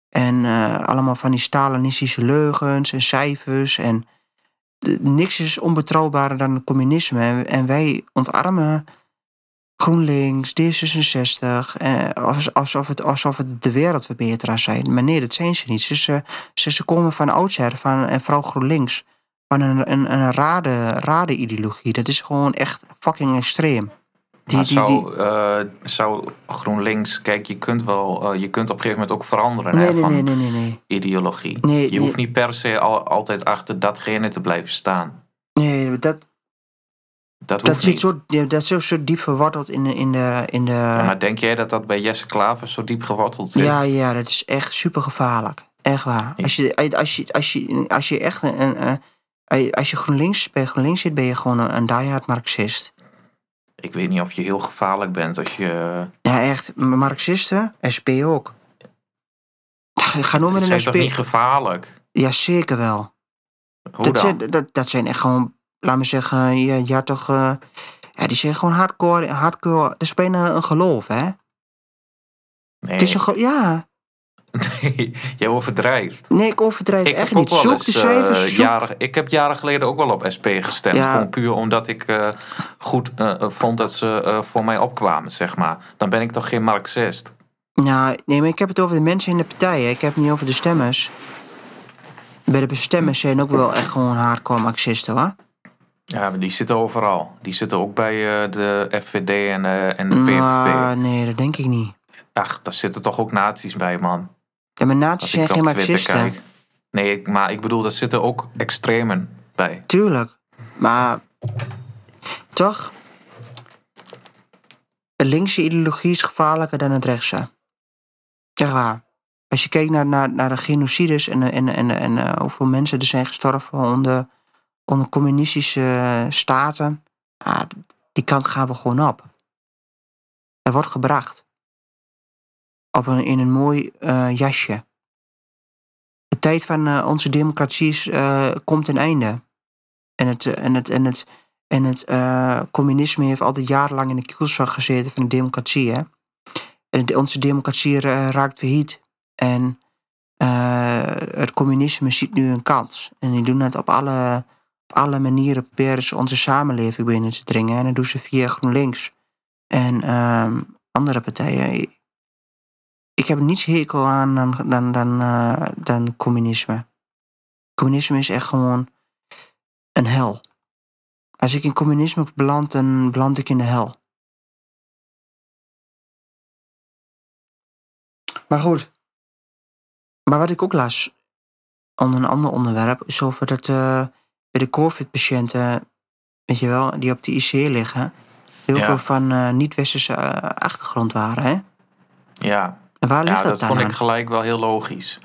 [SPEAKER 2] En eh, allemaal van die Stalinistische leugens en cijfers. En niks is onbetrouwbaarder dan het communisme. En, wij ontarmen GroenLinks, D66, eh, als- alsof, het, alsof het de wereldverbeteraars zijn. Maar nee, dat zijn ze niet. Ze, ze, ze, ze komen van oudsher, van, en vooral GroenLinks, van een, een, een rade, rade ideologie. Dat is gewoon echt fucking extreem. Die,
[SPEAKER 3] zou, eh, zou GroenLinks, kijk, je kunt wel, eh, je kunt op een gegeven moment ook veranderen
[SPEAKER 2] nee,
[SPEAKER 3] hè,
[SPEAKER 2] nee,
[SPEAKER 3] van
[SPEAKER 2] nee, nee, nee, nee.
[SPEAKER 3] ideologie.
[SPEAKER 2] Nee,
[SPEAKER 3] je hoeft niet per se al, altijd achter datgene te blijven staan.
[SPEAKER 2] Nee, dat,
[SPEAKER 3] Dat
[SPEAKER 2] dat, zit zo, dat is zo diep verworteld in de. In de, in de
[SPEAKER 3] Ja, maar denk jij dat dat bij Jesse Klaver zo diep geworteld zit?
[SPEAKER 2] Ja, ja, dat is echt super gevaarlijk. Echt waar. Als je, als je, als je, als je echt een, een, een- als je GroenLinks, bij GroenLinks zit, ben je gewoon een, een diehard Marxist.
[SPEAKER 3] Ik weet niet of je heel gevaarlijk bent als je...
[SPEAKER 2] Ja, echt. Marxisten, SP ook. Ga nou met een
[SPEAKER 3] is
[SPEAKER 2] SP.
[SPEAKER 3] toch niet gevaarlijk?
[SPEAKER 2] Ja, zeker wel.
[SPEAKER 3] Hoe
[SPEAKER 2] Dat
[SPEAKER 3] dan?
[SPEAKER 2] zijn, dat, dat zijn echt gewoon, laat me zeggen, ja, ja toch. eh, ja, die zijn gewoon hardcore. hardcore dat is bijna een geloof, hè?
[SPEAKER 3] Nee,
[SPEAKER 2] Het is een ja. *laughs*
[SPEAKER 3] nee, jij overdrijft.
[SPEAKER 2] Nee, ik overdrijf
[SPEAKER 3] Ik
[SPEAKER 2] echt niet. Zoek
[SPEAKER 3] eens,
[SPEAKER 2] de cijfers. zoek-
[SPEAKER 3] jaren, ik heb jaren geleden ook wel op SP gestemd.
[SPEAKER 2] Ja.
[SPEAKER 3] Gewoon puur omdat ik eh, goed eh, vond dat ze voor mij opkwamen, zeg maar. Dan ben ik toch geen Marxist?
[SPEAKER 2] Nou, nee, maar ik heb het over de mensen in de partij. hè. Ik heb het niet over de stemmers. Bij de stemmers zijn ook wel echt gewoon hardcore Marxisten, hoor.
[SPEAKER 3] Ja, maar die zitten overal. Die zitten ook bij de FVD en, en de PVV.
[SPEAKER 2] Maar, nee, dat denk ik niet.
[SPEAKER 3] Ach, daar zitten toch ook nazi's bij, man.
[SPEAKER 2] Ja, maar nazi's zijn geen marxisten.
[SPEAKER 3] Nee, ik- maar ik bedoel, daar zitten ook extremen bij.
[SPEAKER 2] Tuurlijk. Maar toch, de linkse ideologie is gevaarlijker dan het rechtse. Echt waar. Als je kijkt naar, naar, naar de genocides en, en, en, en eh, hoeveel mensen er zijn gestorven onder, onder communistische staten, ja, die kant gaan we gewoon op. Er wordt gebracht. Op een, in een mooi eh, jasje. De tijd van eh, onze democratie eh, komt ten einde. En het, en het, en het, en het communisme heeft altijd jarenlang in de kielzog gezeten van de democratie. Hè? En onze democratie ra- raakt verhit. En het communisme ziet nu een kans. En die doen het op alle, op alle manieren, proberen ze onze samenleving binnen te dringen. En dat doen ze via GroenLinks en ehm, andere partijen. Ik heb niets hekel aan dan, dan, dan, eh, dan communisme. Communisme is echt gewoon een hel. Als ik in communisme beland, dan beland ik in de hel. Maar goed. Maar wat ik ook las, onder een ander onderwerp, is over dat eh, bij de COVID-patiënten, weet je wel, die op de IC liggen, heel
[SPEAKER 3] Ja.
[SPEAKER 2] veel van eh, niet-westerse achtergrond waren. Hè?
[SPEAKER 3] Ja,
[SPEAKER 2] En waar ligt
[SPEAKER 3] ja
[SPEAKER 2] dat
[SPEAKER 3] vond
[SPEAKER 2] aan?
[SPEAKER 3] ik gelijk wel heel logisch.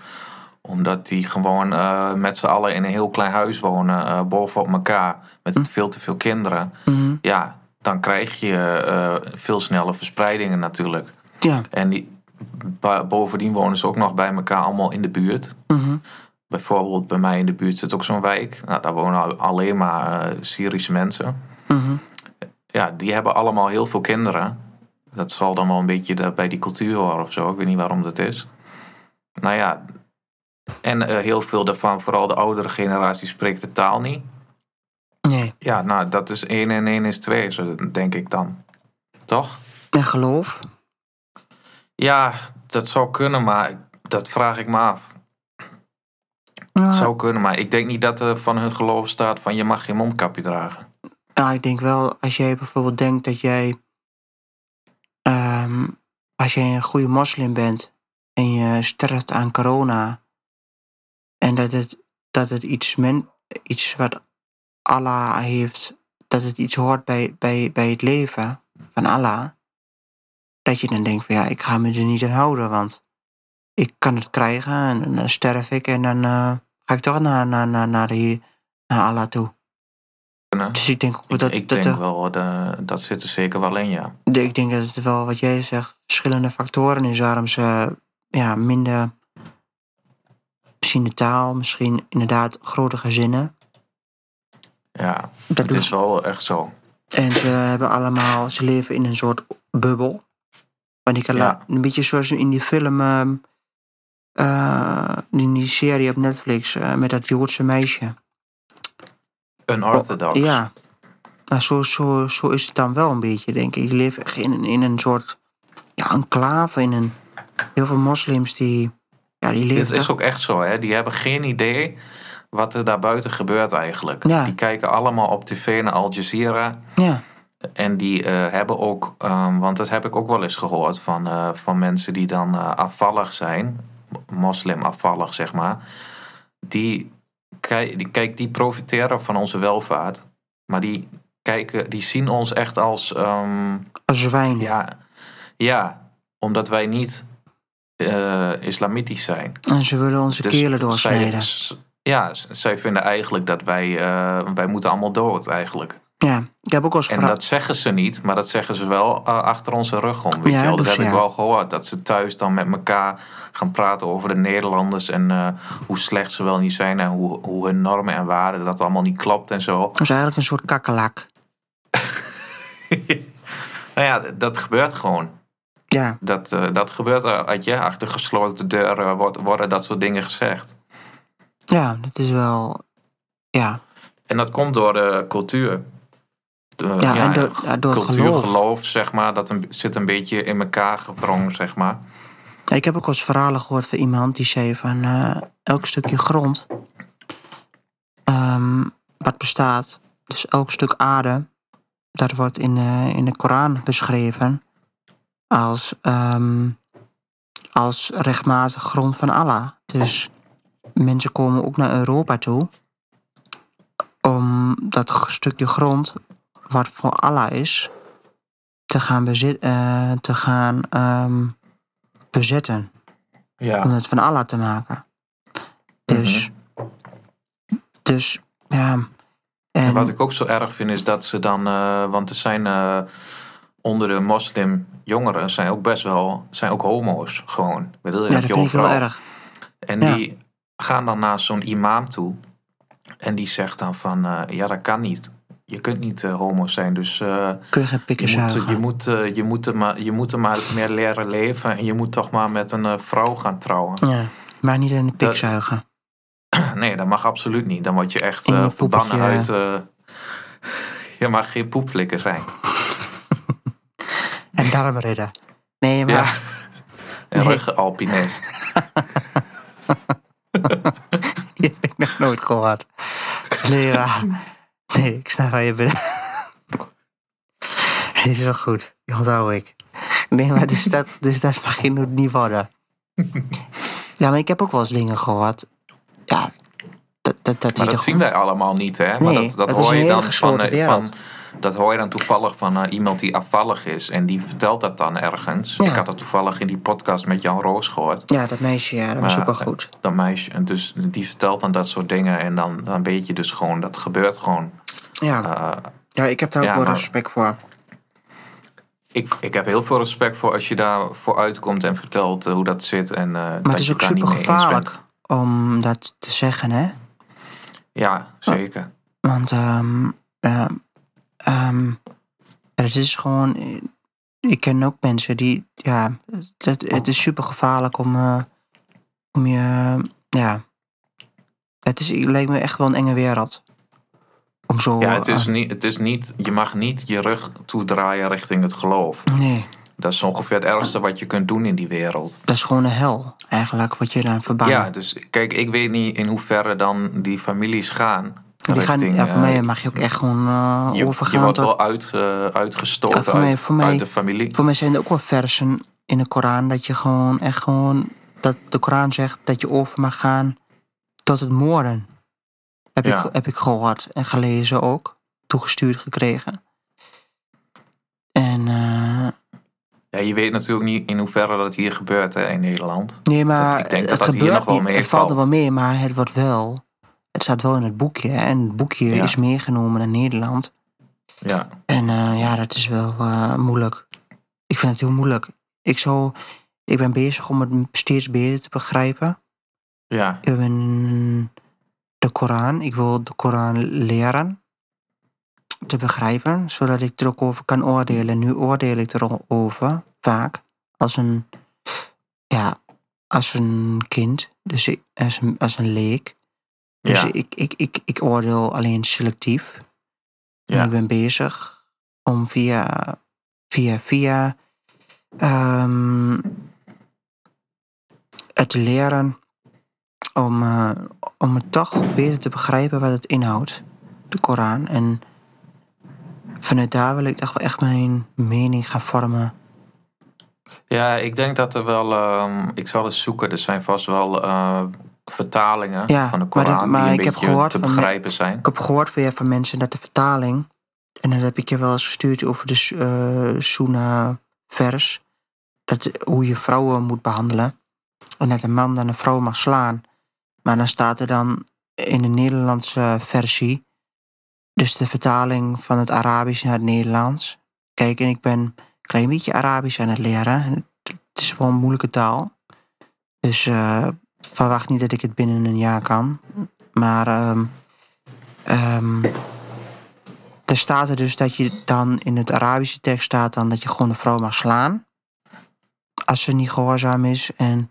[SPEAKER 3] Omdat die gewoon eh, met z'n allen in een heel klein huis wonen, eh, bovenop elkaar, met
[SPEAKER 2] Hm.
[SPEAKER 3] veel te veel kinderen.
[SPEAKER 2] Mhm.
[SPEAKER 3] Ja, dan krijg je eh, veel sneller verspreidingen natuurlijk.
[SPEAKER 2] Ja.
[SPEAKER 3] En die, bovendien wonen ze ook nog bij elkaar allemaal in de buurt.
[SPEAKER 2] mhm.
[SPEAKER 3] Bijvoorbeeld bij mij in de buurt zit ook zo'n wijk. Nou, daar wonen al- alleen maar Syrische mensen.
[SPEAKER 2] Mhm.
[SPEAKER 3] Ja, die hebben allemaal heel veel kinderen. Dat zal dan wel een beetje bij die cultuur horen of zo. Ik weet niet waarom dat is. Nou ja, en eh, heel veel daarvan, vooral de oudere generatie, spreekt de taal niet.
[SPEAKER 2] Nee.
[SPEAKER 3] Ja, nou, dat is 1 en 1 is 2, zo denk ik dan. Toch?
[SPEAKER 2] En geloof?
[SPEAKER 3] Ja, dat zou kunnen, maar dat vraag ik me af.
[SPEAKER 2] Ja,
[SPEAKER 3] Het zou kunnen, maar ik denk niet dat er van hun geloof staat van je mag geen mondkapje dragen.
[SPEAKER 2] Nou, ik denk wel, als jij bijvoorbeeld denkt dat jij. Ehm, als jij een goede moslim bent en je sterft aan corona. en dat het, dat het iets, men, iets wat Allah heeft. dat het iets hoort bij, bij, bij het leven van Allah. dat je dan denkt van ja, ik ga me er niet aan houden, want ik kan het krijgen en dan sterf ik en dan eh, ga ik toch naar, naar, naar, naar, de, naar Allah toe.
[SPEAKER 3] Kunnen.
[SPEAKER 2] Dus ik denk ook dat,
[SPEAKER 3] ik
[SPEAKER 2] dat
[SPEAKER 3] denk
[SPEAKER 2] er-
[SPEAKER 3] wel, de, dat zit er zeker wel in, ja.
[SPEAKER 2] de- ik denk dat het wel, wat jij zegt, verschillende factoren is waarom ze ja, minder. Misschien de taal, misschien inderdaad grote gezinnen.
[SPEAKER 3] Ja,
[SPEAKER 2] Dat
[SPEAKER 3] is wel echt zo.
[SPEAKER 2] En ze hebben allemaal, ze leven in een soort bubbel. Want ik
[SPEAKER 3] Ja.
[SPEAKER 2] een beetje zoals in die film, ehm, eh, in die serie op Netflix eh, met dat Joodse meisje.
[SPEAKER 3] Unorthodox.
[SPEAKER 2] Ja. Nou, zo, zo, zo is het dan wel een beetje, denk ik. Je leeft echt in, een- in een soort ja, enclave. In een, heel veel moslims die, ja, die leven
[SPEAKER 3] Dit is ook echt zo, hè. Die hebben geen idee wat er daarbuiten gebeurt eigenlijk.
[SPEAKER 2] Ja.
[SPEAKER 3] Die kijken allemaal op tv naar Al Jazeera.
[SPEAKER 2] Ja,
[SPEAKER 3] En die eh, hebben ook, ehm, want dat heb ik ook wel eens gehoord van, eh, van mensen die dan eh, afvallig zijn, moslim afvallig zeg maar. Die, kijk, die, kijk, die profiteren van onze welvaart, maar die, kijken, die zien ons echt als, ehm,
[SPEAKER 2] als zwijnen.
[SPEAKER 3] ja, ja, omdat wij niet eh, islamitisch zijn.
[SPEAKER 2] En ze willen onze
[SPEAKER 3] Dus
[SPEAKER 2] kelen doorsnijden.
[SPEAKER 3] Zij, ja, zij vinden eigenlijk dat wij, eh, wij moeten allemaal dood eigenlijk.
[SPEAKER 2] Ja, ik heb ook eens
[SPEAKER 3] En dat zeggen ze niet, maar dat zeggen ze wel eh, achter onze rug om. Weet
[SPEAKER 2] Ja,
[SPEAKER 3] je wel? Dat
[SPEAKER 2] dus
[SPEAKER 3] heb ik wel gehoord. Dat ze thuis dan met elkaar gaan praten over de Nederlanders en eh, hoe slecht ze wel niet zijn en hoe, hoe hun normen en waarden dat allemaal niet klopt en zo.
[SPEAKER 2] Dat is eigenlijk een soort kakkelak. *laughs*
[SPEAKER 3] Nou ja, dat gebeurt gewoon.
[SPEAKER 2] Ja,
[SPEAKER 3] Dat, eh, dat gebeurt uit je achter gesloten deuren wordt, worden dat soort dingen gezegd.
[SPEAKER 2] ja, dat is wel. Ja,
[SPEAKER 3] En dat komt door de cultuur. De,
[SPEAKER 2] Ja, en door- ja, door het
[SPEAKER 3] cultuur,
[SPEAKER 2] geloof.
[SPEAKER 3] geloof, zeg maar, dat een, zit een beetje in elkaar gewrongen, zeg maar.
[SPEAKER 2] Ja, ik heb ook wel eens verhalen gehoord van iemand die zei van eh, elk stukje grond ehm, wat bestaat, dus elk stuk aarde, dat wordt in, eh, in de Koran beschreven als, ehm, als rechtmatig grond van Allah. Dus mensen komen ook naar Europa toe om dat stukje grond, wat voor Allah is, te gaan, bezit, eh, te gaan ehm, bezetten. Om
[SPEAKER 3] Ja,
[SPEAKER 2] het van Allah te maken. Dus, dus ja. En,
[SPEAKER 3] en wat ik ook zo erg vind is dat ze dan, eh, want er zijn eh, onder de moslim jongeren zijn ook best wel, zijn ook homo's gewoon. Ik bedoel, je
[SPEAKER 2] ja, dat vind ik heel erg.
[SPEAKER 3] En
[SPEAKER 2] Ja.
[SPEAKER 3] die gaan dan naar zo'n imam toe. En die zegt dan van, ja dat kan niet. Je kunt niet eh, homo zijn, dus eh,
[SPEAKER 2] Kun je pikken
[SPEAKER 3] je, moet, je, moet, eh, je, moet er maar, je moet er maar meer leren leven. En je moet toch maar met een eh, vrouw gaan trouwen.
[SPEAKER 2] Ja, maar niet in de pik
[SPEAKER 3] Dat-
[SPEAKER 2] zuigen. *clears throat*
[SPEAKER 3] Nee, dat mag absoluut niet. Dan word je echt
[SPEAKER 2] je
[SPEAKER 3] eh, verbannen uit... eh, *laughs* je mag geen poepflikker zijn. *laughs*
[SPEAKER 2] En darmridden. Nee, maar
[SPEAKER 3] Ja. En *laughs*
[SPEAKER 2] Nee.
[SPEAKER 3] ruggenalpinist.
[SPEAKER 2] die heb ik nog nooit gehoord. Nee, maar, nee ik snap waar je bent. Die *laughs* is wel goed, die onthoud ik. Nee, maar dus dat, dus dat mag je niet worden. Ja, maar ik heb ook wel eens dingen gehoord. Ja, dat, dat, dat
[SPEAKER 3] Maar dat zien wij allemaal niet, hè? Maar
[SPEAKER 2] Nee,
[SPEAKER 3] dat, dat, hoor je dan van, eh, van... Dat hoor je dan toevallig van eh, iemand die afvallig is. En die vertelt dat dan ergens.
[SPEAKER 2] Ja.
[SPEAKER 3] Ik had dat toevallig in die podcast met Jan Roos gehoord.
[SPEAKER 2] Ja, dat meisje, ja, dat was ook wel goed.
[SPEAKER 3] Dat meisje. En dus die vertelt dan dat soort dingen. En dan, dan weet je dus gewoon, dat gebeurt gewoon.
[SPEAKER 2] Ja,
[SPEAKER 3] Eh,
[SPEAKER 2] ja ik heb daar ook
[SPEAKER 3] ja,
[SPEAKER 2] wel respect voor.
[SPEAKER 3] ik, ik heb heel veel respect voor als je daarvoor uitkomt en vertelt eh, hoe dat zit. En, eh,
[SPEAKER 2] Maar
[SPEAKER 3] dat
[SPEAKER 2] het is ook
[SPEAKER 3] daar
[SPEAKER 2] super gevaarlijk om dat te zeggen, hè?
[SPEAKER 3] Ja, zeker.
[SPEAKER 2] Want ehm ehm het is gewoon. Ik ken ook mensen die. Ja, het, het is super gevaarlijk om, om je. Ja. Het, is, het lijkt me echt wel een enge wereld. Om zo.
[SPEAKER 3] Ja, het is,
[SPEAKER 2] eh,
[SPEAKER 3] niet, het is niet, je mag niet je rug toedraaien richting het geloof.
[SPEAKER 2] nee,
[SPEAKER 3] Dat is ongeveer het ergste wat je kunt doen in die wereld.
[SPEAKER 2] dat is gewoon een hel, eigenlijk, wat je dan verbannen.
[SPEAKER 3] Ja, dus kijk, ik weet niet in hoeverre dan die families gaan.
[SPEAKER 2] die gaan,
[SPEAKER 3] richting,
[SPEAKER 2] ja, voor
[SPEAKER 3] eh,
[SPEAKER 2] mij mag je ook echt gewoon eh,
[SPEAKER 3] je, je
[SPEAKER 2] overgaan
[SPEAKER 3] wordt
[SPEAKER 2] tot
[SPEAKER 3] wel uit, eh, uitgestoten
[SPEAKER 2] Ja, voor mij-
[SPEAKER 3] uit,
[SPEAKER 2] mij-
[SPEAKER 3] uit de familie.
[SPEAKER 2] Voor mij zijn er ook wel versen in de Koran dat je gewoon echt gewoon. dat de Koran zegt dat je over mag gaan tot het moorden. Heb,
[SPEAKER 3] Ja.
[SPEAKER 2] ik, heb ik gehoord en gelezen ook. Toegestuurd gekregen. En. eh,
[SPEAKER 3] Ja, je weet natuurlijk niet in hoeverre dat hier gebeurt hè, in Nederland.
[SPEAKER 2] nee, maar
[SPEAKER 3] ik denk
[SPEAKER 2] het
[SPEAKER 3] dat dat hier
[SPEAKER 2] gebeurt
[SPEAKER 3] nog wel
[SPEAKER 2] niet. Het valt er wel mee, maar het wordt wel. Het staat wel in het boekje. En het boekje
[SPEAKER 3] Ja.
[SPEAKER 2] is meegenomen naar Nederland.
[SPEAKER 3] Ja,
[SPEAKER 2] En eh, ja, dat is wel eh, moeilijk. Ik vind het heel moeilijk. Ik, zou, ik ben bezig om het steeds beter te begrijpen.
[SPEAKER 3] ja,
[SPEAKER 2] Ik ben de Koran. Ik wil de Koran leren. Te begrijpen, zodat ik er ook over kan oordelen. Nu oordeel ik erover, vaak, als een, ja, als een kind. Dus ik- als een, als een leek. Dus
[SPEAKER 3] ja,
[SPEAKER 2] ik, ik, ik, ik oordeel alleen selectief. En ik ben bezig om via, via, via ehm, het leren om, eh, om het toch beter te begrijpen wat het inhoudt, de Koran. En vanuit daar wil ik toch wel echt mijn mening gaan vormen.
[SPEAKER 3] Ja, ik denk dat er wel. ehm, ik zal eens zoeken. Er zijn vast wel eh, vertalingen
[SPEAKER 2] Ja,
[SPEAKER 3] van de
[SPEAKER 2] maar dat-
[SPEAKER 3] Koran
[SPEAKER 2] maar
[SPEAKER 3] die een
[SPEAKER 2] ik heb
[SPEAKER 3] beetje
[SPEAKER 2] gehoord
[SPEAKER 3] te
[SPEAKER 2] van
[SPEAKER 3] begrijpen zijn.
[SPEAKER 2] Ik heb gehoord van mensen dat de vertaling, en dat heb ik je wel eens gestuurd over de eh Soena-vers, dat hoe je vrouwen moet behandelen. En dat een man dan een vrouw mag slaan. Maar dan staat er dan in de Nederlandse versie, dus de vertaling van het Arabisch naar het Nederlands. Kijk, en ik ben een klein beetje Arabisch aan het leren. En Het is wel een moeilijke taal. Dus eh, verwacht niet dat ik het binnen een jaar kan. Maar ehm, er staat er dus dat je dan in het Arabische tekst staat dan dat je gewoon een vrouw mag slaan. Als ze niet gehoorzaam is en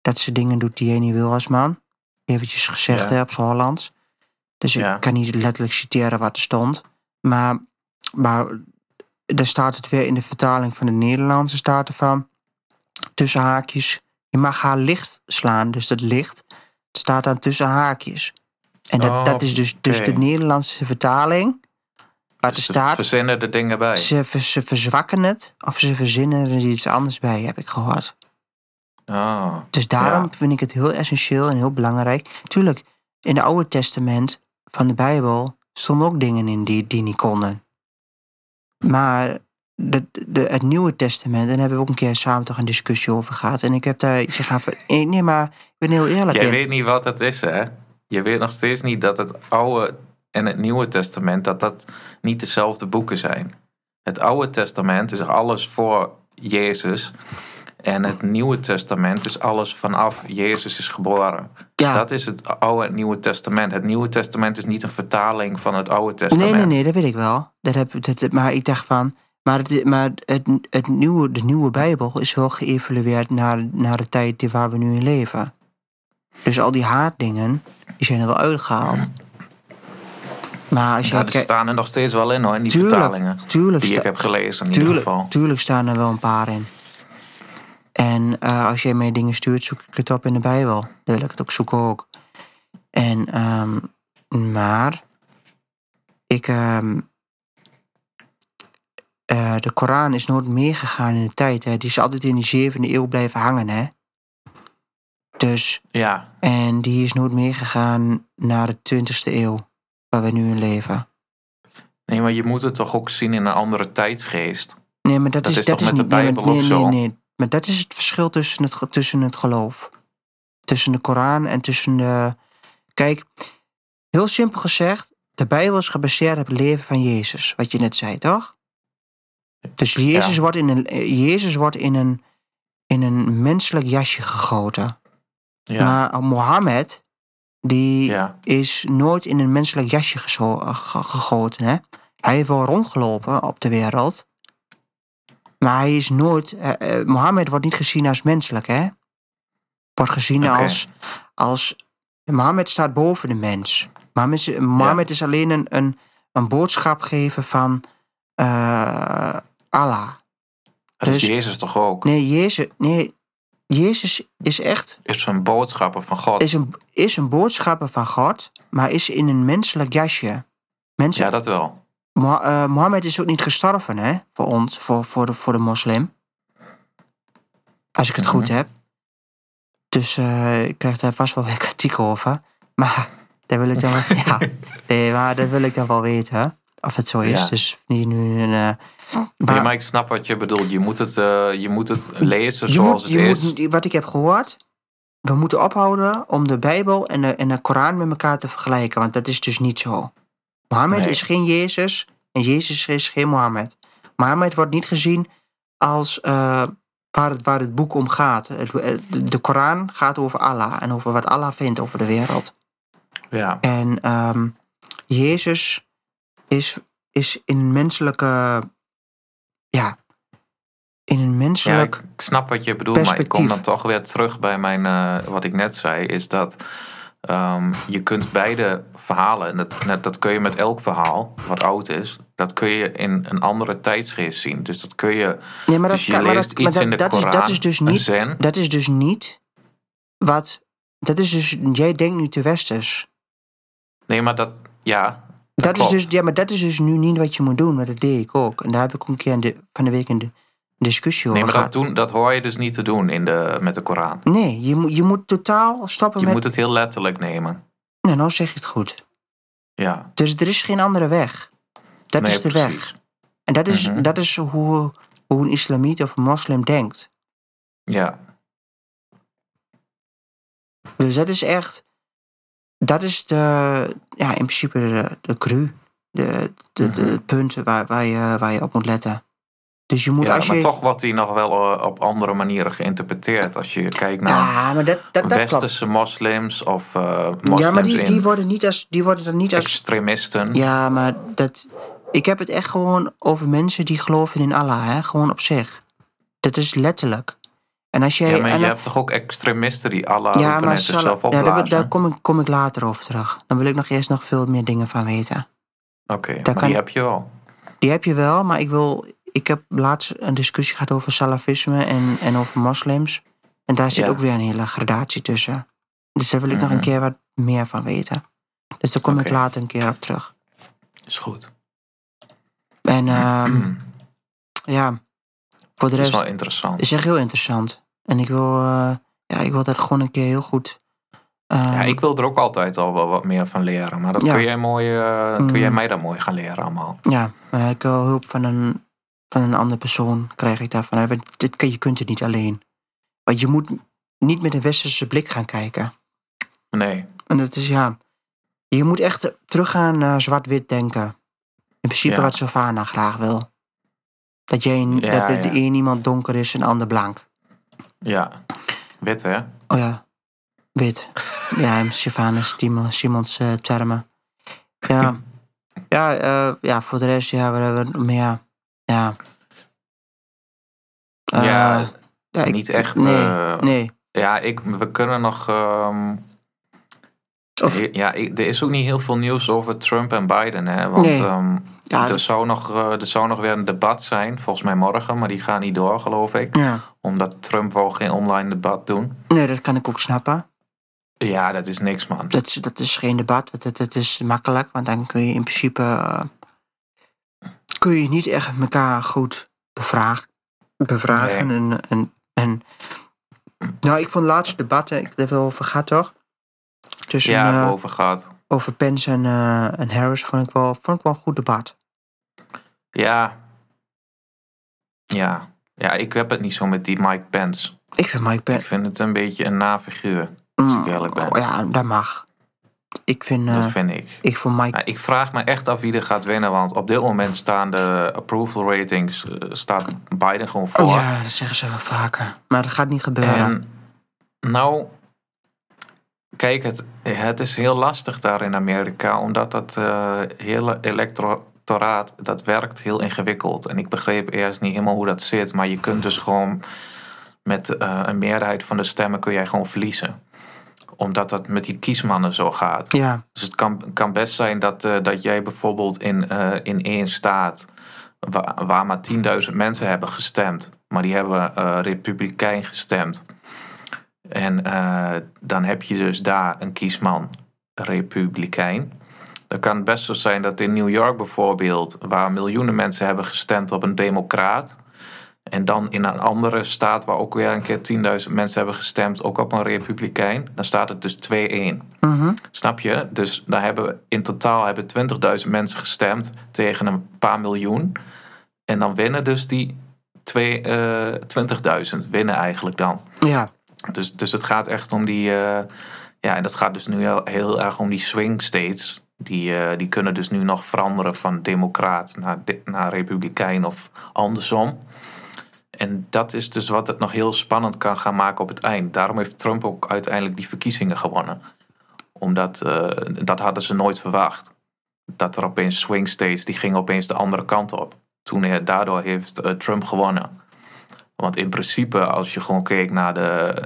[SPEAKER 2] dat ze dingen doet die je niet wil als man. Eventjes gezegd
[SPEAKER 3] Ja.
[SPEAKER 2] hè, op Hollands. Dus
[SPEAKER 3] Ja.
[SPEAKER 2] ik kan niet letterlijk citeren wat er stond. Maar, maar daar staat het weer in de vertaling van de Nederlandse staat ervan. Tussen haakjes. Je mag haar licht slaan. Dus dat licht staat dan tussen haakjes. En dat,
[SPEAKER 3] Oh,
[SPEAKER 2] dat is dus, dus de. Nederlandse vertaling wat er
[SPEAKER 3] Dus ze
[SPEAKER 2] staat.
[SPEAKER 3] verzinnen er dingen bij.
[SPEAKER 2] Ze, ze verzwakken het of ze verzinnen er iets anders bij, heb ik gehoord.
[SPEAKER 3] Oh,
[SPEAKER 2] Dus daarom
[SPEAKER 3] Ja.
[SPEAKER 2] vind ik het heel essentieel en heel belangrijk. Tuurlijk, in het Oude Testament van de Bijbel stonden ook dingen in die, die niet konden. Maar de, de, het Nieuwe Testament, en daar hebben we ook een keer samen toch een discussie over gehad. En ik heb daar iets gaan. *laughs* Nee, maar ik ben heel eerlijk.
[SPEAKER 3] Jij
[SPEAKER 2] in.
[SPEAKER 3] weet niet wat het is, hè? Je weet nog steeds niet dat het Oude en het Nieuwe Testament... dat dat niet dezelfde boeken zijn. Het Oude Testament is alles voor Jezus... En het Nieuwe Testament is alles vanaf Jezus is geboren.
[SPEAKER 2] ja.
[SPEAKER 3] Dat is het Oude en Nieuwe Testament. Het Nieuwe Testament is niet een vertaling van het Oude Testament.
[SPEAKER 2] Nee, nee, nee, dat weet ik wel. Dat heb, dat, maar ik dacht van. Maar, het, maar het, het nieuwe, de nieuwe Bijbel is wel geëvalueerd naar, naar de tijd die waar we nu in leven. Dus al die haatdingen, die zijn er wel uitgehaald. Maar als je
[SPEAKER 3] Ja, er staan er nog steeds wel in hoor, in die
[SPEAKER 2] Tuurlijk,
[SPEAKER 3] vertalingen.
[SPEAKER 2] tuurlijk,
[SPEAKER 3] Die ik heb gelezen in ieder geval.
[SPEAKER 2] tuurlijk staan er wel een paar in. En eh, als jij mij dingen stuurt, zoek ik het op in de Bijbel. Dan wil ik het ook zoeken ook. En, ehm, maar, ik, ehm, eh, de Koran is nooit meegegaan in de tijd. Hè. Die is altijd in die zevende eeuw blijven hangen, hè. Dus,
[SPEAKER 3] Ja,
[SPEAKER 2] en die is nooit meegegaan naar de twintigste eeuw, waar we nu in leven.
[SPEAKER 3] nee, maar je moet het toch ook zien in een andere tijdsgeest.
[SPEAKER 2] Nee, maar dat,
[SPEAKER 3] Dat
[SPEAKER 2] is,
[SPEAKER 3] is
[SPEAKER 2] dat
[SPEAKER 3] toch
[SPEAKER 2] is
[SPEAKER 3] met
[SPEAKER 2] niet.
[SPEAKER 3] de
[SPEAKER 2] nee, maar-
[SPEAKER 3] Bijbel
[SPEAKER 2] nee, nee, nee. Maar dat is het verschil tussen het, tussen het geloof. Tussen de Koran en tussen de. Kijk, heel simpel gezegd, de Bijbel is gebaseerd op het leven van Jezus, wat je net zei, toch? Dus Jezus
[SPEAKER 3] Ja.
[SPEAKER 2] wordt in een, Jezus wordt in een, in een menselijk jasje gegoten.
[SPEAKER 3] Ja,
[SPEAKER 2] Maar Mohammed, die
[SPEAKER 3] ja.
[SPEAKER 2] is nooit in een menselijk jasje gegoten. Hè? Hij heeft wel rondgelopen op de wereld. Maar hij is nooit. eh, eh, Mohammed wordt niet gezien als menselijk, hè? Wordt gezien als, als. Mohammed staat boven de mens. Mohammed, is- Mohammed is alleen een, een, een boodschap geven van eh, Allah.
[SPEAKER 3] Dat is
[SPEAKER 2] dus-
[SPEAKER 3] Jezus toch ook?
[SPEAKER 2] Nee, Jezus, nee, Jezus is echt
[SPEAKER 3] Is een boodschapper van God.
[SPEAKER 2] is een, is een boodschapper van God, maar is in een menselijk jasje. Mensen,
[SPEAKER 3] Ja, dat wel.
[SPEAKER 2] Eh, Mohammed is ook niet gestorven, hè? Voor ons, voor, voor, de, voor de moslim. Als ik het goed
[SPEAKER 3] Mhm.
[SPEAKER 2] heb. Dus eh, ik krijg daar vast wel weer *laughs* kritiek over. Maar dat wil ik dan wel, *laughs* ja, nee, maar dat wil ik dan wel weten. Of het zo is.
[SPEAKER 3] Ja.
[SPEAKER 2] Dus niet nu een. eh,
[SPEAKER 3] Nee, maar ik snap wat je bedoelt. Je moet het, je moet het lezen
[SPEAKER 2] je
[SPEAKER 3] zoals
[SPEAKER 2] moet,
[SPEAKER 3] het
[SPEAKER 2] je
[SPEAKER 3] is.
[SPEAKER 2] moet, wat ik heb gehoord, we moeten ophouden om de Bijbel en de, en de Koran met elkaar te vergelijken, want dat is dus niet zo. Mohammed
[SPEAKER 3] Nee.
[SPEAKER 2] is geen Jezus en Jezus is geen Mohammed. Mohammed wordt niet gezien als eh, waar, het, waar het boek om gaat. De Koran gaat over Allah en over wat Allah vindt over de wereld.
[SPEAKER 3] Ja,
[SPEAKER 2] En ehm, Jezus is, is in menselijke. Ja. In een
[SPEAKER 3] ja
[SPEAKER 2] menselijk.
[SPEAKER 3] ik snap wat je bedoelt, maar ik kom dan toch weer terug bij mijn, eh, wat ik net zei, is dat ehm, je kunt beide verhalen, en dat, dat kun je met elk verhaal wat oud is, dat kun je in een andere tijdsgeest zien. Dus dat kun je,
[SPEAKER 2] Nee, maar dat,
[SPEAKER 3] dus je
[SPEAKER 2] kan- maar
[SPEAKER 3] leest
[SPEAKER 2] dat, maar
[SPEAKER 3] iets
[SPEAKER 2] dat,
[SPEAKER 3] in de
[SPEAKER 2] dat is,
[SPEAKER 3] Koran,
[SPEAKER 2] dat is dus niet.
[SPEAKER 3] zen.
[SPEAKER 2] Dat is dus niet wat. Dat is dus. Jij denkt nu te westers.
[SPEAKER 3] Nee, maar dat, ja,
[SPEAKER 2] Dat is dus, ja, maar dat is dus nu niet wat je moet doen, maar dat deed ik ook. En daar heb ik een keer in de, van de week een de- discussie
[SPEAKER 3] nee,
[SPEAKER 2] over
[SPEAKER 3] maar dat, doen, dat hoor je dus niet te doen in de, met de Koran.
[SPEAKER 2] Nee, je, moet- je moet totaal stoppen
[SPEAKER 3] Je
[SPEAKER 2] met.
[SPEAKER 3] moet het heel letterlijk nemen.
[SPEAKER 2] Nee, nou zeg je het goed.
[SPEAKER 3] Ja,
[SPEAKER 2] Dus er is geen andere weg. Dat
[SPEAKER 3] Nee,
[SPEAKER 2] is de
[SPEAKER 3] precies.
[SPEAKER 2] weg. En dat is,
[SPEAKER 3] Mhm.
[SPEAKER 2] dat is hoe, hoe een islamiet of een moslim denkt.
[SPEAKER 3] ja,
[SPEAKER 2] Dus dat is echt. Dat is de. Ja, in principe de, de cru. De, de,
[SPEAKER 3] Mhm.
[SPEAKER 2] het punt waar, waar, je, waar je op moet letten. Dus je moet
[SPEAKER 3] ja
[SPEAKER 2] als
[SPEAKER 3] maar
[SPEAKER 2] je.
[SPEAKER 3] toch wordt hij nog wel eh, op andere manieren geïnterpreteerd. Als je kijkt naar
[SPEAKER 2] ja, maar dat, dat, dat klopt.
[SPEAKER 3] westerse moslims of eh moslims
[SPEAKER 2] Ja, maar die, die worden niet als. Die worden dan niet als.
[SPEAKER 3] extremisten.
[SPEAKER 2] Ja, maar dat. Ik heb het echt gewoon over mensen die geloven in Allah, hè? Gewoon op zich. Dat is letterlijk. En als jij.
[SPEAKER 3] Ja, maar je hebt toch ook extremisten die Allah
[SPEAKER 2] ja, maar
[SPEAKER 3] en
[SPEAKER 2] Salah-
[SPEAKER 3] zichzelf
[SPEAKER 2] ja, daar, daar kom, ik, kom ik later over terug. Dan wil ik nog eerst nog veel meer dingen van weten.
[SPEAKER 3] Oké, maar
[SPEAKER 2] kan-
[SPEAKER 3] die heb je wel.
[SPEAKER 2] Die heb je wel, maar ik wil. Ik heb laatst een discussie gehad over salafisme en, en over moslims. En daar zit
[SPEAKER 3] Ja.
[SPEAKER 2] ook weer een hele gradatie tussen. Dus daar wil ik nog een
[SPEAKER 3] Mhm.
[SPEAKER 2] keer wat meer van weten. Dus daar kom ik later een keer op terug.
[SPEAKER 3] Is goed.
[SPEAKER 2] En ehm, *clears throat* ja, voor de
[SPEAKER 3] Dat is
[SPEAKER 2] rest
[SPEAKER 3] wel interessant.
[SPEAKER 2] is echt heel interessant. En ik wil, eh, ja, ik wil dat gewoon een keer heel goed. ehm,
[SPEAKER 3] Ja, ik wil er ook altijd al wel wat meer van leren. Maar dat
[SPEAKER 2] Ja.
[SPEAKER 3] kun, jij mooi, eh, kun jij
[SPEAKER 2] Mm.
[SPEAKER 3] mij dan mooi gaan leren allemaal.
[SPEAKER 2] Ja, maar ik wil hulp van een, van een andere persoon krijg ik daarvan. want Dit, je kunt het niet alleen. Want je moet niet met een westerse blik gaan kijken.
[SPEAKER 3] Nee,
[SPEAKER 2] En dat is ja. Je moet echt teruggaan naar zwart-wit denken. In principe
[SPEAKER 3] Ja.
[SPEAKER 2] wat Savannah graag wil. Dat, je
[SPEAKER 3] Ja,
[SPEAKER 2] dat de, de
[SPEAKER 3] ja.
[SPEAKER 2] een iemand donker is en de ander blank.
[SPEAKER 3] ja. Wit hè?
[SPEAKER 2] Oh ja, wit. ja, Savannah Simon, Simons eh, termen. Ja, *laughs* ja, eh, ja, voor de rest, ja, we hebben meer. Ja. Eh,
[SPEAKER 3] Ja,
[SPEAKER 2] ja, ik-
[SPEAKER 3] niet echt,
[SPEAKER 2] Nee,
[SPEAKER 3] eh,
[SPEAKER 2] nee.
[SPEAKER 3] Ja, ik, we kunnen nog... ehm,
[SPEAKER 2] Of-
[SPEAKER 3] ja, ik- er is ook niet heel veel nieuws over Trump en Biden. Hè? Want
[SPEAKER 2] Nee.
[SPEAKER 3] ehm,
[SPEAKER 2] Ja,
[SPEAKER 3] er, zou nog, eh, er zou nog weer een debat zijn, volgens mij morgen. Maar die gaat niet door, geloof ik.
[SPEAKER 2] ja.
[SPEAKER 3] Omdat Trump wou geen online debat doen.
[SPEAKER 2] Nee, dat kan ik ook snappen.
[SPEAKER 3] Ja, dat is niks, man.
[SPEAKER 2] Dat, is- dat is geen debat. Dat, dat is makkelijk, want dan kun je in principe. Kun je niet echt elkaar goed bevragen. bevragen. En, en, en. Nou, ik vond het laatste debat, ik heb het even over gehad toch? Tussen,
[SPEAKER 3] Ja,
[SPEAKER 2] eh,
[SPEAKER 3] over gehad.
[SPEAKER 2] over Pence en, eh, en Harris vond ik, wel, vond ik wel een goed debat.
[SPEAKER 3] Ja. Ja. Ja, ik heb het niet zo met die Mike Pence.
[SPEAKER 2] Ik vind Mike
[SPEAKER 3] Ik
[SPEAKER 2] Pence.
[SPEAKER 3] vind het een beetje een nafiguur. als ik eerlijk ben.
[SPEAKER 2] oh ja, dat mag. Ik vind. eh,
[SPEAKER 3] Dat vind ik.
[SPEAKER 2] ik Mike.
[SPEAKER 3] Ik vraag me echt af wie er gaat winnen. Want op dit moment staan de approval ratings... eh, staat Biden gewoon voor.
[SPEAKER 2] ja, dat zeggen ze wel vaker. Maar dat gaat niet gebeuren.
[SPEAKER 3] En nou, kijk, het, het is heel lastig daar in Amerika, omdat dat eh, hele electoraat, dat werkt heel ingewikkeld. En ik begreep eerst niet helemaal hoe dat zit, maar je kunt dus gewoon met eh, een meerderheid van de stemmen kun jij gewoon verliezen. Omdat dat met die kiesmannen zo gaat.
[SPEAKER 2] ja,
[SPEAKER 3] Dus het kan, kan best zijn dat, eh, dat jij bijvoorbeeld in, eh, in één staat waar, waar maar 10.000 mensen hebben gestemd, maar die hebben eh, republikein gestemd. En dan heb je dus daar een kiesman republikein. Dan kan het best zo zijn dat in New York bijvoorbeeld, waar miljoenen mensen hebben gestemd op een democraat, en dan in een andere staat waar ook weer een keer 10.000 mensen hebben gestemd, ook op een republikein, dan staat het dus 2-1.
[SPEAKER 2] mhm.
[SPEAKER 3] Snap je? Dus daar hebben in totaal hebben 20.000 mensen gestemd tegen een paar miljoen. En dan winnen dus die twee, eh 20.000 winnen eigenlijk dan.
[SPEAKER 2] ja.
[SPEAKER 3] Dus, dus het gaat echt om die. eh, ja, en dat gaat dus nu heel, heel erg om die swing states. Die, eh, die kunnen dus nu nog veranderen van democraat naar, de- naar republikein of andersom. En dat is dus wat het nog heel spannend kan gaan maken op het eind. Daarom heeft Trump ook uiteindelijk die verkiezingen gewonnen. Omdat eh, dat hadden ze nooit verwacht. Dat er opeens swing states, die gingen opeens de andere kant op. Toen hij, daardoor heeft eh, Trump gewonnen. Want in principe, als je gewoon keek naar de,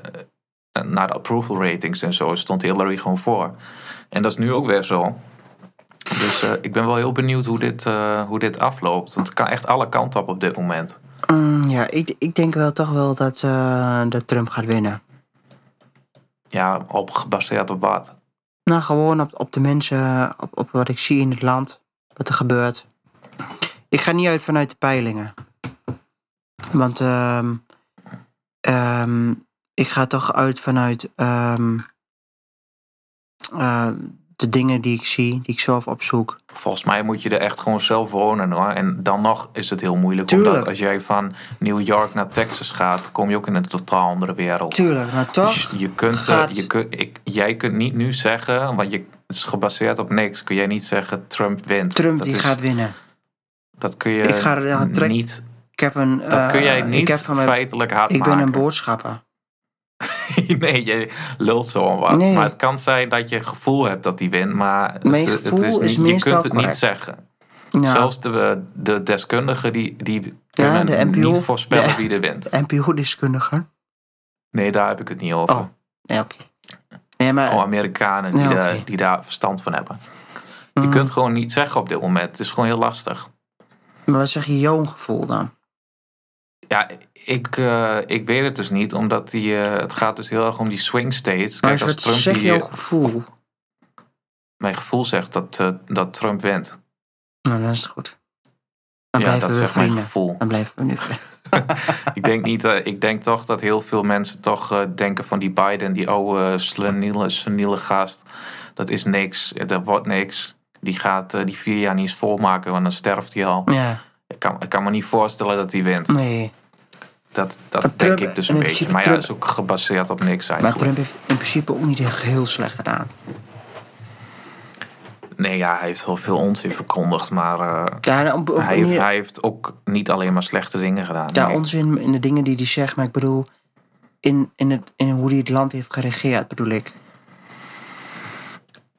[SPEAKER 3] naar de approval ratings en zo, stond Hillary gewoon voor. En dat is nu ook weer zo. Dus eh, ik ben wel heel benieuwd hoe dit, eh, hoe dit afloopt. Want het kan echt alle kanten op op dit moment.
[SPEAKER 2] Mm, ja, ik, ik denk wel toch wel dat, eh, dat Trump gaat winnen.
[SPEAKER 3] Ja, op, gebaseerd op wat?
[SPEAKER 2] Nou, gewoon op, op de mensen, op, op wat ik zie in het land, wat er gebeurt. Ik ga niet uit vanuit de peilingen. Want ehm, ehm, ik ga toch uit vanuit eh, de dingen die ik zie, die ik zelf opzoek.
[SPEAKER 3] Volgens mij moet je er echt gewoon zelf wonen hoor. En dan nog is het heel moeilijk.
[SPEAKER 2] Tuurlijk.
[SPEAKER 3] Omdat als jij van New York naar Texas gaat, kom je ook in een totaal andere wereld.
[SPEAKER 2] Tuurlijk, maar toch
[SPEAKER 3] Dus je kunt,
[SPEAKER 2] gaat-
[SPEAKER 3] je kunt, ik, jij kunt niet nu zeggen, want je, het is gebaseerd op niks, kun jij niet zeggen Trump wint.
[SPEAKER 2] Trump
[SPEAKER 3] dat
[SPEAKER 2] die
[SPEAKER 3] is-
[SPEAKER 2] gaat winnen.
[SPEAKER 3] Dat kun je
[SPEAKER 2] Ik ga er- ja, trek-
[SPEAKER 3] niet.
[SPEAKER 2] Ik heb een.
[SPEAKER 3] Dat kun jij
[SPEAKER 2] eh,
[SPEAKER 3] niet
[SPEAKER 2] ik heb van mijn,
[SPEAKER 3] feitelijk hard
[SPEAKER 2] Ik ben
[SPEAKER 3] maken.
[SPEAKER 2] een boodschapper. *laughs*
[SPEAKER 3] nee, je lult zo om wat.
[SPEAKER 2] Nee.
[SPEAKER 3] Maar het kan zijn dat je gevoel hebt dat hij wint, maar het, is
[SPEAKER 2] is
[SPEAKER 3] niet, je
[SPEAKER 2] meestal
[SPEAKER 3] kunt het niet zeggen.
[SPEAKER 2] Ja,
[SPEAKER 3] Zelfs de, de deskundigen die, die kunnen
[SPEAKER 2] de NPO
[SPEAKER 3] niet voorspellen
[SPEAKER 2] Ja.
[SPEAKER 3] wie er wint.
[SPEAKER 2] NPO-deskundige.
[SPEAKER 3] Nee, daar heb ik het niet over.
[SPEAKER 2] Oh. Nee, oké. Nee, maar.
[SPEAKER 3] Oh, Amerikanen die,
[SPEAKER 2] Ja,
[SPEAKER 3] die daar verstand van hebben. Je
[SPEAKER 2] mm,
[SPEAKER 3] kunt gewoon niet zeggen op dit moment. Het is gewoon heel lastig.
[SPEAKER 2] Maar wat zeg je jouw gevoel dan?
[SPEAKER 3] Ja, ik, eh, ik weet het dus niet, omdat die, eh, het gaat dus heel erg om die swing states.
[SPEAKER 2] Maar
[SPEAKER 3] Kijk, als
[SPEAKER 2] wat
[SPEAKER 3] Trump
[SPEAKER 2] zeg
[SPEAKER 3] die,
[SPEAKER 2] jouw gevoel?
[SPEAKER 3] mijn gevoel zegt dat, eh, dat Trump wint.
[SPEAKER 2] Nou, dan is goed. Dan
[SPEAKER 3] Ja, dat echt mijn gevoel.
[SPEAKER 2] Dan blijven we nu *laughs*
[SPEAKER 3] ik, denk niet, ik denk toch dat heel veel mensen toch denken van die Biden, die oude sleniele, seniele gast. Dat is niks, dat wordt niks. Die gaat die vier jaar niet eens volmaken, want dan sterft hij al.
[SPEAKER 2] Ja,
[SPEAKER 3] Ik kan, ik kan me niet voorstellen dat hij wint.
[SPEAKER 2] nee.
[SPEAKER 3] Dat, dat
[SPEAKER 2] Maar
[SPEAKER 3] denk
[SPEAKER 2] Trump-
[SPEAKER 3] ik dus een beetje. Maar ja, dat is ook gebaseerd op niks
[SPEAKER 2] Maar
[SPEAKER 3] eigenlijk.
[SPEAKER 2] Trump heeft in principe ook niet echt heel slecht gedaan.
[SPEAKER 3] Nee, ja, hij heeft wel veel onzin verkondigd. Maar eh,
[SPEAKER 2] Ja, op, op
[SPEAKER 3] hij, heeft,
[SPEAKER 2] manier-
[SPEAKER 3] hij heeft ook niet alleen maar slechte dingen gedaan.
[SPEAKER 2] ja
[SPEAKER 3] nee.
[SPEAKER 2] onzin in de dingen die hij zegt, maar ik bedoel, in, in, het, in hoe hij het land heeft geregeerd, bedoel ik.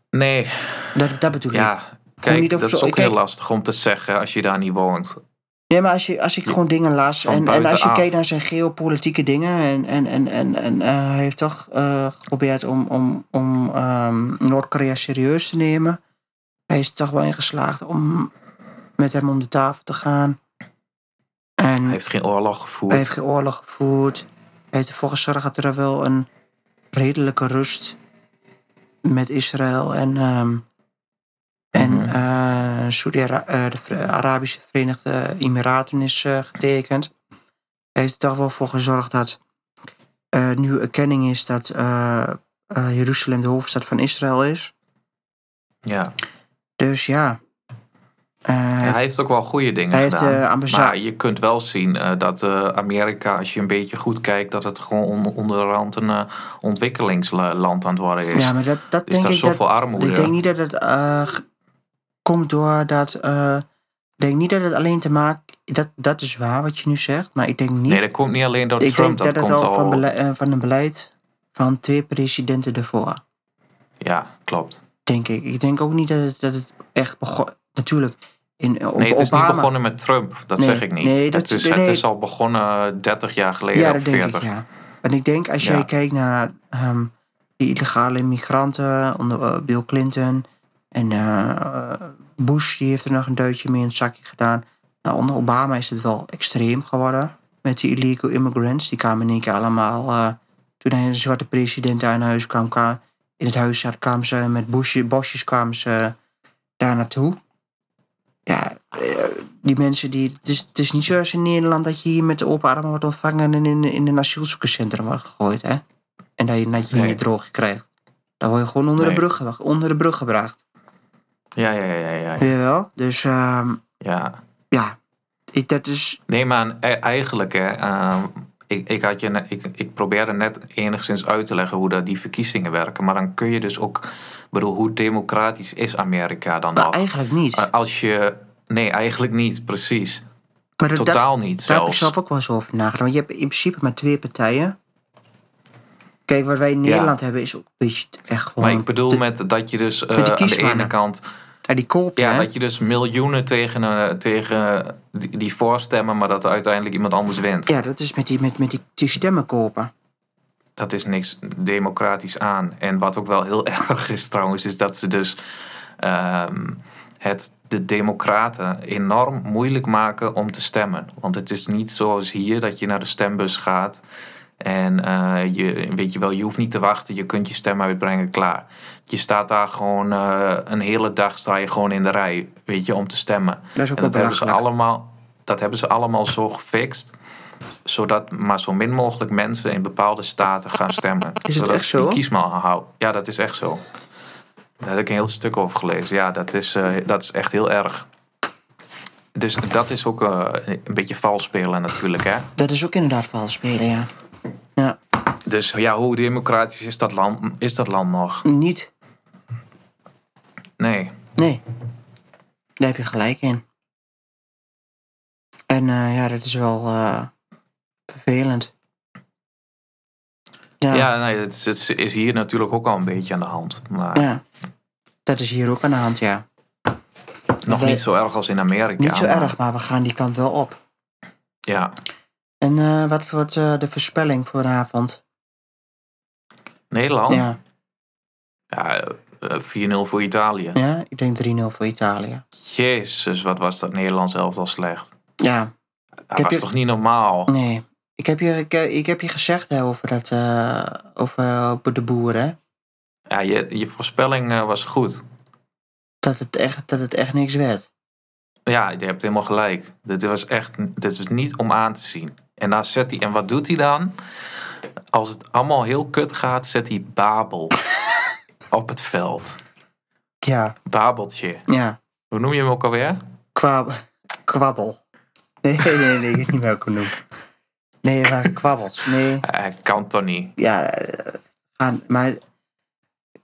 [SPEAKER 3] nee,
[SPEAKER 2] Dat, dat bedoel ik.
[SPEAKER 3] ja. Kijk,
[SPEAKER 2] niet of
[SPEAKER 3] dat is ook
[SPEAKER 2] kijk-
[SPEAKER 3] heel lastig om te zeggen als je daar niet woont.
[SPEAKER 2] Nee, maar als, je, als ik gewoon dingen las en, en als je kijkt naar zijn geopolitieke dingen en, en, en, en, en eh, hij heeft toch eh, geprobeerd om, om, om ehm, Noord-Korea serieus te nemen. Hij is er toch wel in geslaagd om met hem om de tafel te gaan. En
[SPEAKER 3] Hij heeft geen oorlog gevoerd.
[SPEAKER 2] hij heeft geen oorlog gevoerd. Hij heeft ervoor gezorgd dat er wel een redelijke rust met Israël en, ehm en
[SPEAKER 3] Mhm.
[SPEAKER 2] eh, eh, de Arabische Verenigde Emiraten is eh, getekend. Heeft er toch wel voor gezorgd dat nu erkenning is dat Jeruzalem de hoofdstad van Israël is.
[SPEAKER 3] Ja.
[SPEAKER 2] Dus ja. Hij
[SPEAKER 3] Ja,
[SPEAKER 2] heeft-
[SPEAKER 3] hij heeft ook wel goede dingen
[SPEAKER 2] heeft
[SPEAKER 3] gedaan. Maar je kunt wel zien dat Amerika, als je een beetje goed kijkt, dat het gewoon on- onderhand een ontwikkelingsland aan het worden is.
[SPEAKER 2] ja, maar dat, dat
[SPEAKER 3] is
[SPEAKER 2] denk ik dat,
[SPEAKER 3] zoveel armoede.
[SPEAKER 2] Ik denk niet dat het komt door dat. eh, ik denk niet dat het alleen te maken. Dat, dat is waar wat je nu zegt, maar ik denk niet.
[SPEAKER 3] Nee, dat komt niet alleen door
[SPEAKER 2] ik
[SPEAKER 3] Trump.
[SPEAKER 2] denk dat,
[SPEAKER 3] dat
[SPEAKER 2] het al
[SPEAKER 3] al.
[SPEAKER 2] van, eh, van een beleid van twee presidenten ervoor.
[SPEAKER 3] Ja, klopt.
[SPEAKER 2] Denk ik. Ik denk ook niet dat het, dat het echt begon. Natuurlijk. In, op
[SPEAKER 3] Nee, het is
[SPEAKER 2] Obama,
[SPEAKER 3] niet begonnen met Trump. Dat
[SPEAKER 2] Nee,
[SPEAKER 3] zeg ik niet.
[SPEAKER 2] nee, dat-
[SPEAKER 3] het, is,
[SPEAKER 2] nee,
[SPEAKER 3] het is al begonnen 30 jaar geleden
[SPEAKER 2] Ja,
[SPEAKER 3] of
[SPEAKER 2] dat denk
[SPEAKER 3] 40.
[SPEAKER 2] ik, ja. En ik denk als
[SPEAKER 3] Ja.
[SPEAKER 2] jij kijkt naar ehm, die illegale migranten onder eh, Bill Clinton en eh, Bush, die heeft er nog een duitje mee in het zakje gedaan. Nou, onder Obama is het wel extreem geworden met die illegal immigrants. Die kwamen in één keer allemaal, eh, toen hij een zwarte president daar in huis kwam, kwa- in het huis zat, kwamen ze met busje, bosjes kwamen ze daar naartoe. Ja, eh, die mensen die. Het is, het is niet zoals in Nederland dat je hier met de open armen wordt ontvangen en in, in een asielzoekerscentrum wordt gegooid, hè? En dat je net je in
[SPEAKER 3] Nee.
[SPEAKER 2] je droogje krijgt. Dan word je gewoon onder,
[SPEAKER 3] Nee.
[SPEAKER 2] de, brug, onder de brug gebracht.
[SPEAKER 3] Ja, ja, ja, ja. ja.
[SPEAKER 2] Weet je wel? Dus ehm,
[SPEAKER 3] ja.
[SPEAKER 2] ja, ik, dat is.
[SPEAKER 3] Nee, maar e- eigenlijk, hè, ehm, ik, ik, had je, ik, ik probeerde net enigszins uit te leggen hoe dat die verkiezingen werken. Maar dan kun je dus ook, bedoel, hoe democratisch is Amerika dan
[SPEAKER 2] Maar
[SPEAKER 3] nog?
[SPEAKER 2] eigenlijk niet.
[SPEAKER 3] Eh, Als je, nee, eigenlijk niet, precies.
[SPEAKER 2] maar dat,
[SPEAKER 3] Totaal
[SPEAKER 2] dat,
[SPEAKER 3] niet
[SPEAKER 2] Daar heb ik zelf ook wel eens over nagedacht. Want je hebt in principe maar twee partijen. Kijk, wat wij in Nederland hebben is ook een beetje echt gewoon.
[SPEAKER 3] Maar ik bedoel
[SPEAKER 2] de-
[SPEAKER 3] met dat je dus eh, aan de ene kant...
[SPEAKER 2] ja, die koop,
[SPEAKER 3] Ja,
[SPEAKER 2] hè?
[SPEAKER 3] dat je dus miljoenen tegen, eh, tegen die, die voorstemmen, maar dat er uiteindelijk iemand anders wint.
[SPEAKER 2] Ja, dat is met die, met, met die, die stemmen kopen.
[SPEAKER 3] Dat is niks democratisch aan. En wat ook wel heel *laughs* erg is trouwens, is dat ze dus ehm, het de democraten enorm moeilijk maken om te stemmen. Want het is niet zoals hier dat je naar de stembus gaat en eh, je, weet je wel, je hoeft niet te wachten, je kunt je stem uitbrengen, klaar. Je staat daar gewoon eh, een hele dag sta je gewoon in de rij, weet je, om te stemmen.
[SPEAKER 2] Dat is ook
[SPEAKER 3] En dat hebben, ze allemaal, dat hebben ze allemaal zo gefixt. Zodat maar zo min mogelijk mensen in bepaalde staten gaan stemmen.
[SPEAKER 2] Is het echt zo?
[SPEAKER 3] Kiesmaal. Ja, dat is echt zo. Daar heb ik een heel stuk over gelezen. Ja, dat is, eh, dat is echt heel erg. Dus dat is ook een beetje vals spelen natuurlijk. Hè?
[SPEAKER 2] Dat is ook inderdaad vals spelen, ja. Ja,
[SPEAKER 3] Dus ja, hoe democratisch is dat land, is dat land nog?
[SPEAKER 2] niet.
[SPEAKER 3] Nee.
[SPEAKER 2] Nee. Daar heb je gelijk in. En eh, ja, dat is wel eh, vervelend. Ja, ja.
[SPEAKER 3] Ja, nee, het is, het is hier natuurlijk ook al een beetje aan de hand. Maar
[SPEAKER 2] dat is hier ook aan de hand, ja.
[SPEAKER 3] nog
[SPEAKER 2] wij-
[SPEAKER 3] niet zo erg als in Amerika.
[SPEAKER 2] Niet zo
[SPEAKER 3] maar-
[SPEAKER 2] erg, maar we gaan die kant wel op.
[SPEAKER 3] Ja.
[SPEAKER 2] En eh, wat wordt de voorspelling voor vanavond?
[SPEAKER 3] Nederland?
[SPEAKER 2] Ja,
[SPEAKER 3] Ja, eh, 4-0 voor Italië.
[SPEAKER 2] ja, ik denk 3-0 voor Italië.
[SPEAKER 3] Jezus, wat was dat Nederland zelf al slecht.
[SPEAKER 2] Ja,
[SPEAKER 3] Dat was
[SPEAKER 2] je-
[SPEAKER 3] toch niet normaal?
[SPEAKER 2] nee. Ik heb je, ik, ik heb je gezegd hè, over, dat, eh, over, over de boeren?
[SPEAKER 3] Ja, je, je voorspelling eh, was goed.
[SPEAKER 2] Dat het, echt, dat het echt niks werd.
[SPEAKER 3] Ja, je hebt helemaal gelijk. Dit was echt dit was niet om aan te zien. En dan zet hij, en wat doet hij dan? Als het allemaal heel kut gaat, zet hij Babel *laughs* op het veld.
[SPEAKER 2] Ja,
[SPEAKER 3] Babeltje.
[SPEAKER 2] ja.
[SPEAKER 3] Hoe noem je hem ook alweer?
[SPEAKER 2] Kwab kwabbel. Nee, nee, nee, ik weet niet welke noem. Nee, maar kwabbels. Nee,
[SPEAKER 3] Hij kan toch niet.
[SPEAKER 2] ja. eh, Gaan, maar.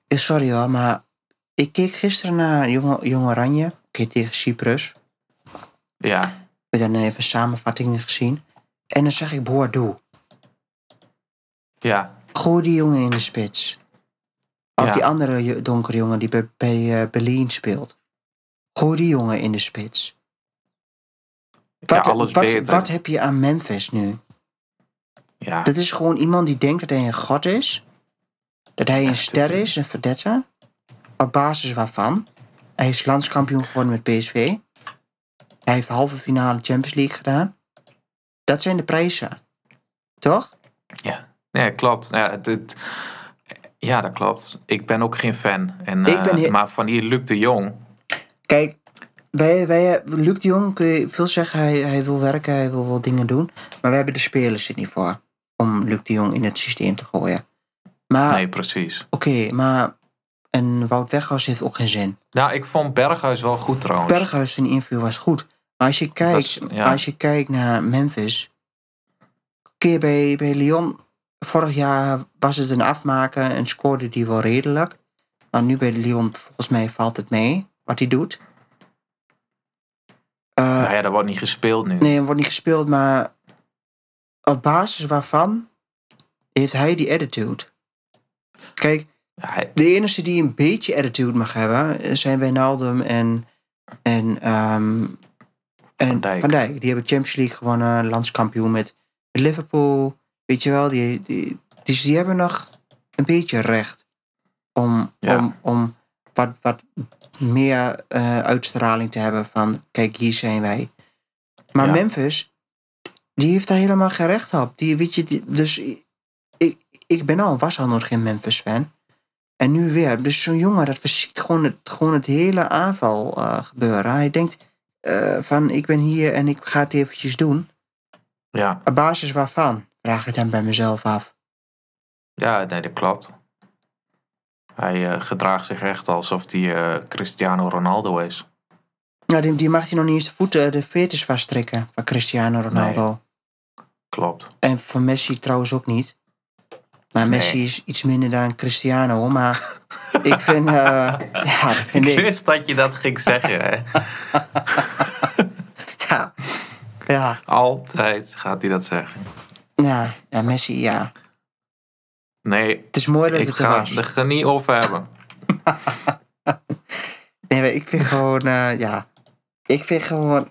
[SPEAKER 2] eh, Sorry hoor, maar. Ik keek gisteren naar Jong, Jong Oranje. Oké, tegen Cyprus.
[SPEAKER 3] Ja,
[SPEAKER 2] We hebben dan even samenvattingen gezien. En dan zag ik Boadu.
[SPEAKER 3] Ja,
[SPEAKER 2] Gooi die jongen in de spits. Of
[SPEAKER 3] Ja.
[SPEAKER 2] die andere donkere jongen die bij, bij eh, Berlin speelt. Gooi die jongen in de spits.
[SPEAKER 3] ja
[SPEAKER 2] Wat,
[SPEAKER 3] alles
[SPEAKER 2] wat,
[SPEAKER 3] beter.
[SPEAKER 2] wat heb je aan Memphis nu?
[SPEAKER 3] ja.
[SPEAKER 2] Dat is gewoon iemand die denkt dat hij een god is. Dat hij een ster
[SPEAKER 3] is-
[SPEAKER 2] is, een verdette. Op basis waarvan? Hij is landskampioen geworden met PSV. Hij heeft halve finale Champions League gedaan. Dat zijn de prijzen. Toch?
[SPEAKER 3] Ja, nee, klopt. Ja, ja, dat klopt. Ik ben ook geen fan. En,
[SPEAKER 2] Ik
[SPEAKER 3] eh,
[SPEAKER 2] ben he-
[SPEAKER 3] Maar van die Luc de Jong.
[SPEAKER 2] Kijk, wij, wij, Luc de Jong kun je veel zeggen. Hij, hij wil werken, hij wil wel dingen doen. Maar we hebben de spelers er niet voor. Om Luc de Jong in het systeem te gooien. Maar,
[SPEAKER 3] Nee, precies.
[SPEAKER 2] oké, maar... En Wout Weghorst heeft ook geen zin.
[SPEAKER 3] Nou, ik vond Berghuis wel goed trouwens.
[SPEAKER 2] Berghuis in interview was goed. Maar als je kijkt,
[SPEAKER 3] Dat is- ja.
[SPEAKER 2] als je kijkt naar Memphis. Keer bij, bij Lyon. Vorig jaar was het een afmaken en scoorde die wel redelijk. Maar nu bij Lyon, volgens mij valt het mee wat hij doet.
[SPEAKER 3] Nou ja, dat wordt niet gespeeld nu.
[SPEAKER 2] Nee, er wordt niet gespeeld, maar op basis waarvan heeft hij die attitude? Kijk,
[SPEAKER 3] hij-
[SPEAKER 2] de enige die een beetje attitude mag hebben zijn Wijnaldum en, en, ehm, en
[SPEAKER 3] Van Dijk.
[SPEAKER 2] Van Dijk. Die hebben Champions League gewonnen, landskampioen met Liverpool. Weet je wel, die, die, dus die hebben nog een beetje recht om,
[SPEAKER 3] Ja.
[SPEAKER 2] om, om wat, wat meer eh, uitstraling te hebben van kijk, hier zijn wij. Maar
[SPEAKER 3] Ja.
[SPEAKER 2] Memphis, die heeft daar helemaal geen recht op. Die, weet je, die- dus ik, ik ben al, was al nooit geen Memphis fan. En nu weer. Dus zo'n jongen, dat verziekt gewoon het, gewoon het hele aanval eh, gebeuren. Hij denkt eh, van ik ben hier en ik ga het eventjes doen.
[SPEAKER 3] ja,
[SPEAKER 2] Op basis waarvan? Vraag ik dan bij mezelf af.
[SPEAKER 3] ja, nee, dat klopt. Hij eh, gedraagt zich echt alsof hij eh, Cristiano Ronaldo is.
[SPEAKER 2] Nou, die, die mag hij nog niet eens de voeten, de veertjes vasttrekken van Cristiano Ronaldo.
[SPEAKER 3] Klopt.
[SPEAKER 2] En van Messi trouwens ook niet. Maar
[SPEAKER 3] Nee.
[SPEAKER 2] Messi is iets minder dan Cristiano. Maar ik vind, eh, *laughs* ja, dat vind
[SPEAKER 3] Ik
[SPEAKER 2] ik.
[SPEAKER 3] wist dat je dat ging zeggen, hè. *laughs*
[SPEAKER 2] Ja, ja,
[SPEAKER 3] Altijd gaat hij dat zeggen.
[SPEAKER 2] Ja, ja, Messi, ja.
[SPEAKER 3] Nee,
[SPEAKER 2] Het is mooi dat
[SPEAKER 3] ik
[SPEAKER 2] het er
[SPEAKER 3] ga
[SPEAKER 2] was.
[SPEAKER 3] het er niet over hebben. *laughs*
[SPEAKER 2] Nee, maar ik vind gewoon, eh, ja. Ik vind gewoon.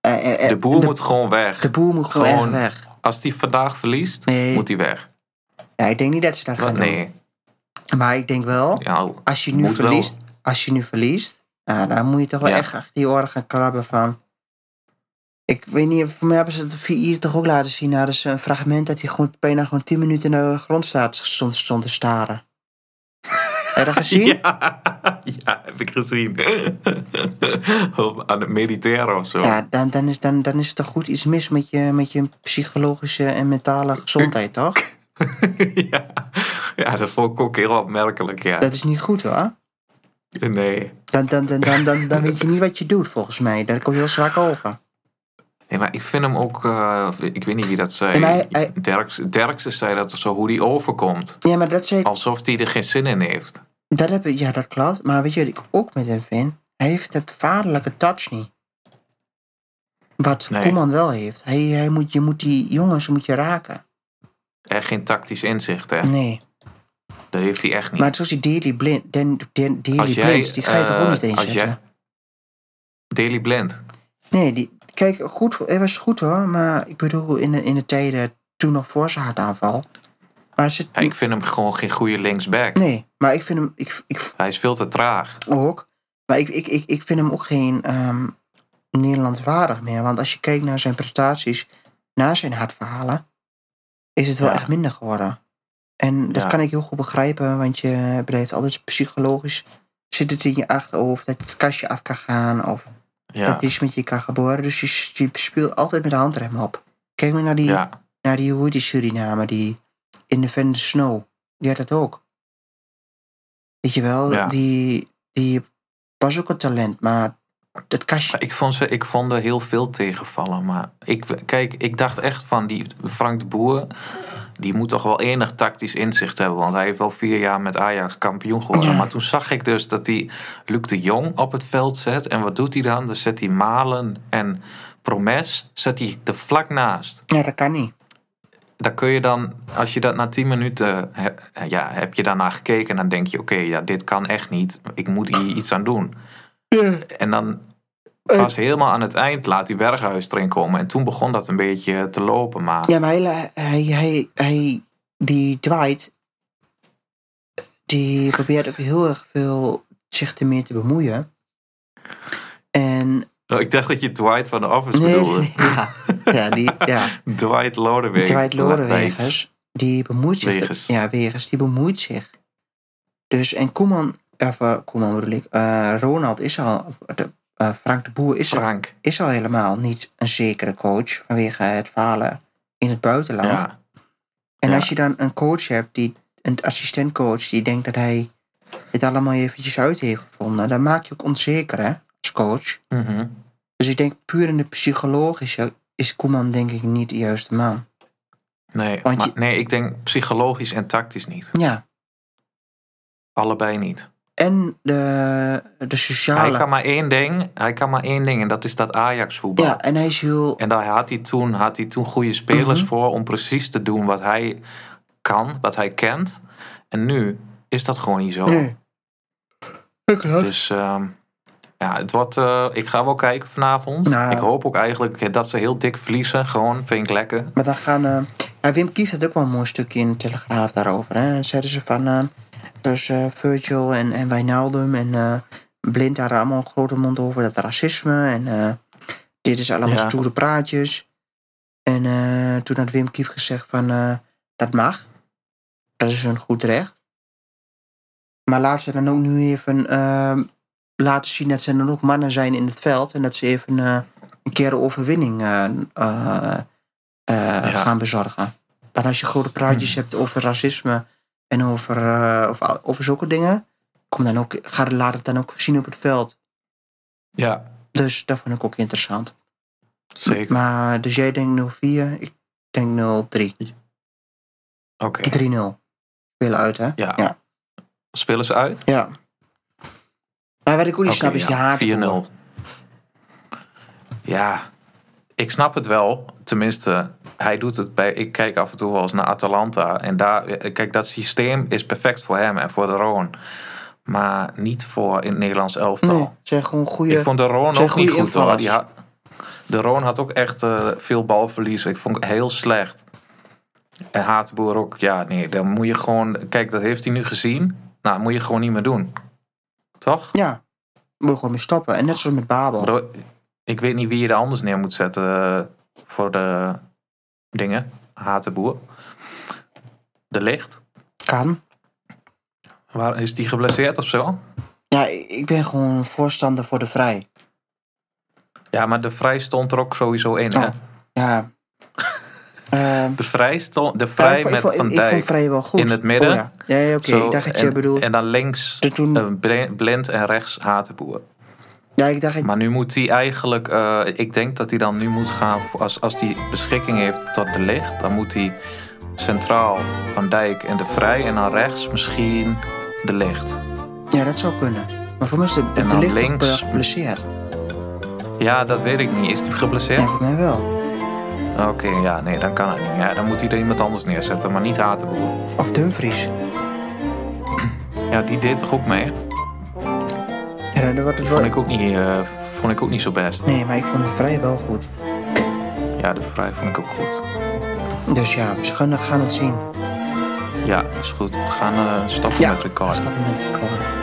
[SPEAKER 2] eh, eh,
[SPEAKER 3] De boer
[SPEAKER 2] de,
[SPEAKER 3] moet gewoon weg.
[SPEAKER 2] de boer moet gewoon, weg.
[SPEAKER 3] Als hij vandaag verliest,
[SPEAKER 2] Nee.
[SPEAKER 3] moet hij weg.
[SPEAKER 2] Ja, ik denk niet dat ze dat gaan doen.
[SPEAKER 3] Nee,
[SPEAKER 2] Maar ik denk wel,
[SPEAKER 3] ja,
[SPEAKER 2] als je nu
[SPEAKER 3] wel.
[SPEAKER 2] verliest, als je nu verliest, dan moet je toch wel
[SPEAKER 3] Ja.
[SPEAKER 2] echt achter die oren gaan krabben van. Ik weet niet, voor mij hebben ze het VI toch ook laten zien. Hadden ze een fragment dat hij gewoon bijna gewoon 10 minuten naar de grond staat, stond, stond te staren. Heb je dat gezien? *laughs*
[SPEAKER 3] Ja, ja, heb ik gezien. *laughs* Op- Aan het mediteren of zo.
[SPEAKER 2] Ja, dan, dan, is, dan, dan is er toch goed iets mis met je, met je psychologische en mentale gezondheid, toch? *laughs*
[SPEAKER 3] ja. ja, dat vond ik ook heel opmerkelijk, ja.
[SPEAKER 2] Dat is niet goed hoor.
[SPEAKER 3] Nee.
[SPEAKER 2] Dan, dan, dan, dan, dan, dan weet je niet wat je doet, volgens mij. Daar komt heel zwak over.
[SPEAKER 3] Nee, maar ik vind hem ook... eh, ik weet niet wie dat zei.
[SPEAKER 2] Hij- hij-
[SPEAKER 3] Derks, Derksen zei dat zo, hoe die overkomt.
[SPEAKER 2] Ja, maar dat zei ik.
[SPEAKER 3] Alsof hij er geen zin in heeft.
[SPEAKER 2] Dat heb ik, ja, dat klopt. Maar weet je wat ik ook met hem vind? Hij heeft het vaderlijke touch niet. Wat
[SPEAKER 3] Nee.
[SPEAKER 2] Koeman wel heeft. Hij, hij moet, je moet die jongens moet je raken.
[SPEAKER 3] Echt geen tactisch inzicht, hè.
[SPEAKER 2] Nee.
[SPEAKER 3] Dat heeft hij echt niet.
[SPEAKER 2] Maar zoals die Daily Blind, den, den, Daily
[SPEAKER 3] jij,
[SPEAKER 2] Blind die ga je toch ook
[SPEAKER 3] eh,
[SPEAKER 2] niet inzetten?
[SPEAKER 3] jij- Daily Blind.
[SPEAKER 2] Nee, die, kijk, goed, hij was goed hoor. Maar ik bedoel, in de, in de tijden toen nog voor zijn hartaanval. Maar
[SPEAKER 3] Ja, ik vind hem gewoon geen goede linksback.
[SPEAKER 2] Nee, maar ik vind hem ik, ik,
[SPEAKER 3] Hij is veel te traag.
[SPEAKER 2] ook. Maar ik, ik, ik, ik vind hem ook geen ehm Nederlands waardig meer. Want als je kijkt naar zijn prestaties na zijn hartverhalen, is het wel
[SPEAKER 3] Ja.
[SPEAKER 2] echt minder geworden. En dat
[SPEAKER 3] Ja.
[SPEAKER 2] kan ik heel goed begrijpen, want je blijft altijd psychologisch. Zit het in je achterhoofd dat het kastje af kan gaan? Of
[SPEAKER 3] Ja.
[SPEAKER 2] Dat is met je kan geboren. Dus je, je speelt altijd met de handrem op. Kijk maar naar die,
[SPEAKER 3] Ja.
[SPEAKER 2] naar die, hoe heet die Suriname, die Independent Snow. Die had dat ook. Weet je wel,
[SPEAKER 3] Ja.
[SPEAKER 2] die, die was ook een talent, maar kastje...
[SPEAKER 3] Ik vond, ze, ik vond er heel veel tegenvallen. Maar ik, kijk, ik dacht echt van die Frank de Boer. Die moet toch wel enig tactisch inzicht hebben. Want hij heeft wel vier jaar met Ajax kampioen geworden.
[SPEAKER 2] Ja.
[SPEAKER 3] Maar toen zag ik dus dat hij Luc de Jong op het veld zet. En wat doet hij dan? Dan zet hij Malen en Promes zet hij er vlak naast.
[SPEAKER 2] Ja, dat kan niet.
[SPEAKER 3] Dan kun je dan, als je dat na 10 minuten, ja, heb je daarna gekeken, dan denk je, oké, ja, dit kan echt niet. Ik moet hier iets aan doen. En dan pas helemaal aan het eind laat die Berghuis erin komen. En toen begon dat een beetje te lopen. Maar
[SPEAKER 2] Ja, maar hij, hij, hij, hij die Dwight, die probeert ook heel erg veel zich ermee te bemoeien. En
[SPEAKER 3] Oh, ik dacht dat je Dwight van de Office
[SPEAKER 2] nee,
[SPEAKER 3] bedoelde.
[SPEAKER 2] nee, ja, *laughs* ja, die, ja,
[SPEAKER 3] Dwight Lodewijk.
[SPEAKER 2] Dwight Lodewegers, die bemoeit zich. Ja, Wegers, die bemoeit zich. Dus, en Koeman, uh, Koeman bedoel ik, Ronald is al, de, eh, Frank de Boer is,
[SPEAKER 3] Frank.
[SPEAKER 2] is al helemaal niet een zekere coach vanwege het falen in het buitenland.
[SPEAKER 3] Ja,
[SPEAKER 2] En
[SPEAKER 3] Ja.
[SPEAKER 2] als je dan een coach hebt, die, een assistentcoach, die denkt dat hij het allemaal eventjes uit heeft gevonden, dan maak je ook onzeker hè, als coach.
[SPEAKER 3] mhm.
[SPEAKER 2] Dus ik denk puur in de psychologische is Koeman denk ik niet de juiste man.
[SPEAKER 3] nee,
[SPEAKER 2] Want
[SPEAKER 3] maar,
[SPEAKER 2] je-
[SPEAKER 3] nee, ik denk psychologisch en tactisch niet.
[SPEAKER 2] Ja.
[SPEAKER 3] Allebei niet.
[SPEAKER 2] En de, de
[SPEAKER 3] Hij
[SPEAKER 2] sociale.
[SPEAKER 3] kan maar één ding, hij kan maar één ding en dat is dat Ajax voetbal.
[SPEAKER 2] Ja, en hij is heel.
[SPEAKER 3] En daar had hij toen, had hij toen goede spelers
[SPEAKER 2] Mhm.
[SPEAKER 3] voor om precies te doen wat hij kan, wat hij kent. En nu is dat gewoon niet zo.
[SPEAKER 2] Nee.
[SPEAKER 3] Dus ehm, ja, het wordt, eh, ik ga wel kijken vanavond.
[SPEAKER 2] Nou.
[SPEAKER 3] Ik hoop ook eigenlijk dat ze heel dik verliezen. Gewoon, vind ik lekker.
[SPEAKER 2] Maar dan gaan. eh, Wim Kief had ook wel een mooi stukje in de Telegraaf daarover. Hè. Dan zeiden ze van. eh, dus eh, Virgil en, en Wijnaldum en eh, Blind hadden allemaal een grote mond over dat racisme. En dit is allemaal
[SPEAKER 3] Ja.
[SPEAKER 2] stoere praatjes. En toen had Wim Kief gezegd van. dat mag. Dat is hun goed recht. Maar laat ze dan ook nu even laten zien dat ze dan ook mannen zijn in het veld. En dat ze even een keer overwinning eh, eh, gaan bezorgen. Maar als je grote praatjes hebt over racisme en over, eh, of, over zulke dingen, kom dan ook, ga, laat het dan ook zien op het veld.
[SPEAKER 3] Ja,
[SPEAKER 2] Dus dat vond ik ook interessant.
[SPEAKER 3] zeker.
[SPEAKER 2] Maar dus jij denkt 0-4, ik denk 0-3. 3-0.
[SPEAKER 3] Oké.
[SPEAKER 2] Spelen uit, hè?
[SPEAKER 3] Ja.
[SPEAKER 2] Ja.
[SPEAKER 3] Spelen ze uit?
[SPEAKER 2] Ja. Maar wat ik ook niet snap
[SPEAKER 3] Oké,
[SPEAKER 2] is
[SPEAKER 3] ja,
[SPEAKER 2] haat.
[SPEAKER 3] 4-0. Ja, ik snap het wel. Tenminste, hij doet het bij. Ik kijk af en toe wel eens naar Atalanta. En daar, kijk, dat systeem is perfect voor hem en voor de Roon. Maar niet voor in het Nederlands elftal.
[SPEAKER 2] Nee, zijn gewoon goede.
[SPEAKER 3] Ik vond de Roon ook niet goed hoor. Die had, de Roon had ook echt eh, veel balverlies. Ik vond het heel slecht. En Hatenboer ook. Ja, nee, dan moet je gewoon. Kijk, dat heeft hij nu gezien. Nou, moet je gewoon niet meer doen. Toch?
[SPEAKER 2] Ja, moet je gewoon mee stoppen. En net zoals met Babel.
[SPEAKER 3] Bro, ik weet niet wie je er anders neer moet zetten eh, voor de dingen. Hatenboer. De licht.
[SPEAKER 2] Kan.
[SPEAKER 3] Waar, is die geblesseerd of zo?
[SPEAKER 2] Ja, ik ben gewoon voorstander voor de vrij.
[SPEAKER 3] Ja, maar de vrij stond er ook sowieso in. Hè?
[SPEAKER 2] Oh. Ja. *laughs* Ehm,
[SPEAKER 3] De vrij stond. De vrij met
[SPEAKER 2] vond-
[SPEAKER 3] Van
[SPEAKER 2] ik, ik vond
[SPEAKER 3] Dijk.
[SPEAKER 2] vrij wel goed.
[SPEAKER 3] in het midden.
[SPEAKER 2] Oh, ja, oké.
[SPEAKER 3] Zo,
[SPEAKER 2] Ik dacht dat je
[SPEAKER 3] en,
[SPEAKER 2] bedoelt.
[SPEAKER 3] En dan links
[SPEAKER 2] de toen,
[SPEAKER 3] eh, blind en rechts Hatenboer.
[SPEAKER 2] Ja, ik dacht.
[SPEAKER 3] Maar nu moet hij eigenlijk, eh, ik denk dat hij dan nu moet gaan, als, als hij beschikking heeft tot de licht, dan moet hij centraal Van Dijk en de Vrij en dan rechts misschien de licht.
[SPEAKER 2] Ja, dat zou kunnen. Maar voor mij is de, licht
[SPEAKER 3] links-
[SPEAKER 2] geblesseerd.
[SPEAKER 3] Ja, dat weet ik niet. Is hij geblesseerd?
[SPEAKER 2] Ja, voor mij wel.
[SPEAKER 3] Oké, ja, nee, dan kan het niet. Ja, dan moet hij er iemand anders neerzetten, maar niet Hatenboer.
[SPEAKER 2] Of Dumfries.
[SPEAKER 3] Ja, die deed toch ook mee?
[SPEAKER 2] Ja, wordt het
[SPEAKER 3] Vond ik ook niet, eh, vond ik ook niet zo best.
[SPEAKER 2] Nee, maar ik vond de vrij wel goed.
[SPEAKER 3] Ja, de Vrij vond ik ook goed.
[SPEAKER 2] Dus ja, we gaan, gaan het zien.
[SPEAKER 3] Ja, is goed. We gaan eh stoppen
[SPEAKER 2] Ja,
[SPEAKER 3] met recorden.
[SPEAKER 2] stappen met elkaar.